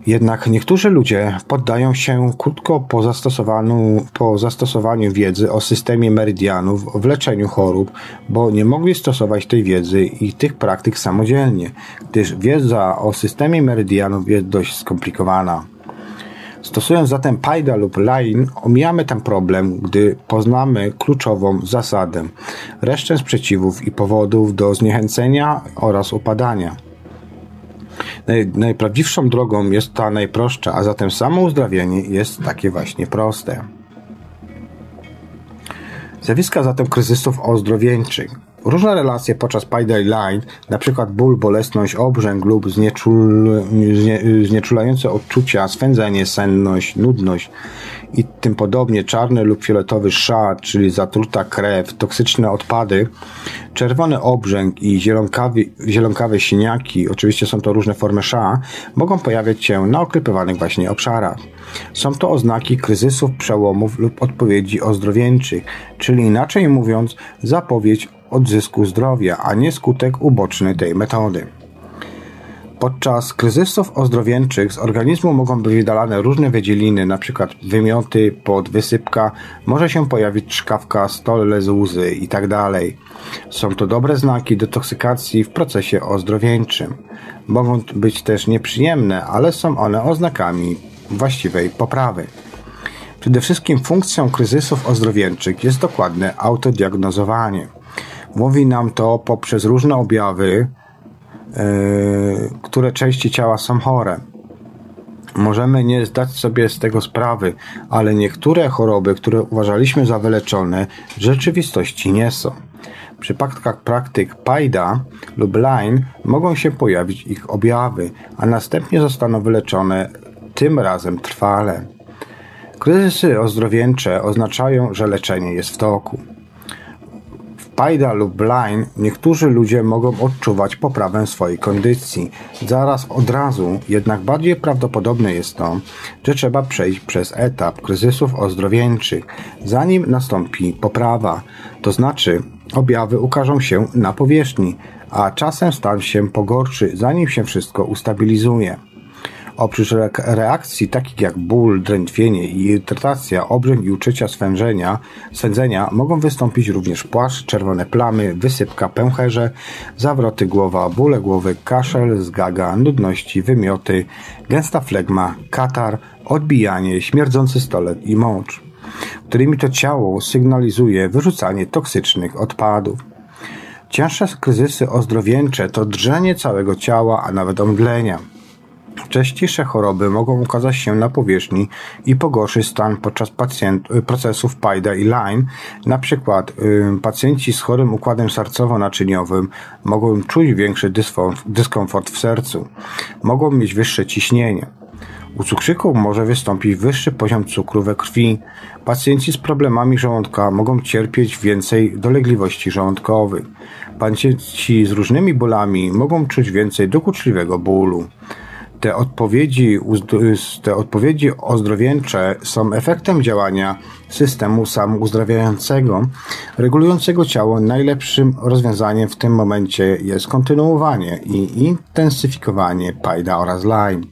Jednak niektórzy ludzie poddają się krótko po zastosowaniu, po zastosowaniu wiedzy o systemie meridianów w leczeniu chorób, bo nie mogli stosować tej wiedzy i tych praktyk samodzielnie, gdyż wiedza o systemie meridianów jest dość skomplikowana. Stosując zatem PIDA lub LINE, omijamy ten problem, gdy poznamy kluczową zasadę, resztę sprzeciwów i powodów do zniechęcenia oraz upadania. Naj, najprawdziwszą drogą jest ta najprostsza, a zatem samo uzdrawianie jest takie właśnie proste. Zjawiska zatem kryzysów ozdrowieńczych. Różne relacje podczas Payday Line, np. ból, bolesność, obrzęk lub znieczul, znie, znieczulające odczucia, swędzenie, senność, nudność i tym podobnie, czarny lub fioletowy szat, czyli zatruta krew, toksyczne odpady, czerwony obrzęk i zielonkawy, zielonkawe siniaki, oczywiście są to różne formy sza, mogą pojawiać się na okrypywanych właśnie obszarach. Są to oznaki kryzysów, przełomów lub odpowiedzi ozdrowieńczych, czyli inaczej mówiąc, zapowiedź odzysku zdrowia, a nie skutek uboczny tej metody. Podczas kryzysów ozdrowieńczych z organizmu mogą być wydalane różne wydzieliny, np. wymioty, podwysypka, może się pojawić trzkawka, stole z łzy itd. Tak Są to dobre znaki detoksykacji w procesie ozdrowieńczym. Mogą być też nieprzyjemne, ale są one oznakami właściwej poprawy. Przede wszystkim funkcją kryzysów ozdrowieńczych jest dokładne autodiagnozowanie. Mówi nam to poprzez różne objawy, yy, które części ciała są chore. Możemy nie zdać sobie z tego sprawy, ale niektóre choroby, które uważaliśmy za wyleczone, w rzeczywistości nie są. W przypadkach praktyk PAIDA lub LINE mogą się pojawić ich objawy, a następnie zostaną wyleczone tym razem trwale. Kryzysy ozdrowieńcze oznaczają, że leczenie jest w toku. Pajda lub Line niektórzy ludzie mogą odczuwać poprawę swojej kondycji. Zaraz od razu, jednak bardziej prawdopodobne jest to, że trzeba przejść przez etap kryzysów ozdrowieńczych, zanim nastąpi poprawa. To znaczy, objawy ukażą się na powierzchni, a czasem stan się pogorszy, zanim się wszystko ustabilizuje. Oprócz reakcji takich jak ból, drętwienie i irytacja, obrzęk i uczucia swędzenia, swędzenia mogą wystąpić również płaszcz, czerwone plamy, wysypka, pęcherze, zawroty głowa, bóle głowy, kaszel, zgaga, nudności, wymioty, gęsta flegma, katar, odbijanie, śmierdzący stolet i mocz, którymi to ciało sygnalizuje wyrzucanie toksycznych odpadów. Cięższe kryzysy ozdrowieńcze to drżenie całego ciała, a nawet omdlenia. Częściejsze choroby mogą ukazać się na powierzchni i pogorszyć stan podczas pacjent, y, procesów PAIDA i Lyme. Na przykład y, pacjenci z chorym układem sercowo-naczyniowym mogą czuć większy dyskomfort w sercu, mogą mieć wyższe ciśnienie. U cukrzyków może wystąpić wyższy poziom cukru we krwi. Pacjenci z problemami żołądka mogą cierpieć więcej dolegliwości żołądkowych. Pacjenci z różnymi bólami mogą czuć więcej dokuczliwego bólu. Te odpowiedzi, te odpowiedzi ozdrowieńcze są efektem działania systemu samouzdrawiającego, regulującego ciało. Najlepszym rozwiązaniem w tym momencie jest kontynuowanie i intensyfikowanie PAIDA oraz LINE.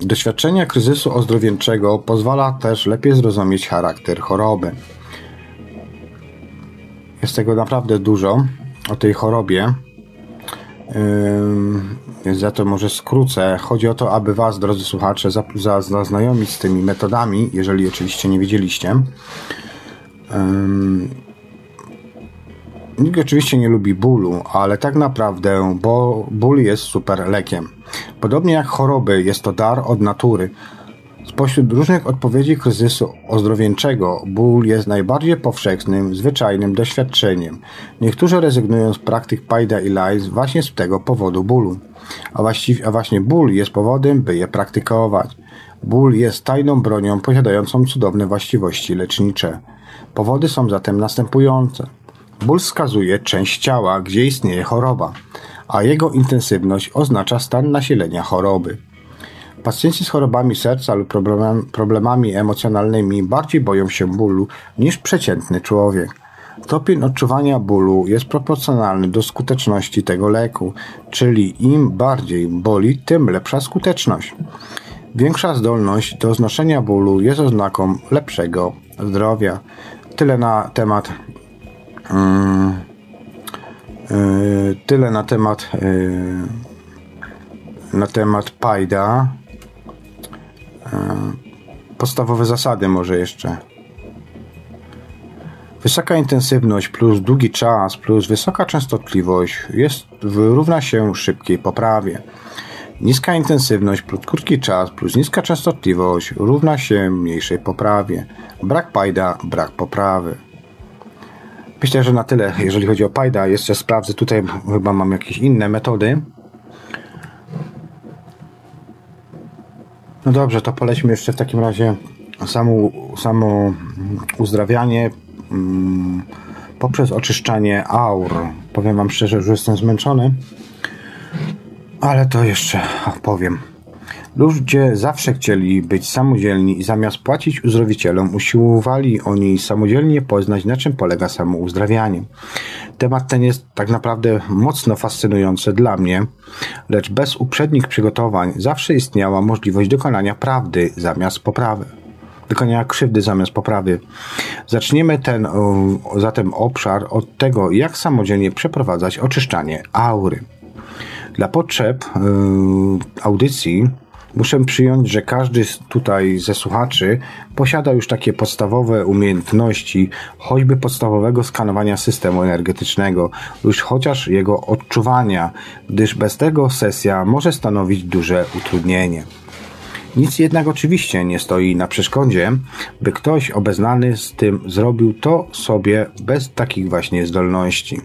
Doświadczenie kryzysu ozdrowieńczego pozwala też lepiej zrozumieć charakter choroby. Jest tego naprawdę dużo o tej chorobie. Więc za to może skrócę. Chodzi o to, aby Was, drodzy słuchacze, zaznajomić z tymi metodami, jeżeli oczywiście nie wiedzieliście. Nikt oczywiście nie lubi bólu, ale tak naprawdę bo ból jest super lekiem. Podobnie jak choroby, jest to dar od natury. Spośród różnych odpowiedzi kryzysu ozdrowieńczego ból jest najbardziej powszechnym, zwyczajnym doświadczeniem. Niektórzy rezygnują z praktyk Paida i Lies właśnie z tego powodu bólu. A, właściwie, a właśnie ból jest powodem, by je praktykować. Ból jest tajną bronią posiadającą cudowne właściwości lecznicze. Powody są zatem następujące. Ból wskazuje część ciała, gdzie istnieje choroba, a jego intensywność oznacza stan nasilenia choroby. Pacjenci z chorobami serca lub problemami emocjonalnymi bardziej boją się bólu niż przeciętny człowiek. Stopień odczuwania bólu jest proporcjonalny do skuteczności tego leku, czyli im bardziej boli, tym lepsza skuteczność. Większa zdolność do znoszenia bólu jest oznaką lepszego zdrowia. Tyle na temat. Yy, tyle na temat. Yy, na temat Pajda podstawowe zasady może jeszcze. Wysoka intensywność plus długi czas plus wysoka częstotliwość jest, równa się szybkiej poprawie. Niska intensywność plus krótki czas plus niska częstotliwość równa się mniejszej poprawie. Brak pajda, brak poprawy. Myślę, że na tyle, jeżeli chodzi o pajda. Jeszcze sprawdzę, tutaj chyba mam jakieś inne metody. No dobrze, to polećmy jeszcze w takim razie samo, samo uzdrawianie mm, poprzez oczyszczanie aur. Powiem Wam szczerze, że jestem zmęczony, ale to jeszcze opowiem. Ludzie zawsze chcieli być samodzielni i zamiast płacić uzdrowicielom, usiłowali oni samodzielnie poznać, na czym polega samo uzdrawianie. Temat ten jest tak naprawdę mocno fascynujący dla mnie, lecz bez uprzednich przygotowań zawsze istniała możliwość dokonania prawdy zamiast poprawy wykonania krzywdy zamiast poprawy. Zaczniemy ten zatem obszar od tego, jak samodzielnie przeprowadzać oczyszczanie aury. Dla potrzeb yy, audycji Muszę przyjąć, że każdy tutaj ze słuchaczy posiada już takie podstawowe umiejętności, choćby podstawowego skanowania systemu energetycznego, już chociaż jego odczuwania, gdyż bez tego sesja może stanowić duże utrudnienie. Nic jednak oczywiście nie stoi na przeszkodzie, by ktoś obeznany z tym zrobił to sobie bez takich właśnie zdolności.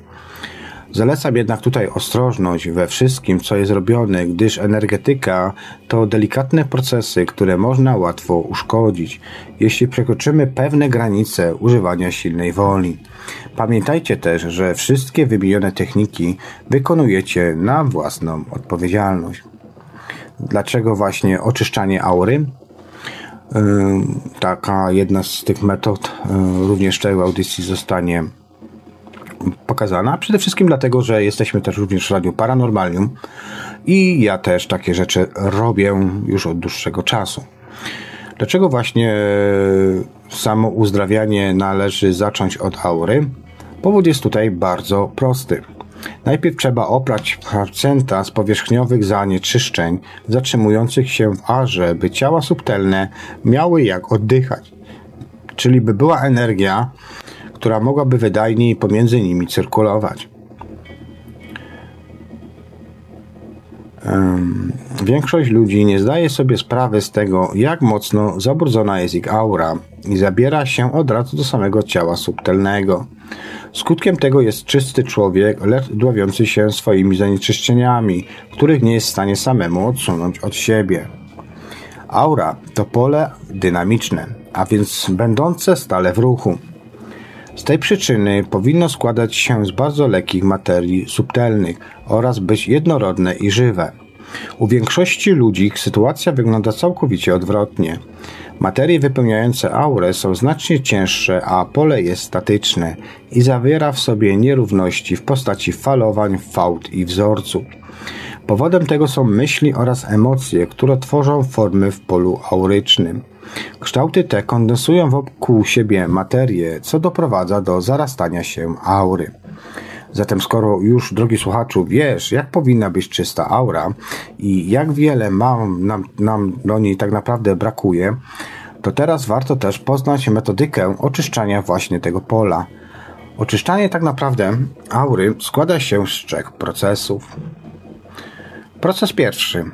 Zalecam jednak tutaj ostrożność we wszystkim, co jest robione, gdyż energetyka to delikatne procesy, które można łatwo uszkodzić, jeśli przekroczymy pewne granice używania silnej woli. Pamiętajcie też, że wszystkie wymienione techniki wykonujecie na własną odpowiedzialność. Dlaczego właśnie oczyszczanie aury? Taka jedna z tych metod również w tej audycji zostanie pokazana. Przede wszystkim dlatego, że jesteśmy też również w Radiu Paranormalium i ja też takie rzeczy robię już od dłuższego czasu. Dlaczego właśnie samo uzdrawianie należy zacząć od aury? Powód jest tutaj bardzo prosty. Najpierw trzeba oprać procenta z powierzchniowych zanieczyszczeń zatrzymujących się w arze, by ciała subtelne miały jak oddychać. Czyli by była energia, która mogłaby wydajniej pomiędzy nimi cyrkulować. Większość ludzi nie zdaje sobie sprawy z tego, jak mocno zabrudzona jest ich aura i zabiera się od razu do samego ciała subtelnego. Skutkiem tego jest czysty człowiek, lecz dławiący się swoimi zanieczyszczeniami, których nie jest w stanie samemu odsunąć od siebie. Aura to pole dynamiczne, a więc będące stale w ruchu. Z tej przyczyny powinno składać się z bardzo lekkich materii subtelnych oraz być jednorodne i żywe. U większości ludzi sytuacja wygląda całkowicie odwrotnie. Materie wypełniające aurę są znacznie cięższe, a pole jest statyczne i zawiera w sobie nierówności w postaci falowań, fałd i wzorców. Powodem tego są myśli oraz emocje, które tworzą formy w polu aurycznym. Kształty te kondensują wokół siebie materię, co doprowadza do zarastania się aury. Zatem skoro już, drogi słuchaczu, wiesz, jak powinna być czysta aura i jak wiele mam, nam, nam do niej tak naprawdę brakuje, to teraz warto też poznać metodykę oczyszczania właśnie tego pola. Oczyszczanie tak naprawdę aury składa się z trzech procesów. Proces pierwszy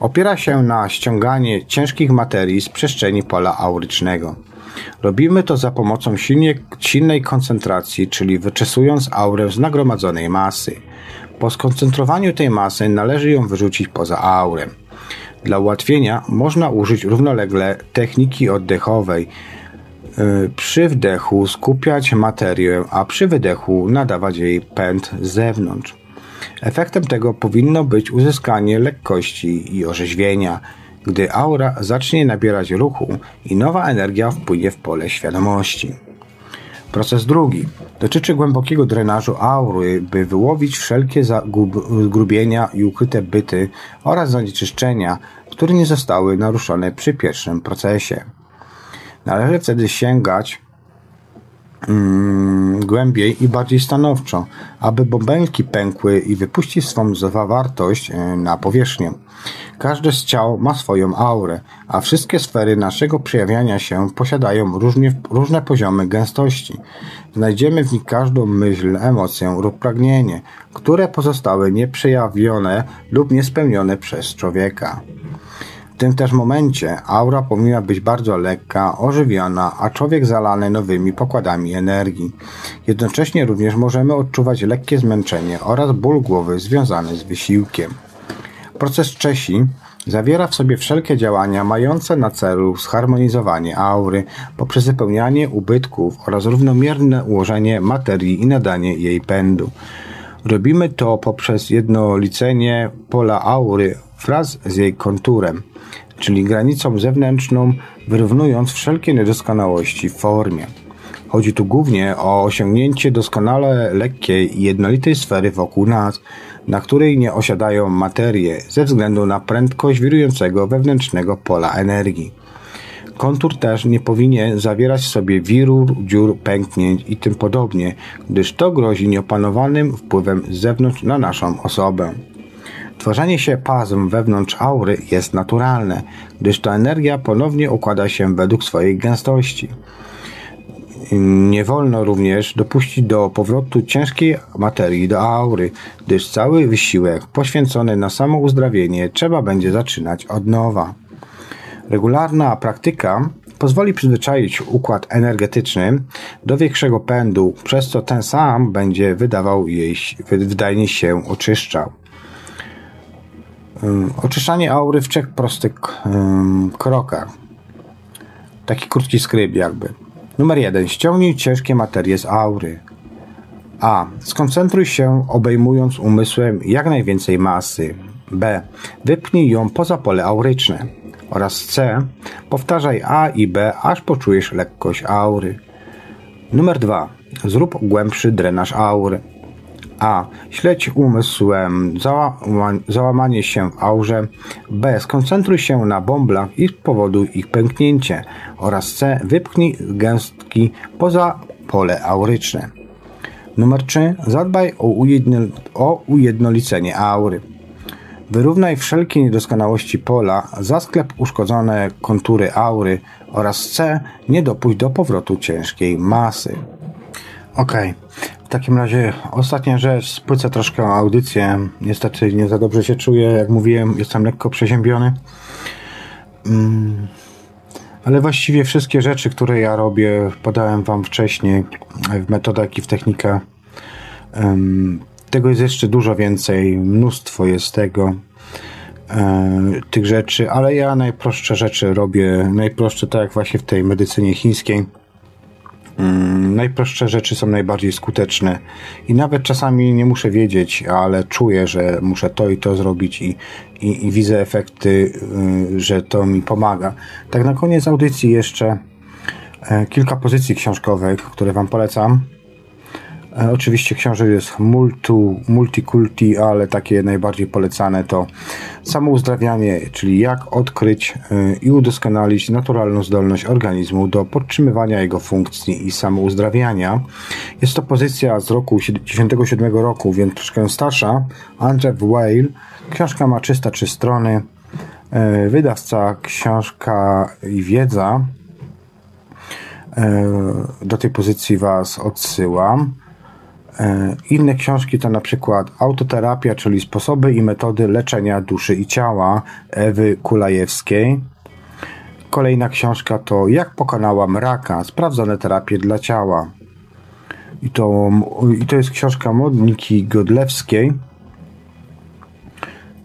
Opiera się na ściąganie ciężkich materii z przestrzeni pola aurycznego. Robimy to za pomocą silnie, silnej koncentracji, czyli wyczesując aurę z nagromadzonej masy. Po skoncentrowaniu tej masy należy ją wyrzucić poza aurę. Dla ułatwienia można użyć równolegle techniki oddechowej. Y, przy wdechu skupiać materię, a przy wydechu nadawać jej pęd z zewnątrz. Efektem tego powinno być uzyskanie lekkości i orzeźwienia, gdy aura zacznie nabierać ruchu i nowa energia wpłynie w pole świadomości. Proces drugi dotyczy głębokiego drenażu aury, by wyłowić wszelkie zgrubienia i ukryte byty oraz zanieczyszczenia, które nie zostały naruszone przy pierwszym procesie. Należy wtedy sięgać mm, głębiej i bardziej stanowczo, aby bąbelki pękły i wypuścić swą zawartość e, na powierzchnię. Każde z ciał ma swoją aurę, a wszystkie sfery naszego przejawiania się posiadają różnie, różne poziomy gęstości. Znajdziemy w nich każdą myśl, emocję lub pragnienie, które pozostały nieprzejawione lub niespełnione przez człowieka. W tym też momencie aura powinna być bardzo lekka, ożywiona, a człowiek zalany nowymi pokładami energii. Jednocześnie również możemy odczuwać lekkie zmęczenie oraz ból głowy związany z wysiłkiem. Proces Czesi zawiera w sobie wszelkie działania mające na celu zharmonizowanie aury poprzez wypełnianie ubytków oraz równomierne ułożenie materii i nadanie jej pędu. Robimy to poprzez jednolicenie pola aury wraz z jej konturem, czyli granicą zewnętrzną, wyrównując wszelkie niedoskonałości w formie. Chodzi tu głównie o osiągnięcie doskonale lekkiej i jednolitej sfery wokół nas, na której nie osiadają materie ze względu na prędkość wirującego wewnętrznego pola energii. Kontur też nie powinien zawierać w sobie wirur, dziur, pęknięć i tym podobnie, gdyż to grozi nieopanowanym wpływem z zewnątrz na naszą osobę. Tworzenie się pasm wewnątrz aury jest naturalne, gdyż ta energia ponownie układa się według swojej gęstości. Nie wolno również dopuścić do powrotu ciężkiej materii do aury, gdyż cały wysiłek poświęcony na samo uzdrawienie trzeba będzie zaczynać od nowa. Regularna praktyka pozwoli przyzwyczaić układ energetyczny do większego pędu, przez co ten sam będzie wydawał jej, wydajnie się oczyszczał. Oczyszczanie aury w trzech prostych krokach. Taki krótki skrypt jakby. Numer 1. Ściągnij ciężkie materie z aury. A. Skoncentruj się, obejmując umysłem jak najwięcej masy. B. Wypnij ją poza pole auryczne. Oraz C. Powtarzaj A i B, aż poczujesz lekkość aury. Numer 2. Zrób głębszy drenaż aury. A. Śledź umysłem załamanie się w aurze. B. Skoncentruj się na bąblach i spowoduj ich pęknięcie. Oraz C. Wypchnij gęstki poza pole auryczne. Numer 3. Zadbaj o, ujedno, o ujednolicenie aury. Wyrównaj wszelkie niedoskonałości pola, zasklep uszkodzone kontury aury oraz C. Nie dopuść do powrotu ciężkiej masy. Okej. W takim razie ostatnia rzecz, spłycę troszkę audycję. Niestety nie za dobrze się czuję, jak mówiłem, jestem lekko przeziębiony. Mm. Ale właściwie wszystkie rzeczy, które ja robię, podałem Wam wcześniej w metodę, jak i w technikę. Tego jest jeszcze dużo więcej, mnóstwo jest tego, e, tych rzeczy, ale ja najprostsze rzeczy robię, najprostsze tak jak właśnie w tej medycynie chińskiej Mm, najprostsze rzeczy są najbardziej skuteczne i nawet czasami nie muszę wiedzieć, ale czuję, że muszę to i to zrobić i, i, i widzę efekty, y, że to mi pomaga. Tak na koniec audycji jeszcze e, kilka pozycji książkowych, które Wam polecam. Oczywiście książek jest multu, multikulti, ale takie najbardziej polecane to samouzdrawianie, czyli jak odkryć e, i udoskonalić naturalną zdolność organizmu do podtrzymywania jego funkcji i samouzdrawiania. Jest to pozycja z roku 97 roku, więc troszkę starsza. Andrew Whale. Książka ma 303 strony. E, wydawca książka i wiedza. Do tej pozycji Was odsyłam. E, inne książki to na przykład Autoterapia, czyli sposoby i metody leczenia duszy i ciała Ewy Kulajewskiej. Kolejna książka to Jak pokonałam raka, sprawdzone terapie dla ciała. I to, i to jest książka Modniki Godlewskiej.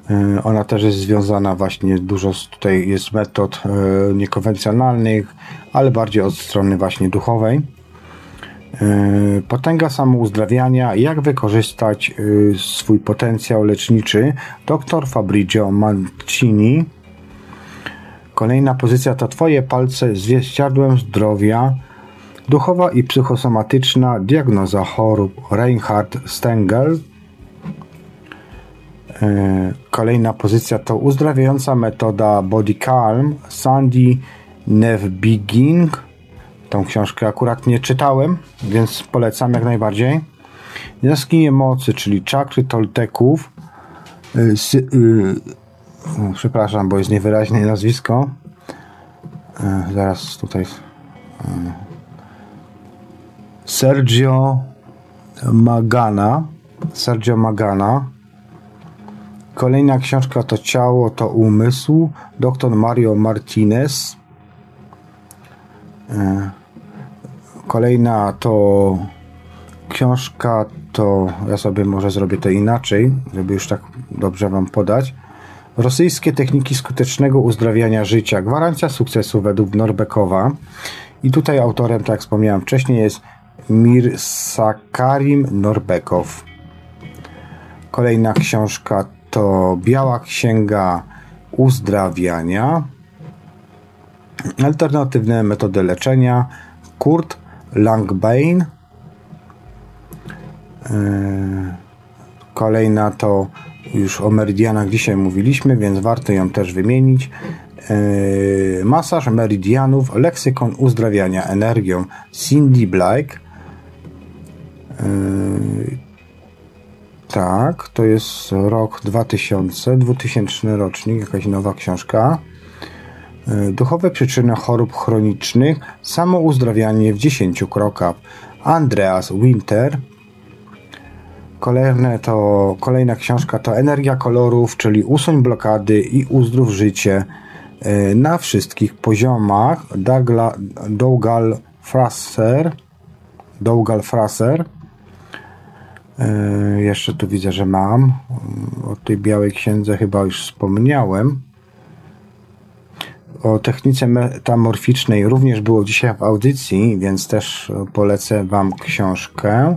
E, ona też jest związana właśnie dużo tutaj jest metod e, niekonwencjonalnych, ale bardziej od strony właśnie duchowej. E, potęga samouzdrawiania, jak wykorzystać e, swój potencjał leczniczy. Dr Fabrizio Mancini. Kolejna pozycja to Twoje palce z wieściadłem zdrowia. Duchowa i psychosomatyczna diagnoza chorób Reinhard Stengel. E, kolejna pozycja to uzdrawiająca metoda Body Calm Sandy Nevbiging. Tą książkę akurat nie czytałem, więc polecam jak najbardziej. Jaskinie Mocy, czyli czakry Tolteków. Yy, przepraszam, bo jest niewyraźne nazwisko. Yy, zaraz tutaj. Sergio Magana. Sergio Magana. Kolejna książka to Ciało to Umysł. Dr Mario Martinez. Kolejna to książka to ja sobie może zrobię to inaczej, żeby już tak dobrze Wam podać. Rosyjskie techniki skutecznego uzdrawiania życia. Gwarancja sukcesu według Norbekowa. I tutaj autorem, tak jak wspomniałem wcześniej, jest Mir Sakarim Norbekow. Kolejna książka to Biała Księga Uzdrawiania. Alternatywne metody leczenia. Kurt Langbein Yy, kolejna to już o meridianach dzisiaj mówiliśmy, więc warto ją też wymienić. Yy, masaż meridianów, leksykon uzdrawiania energią Cindy Black. Yy, tak, to jest rok 2000, 2000 rocznik, jakaś nowa książka. Duchowe przyczyny chorób chronicznych, samo uzdrawianie w 10 krokach. Andreas Winter, Kolejne to, kolejna książka to Energia kolorów, czyli usuń blokady i uzdrów życie e, na wszystkich poziomach. Dougla, Dougal Fraser. Dougal Fraser. E, jeszcze tu widzę, że mam. O tej białej księdze chyba już wspomniałem. O technice metamorficznej również było dzisiaj w audycji, więc też polecę Wam książkę.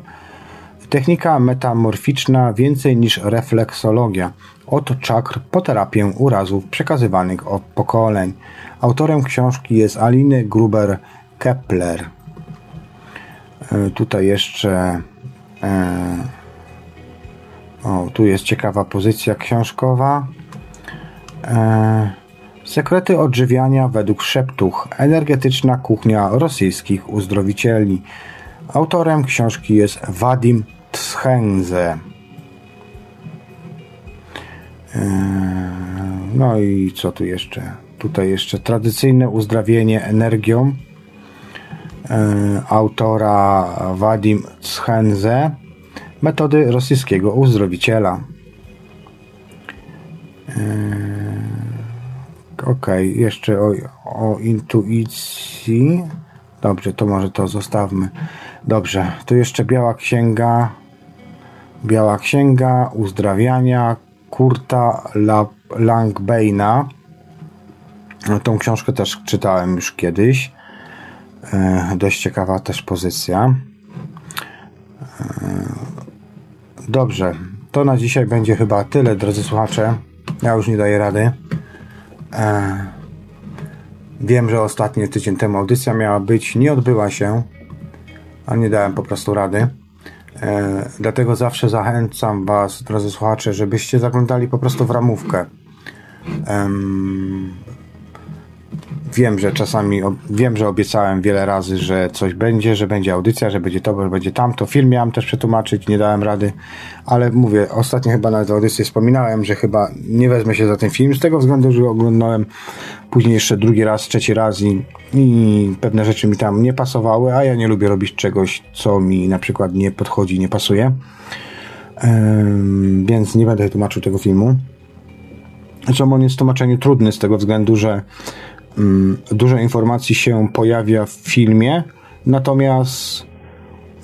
Technika metamorficzna więcej niż refleksologia. Od czakr po terapię urazów przekazywanych od pokoleń. Autorem książki jest Aline Gruber-Kepler. E, tutaj jeszcze e, o, tu jest ciekawa pozycja książkowa. E, sekrety odżywiania według szeptuch. Energetyczna kuchnia rosyjskich uzdrowicieli. Autorem książki jest Wadim Tschenze. Eee, no i co tu jeszcze? Tutaj jeszcze tradycyjne uzdrawienie energią eee, autora Wadim Tschenze. Metody rosyjskiego uzdrowiciela. Eee, ok, jeszcze o, o intuicji. Dobrze, to może to zostawmy. Dobrze, tu jeszcze Biała Księga Biała Księga Uzdrawiania Kurta Langbeina. No, tą książkę też czytałem już kiedyś. E, dość ciekawa też pozycja. E, dobrze, to na dzisiaj będzie chyba tyle, drodzy słuchacze. Ja już nie daję rady. E, wiem, że ostatni tydzień temu audycja miała być, nie odbyła się, a nie dałem po prostu rady. E, dlatego zawsze zachęcam Was, drodzy słuchacze, żebyście zaglądali po prostu w ramówkę. Wiem, że czasami, wiem, że obiecałem wiele razy, że coś będzie, że będzie audycja, że będzie to, że będzie tamto. Film miałem też przetłumaczyć, nie dałem rady, ale mówię, ostatnio chyba na tej audycji wspominałem, że chyba nie wezmę się za ten film, z tego względu, że oglądałem później jeszcze drugi raz, trzeci raz i, i pewne rzeczy mi tam nie pasowały, a ja nie lubię robić czegoś, co mi na przykład nie podchodzi, nie pasuje. więc nie będę tłumaczył tego filmu. Zresztą on jest w tłumaczeniu trudny z tego względu, że dużo informacji się pojawia w filmie, natomiast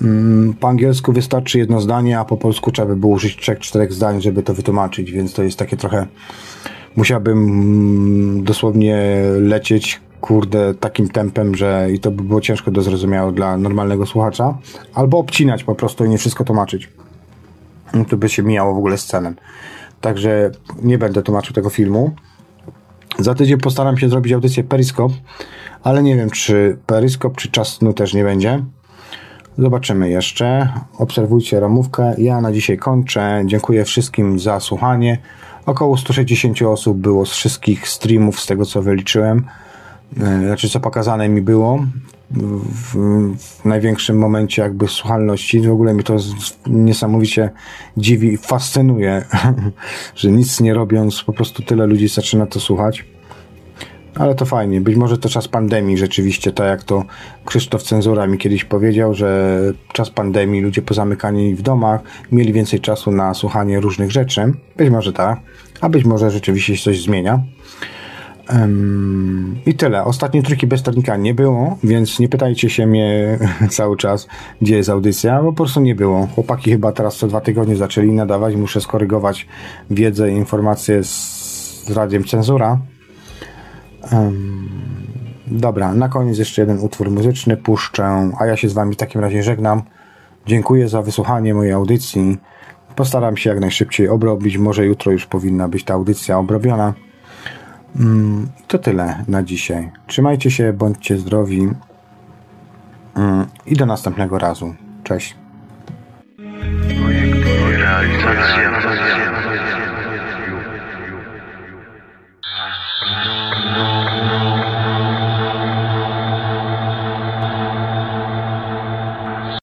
mm, po angielsku wystarczy jedno zdanie, a po polsku trzeba by było użyć trzech, czterech zdań, żeby to wytłumaczyć, więc to jest takie trochę musiałbym mm, dosłownie lecieć kurde takim tempem, że i to by było ciężko do zrozumiałego dla normalnego słuchacza, albo obcinać po prostu i nie wszystko tłumaczyć. To by się mijało w ogóle z cenem. Także nie będę tłumaczył tego filmu. Za tydzień postaram się zrobić audycję Periskop, ale nie wiem, czy Periskop, czy czas snu też nie będzie. Zobaczymy jeszcze. Obserwujcie ramówkę. Ja na dzisiaj kończę. Dziękuję wszystkim za słuchanie. Około 160 osób było z wszystkich streamów, z tego co wyliczyłem. E, znaczy, co pokazane mi było. W, w największym momencie jakby słuchalności. W ogóle mi to niesamowicie dziwi i fascynuje, że nic nie robiąc, po prostu tyle ludzi zaczyna to słuchać. Ale to fajnie. Być może to czas pandemii rzeczywiście, tak jak to Krzysztof Cenzura mi kiedyś powiedział, że czas pandemii, ludzie pozamykani w domach, mieli więcej czasu na słuchanie różnych rzeczy. Być może tak, a być może rzeczywiście coś zmienia. Um, I tyle. Ostatniej trójki bez sternika nie było, więc nie pytajcie się mnie cały czas, gdzie jest audycja, bo po prostu nie było. Chłopaki chyba teraz co dwa tygodnie zaczęli nadawać. Muszę skorygować wiedzę i informacje z, z radiem cenzura. Um, dobra, na koniec jeszcze jeden utwór muzyczny puszczę, a ja się z wami w takim razie żegnam. Dziękuję za wysłuchanie mojej audycji. Postaram się jak najszybciej obrobić. Może jutro już powinna być ta audycja obrobiona. Mm, to tyle na dzisiaj. Trzymajcie się, bądźcie zdrowi mm, i do następnego razu. Cześć. Realizacja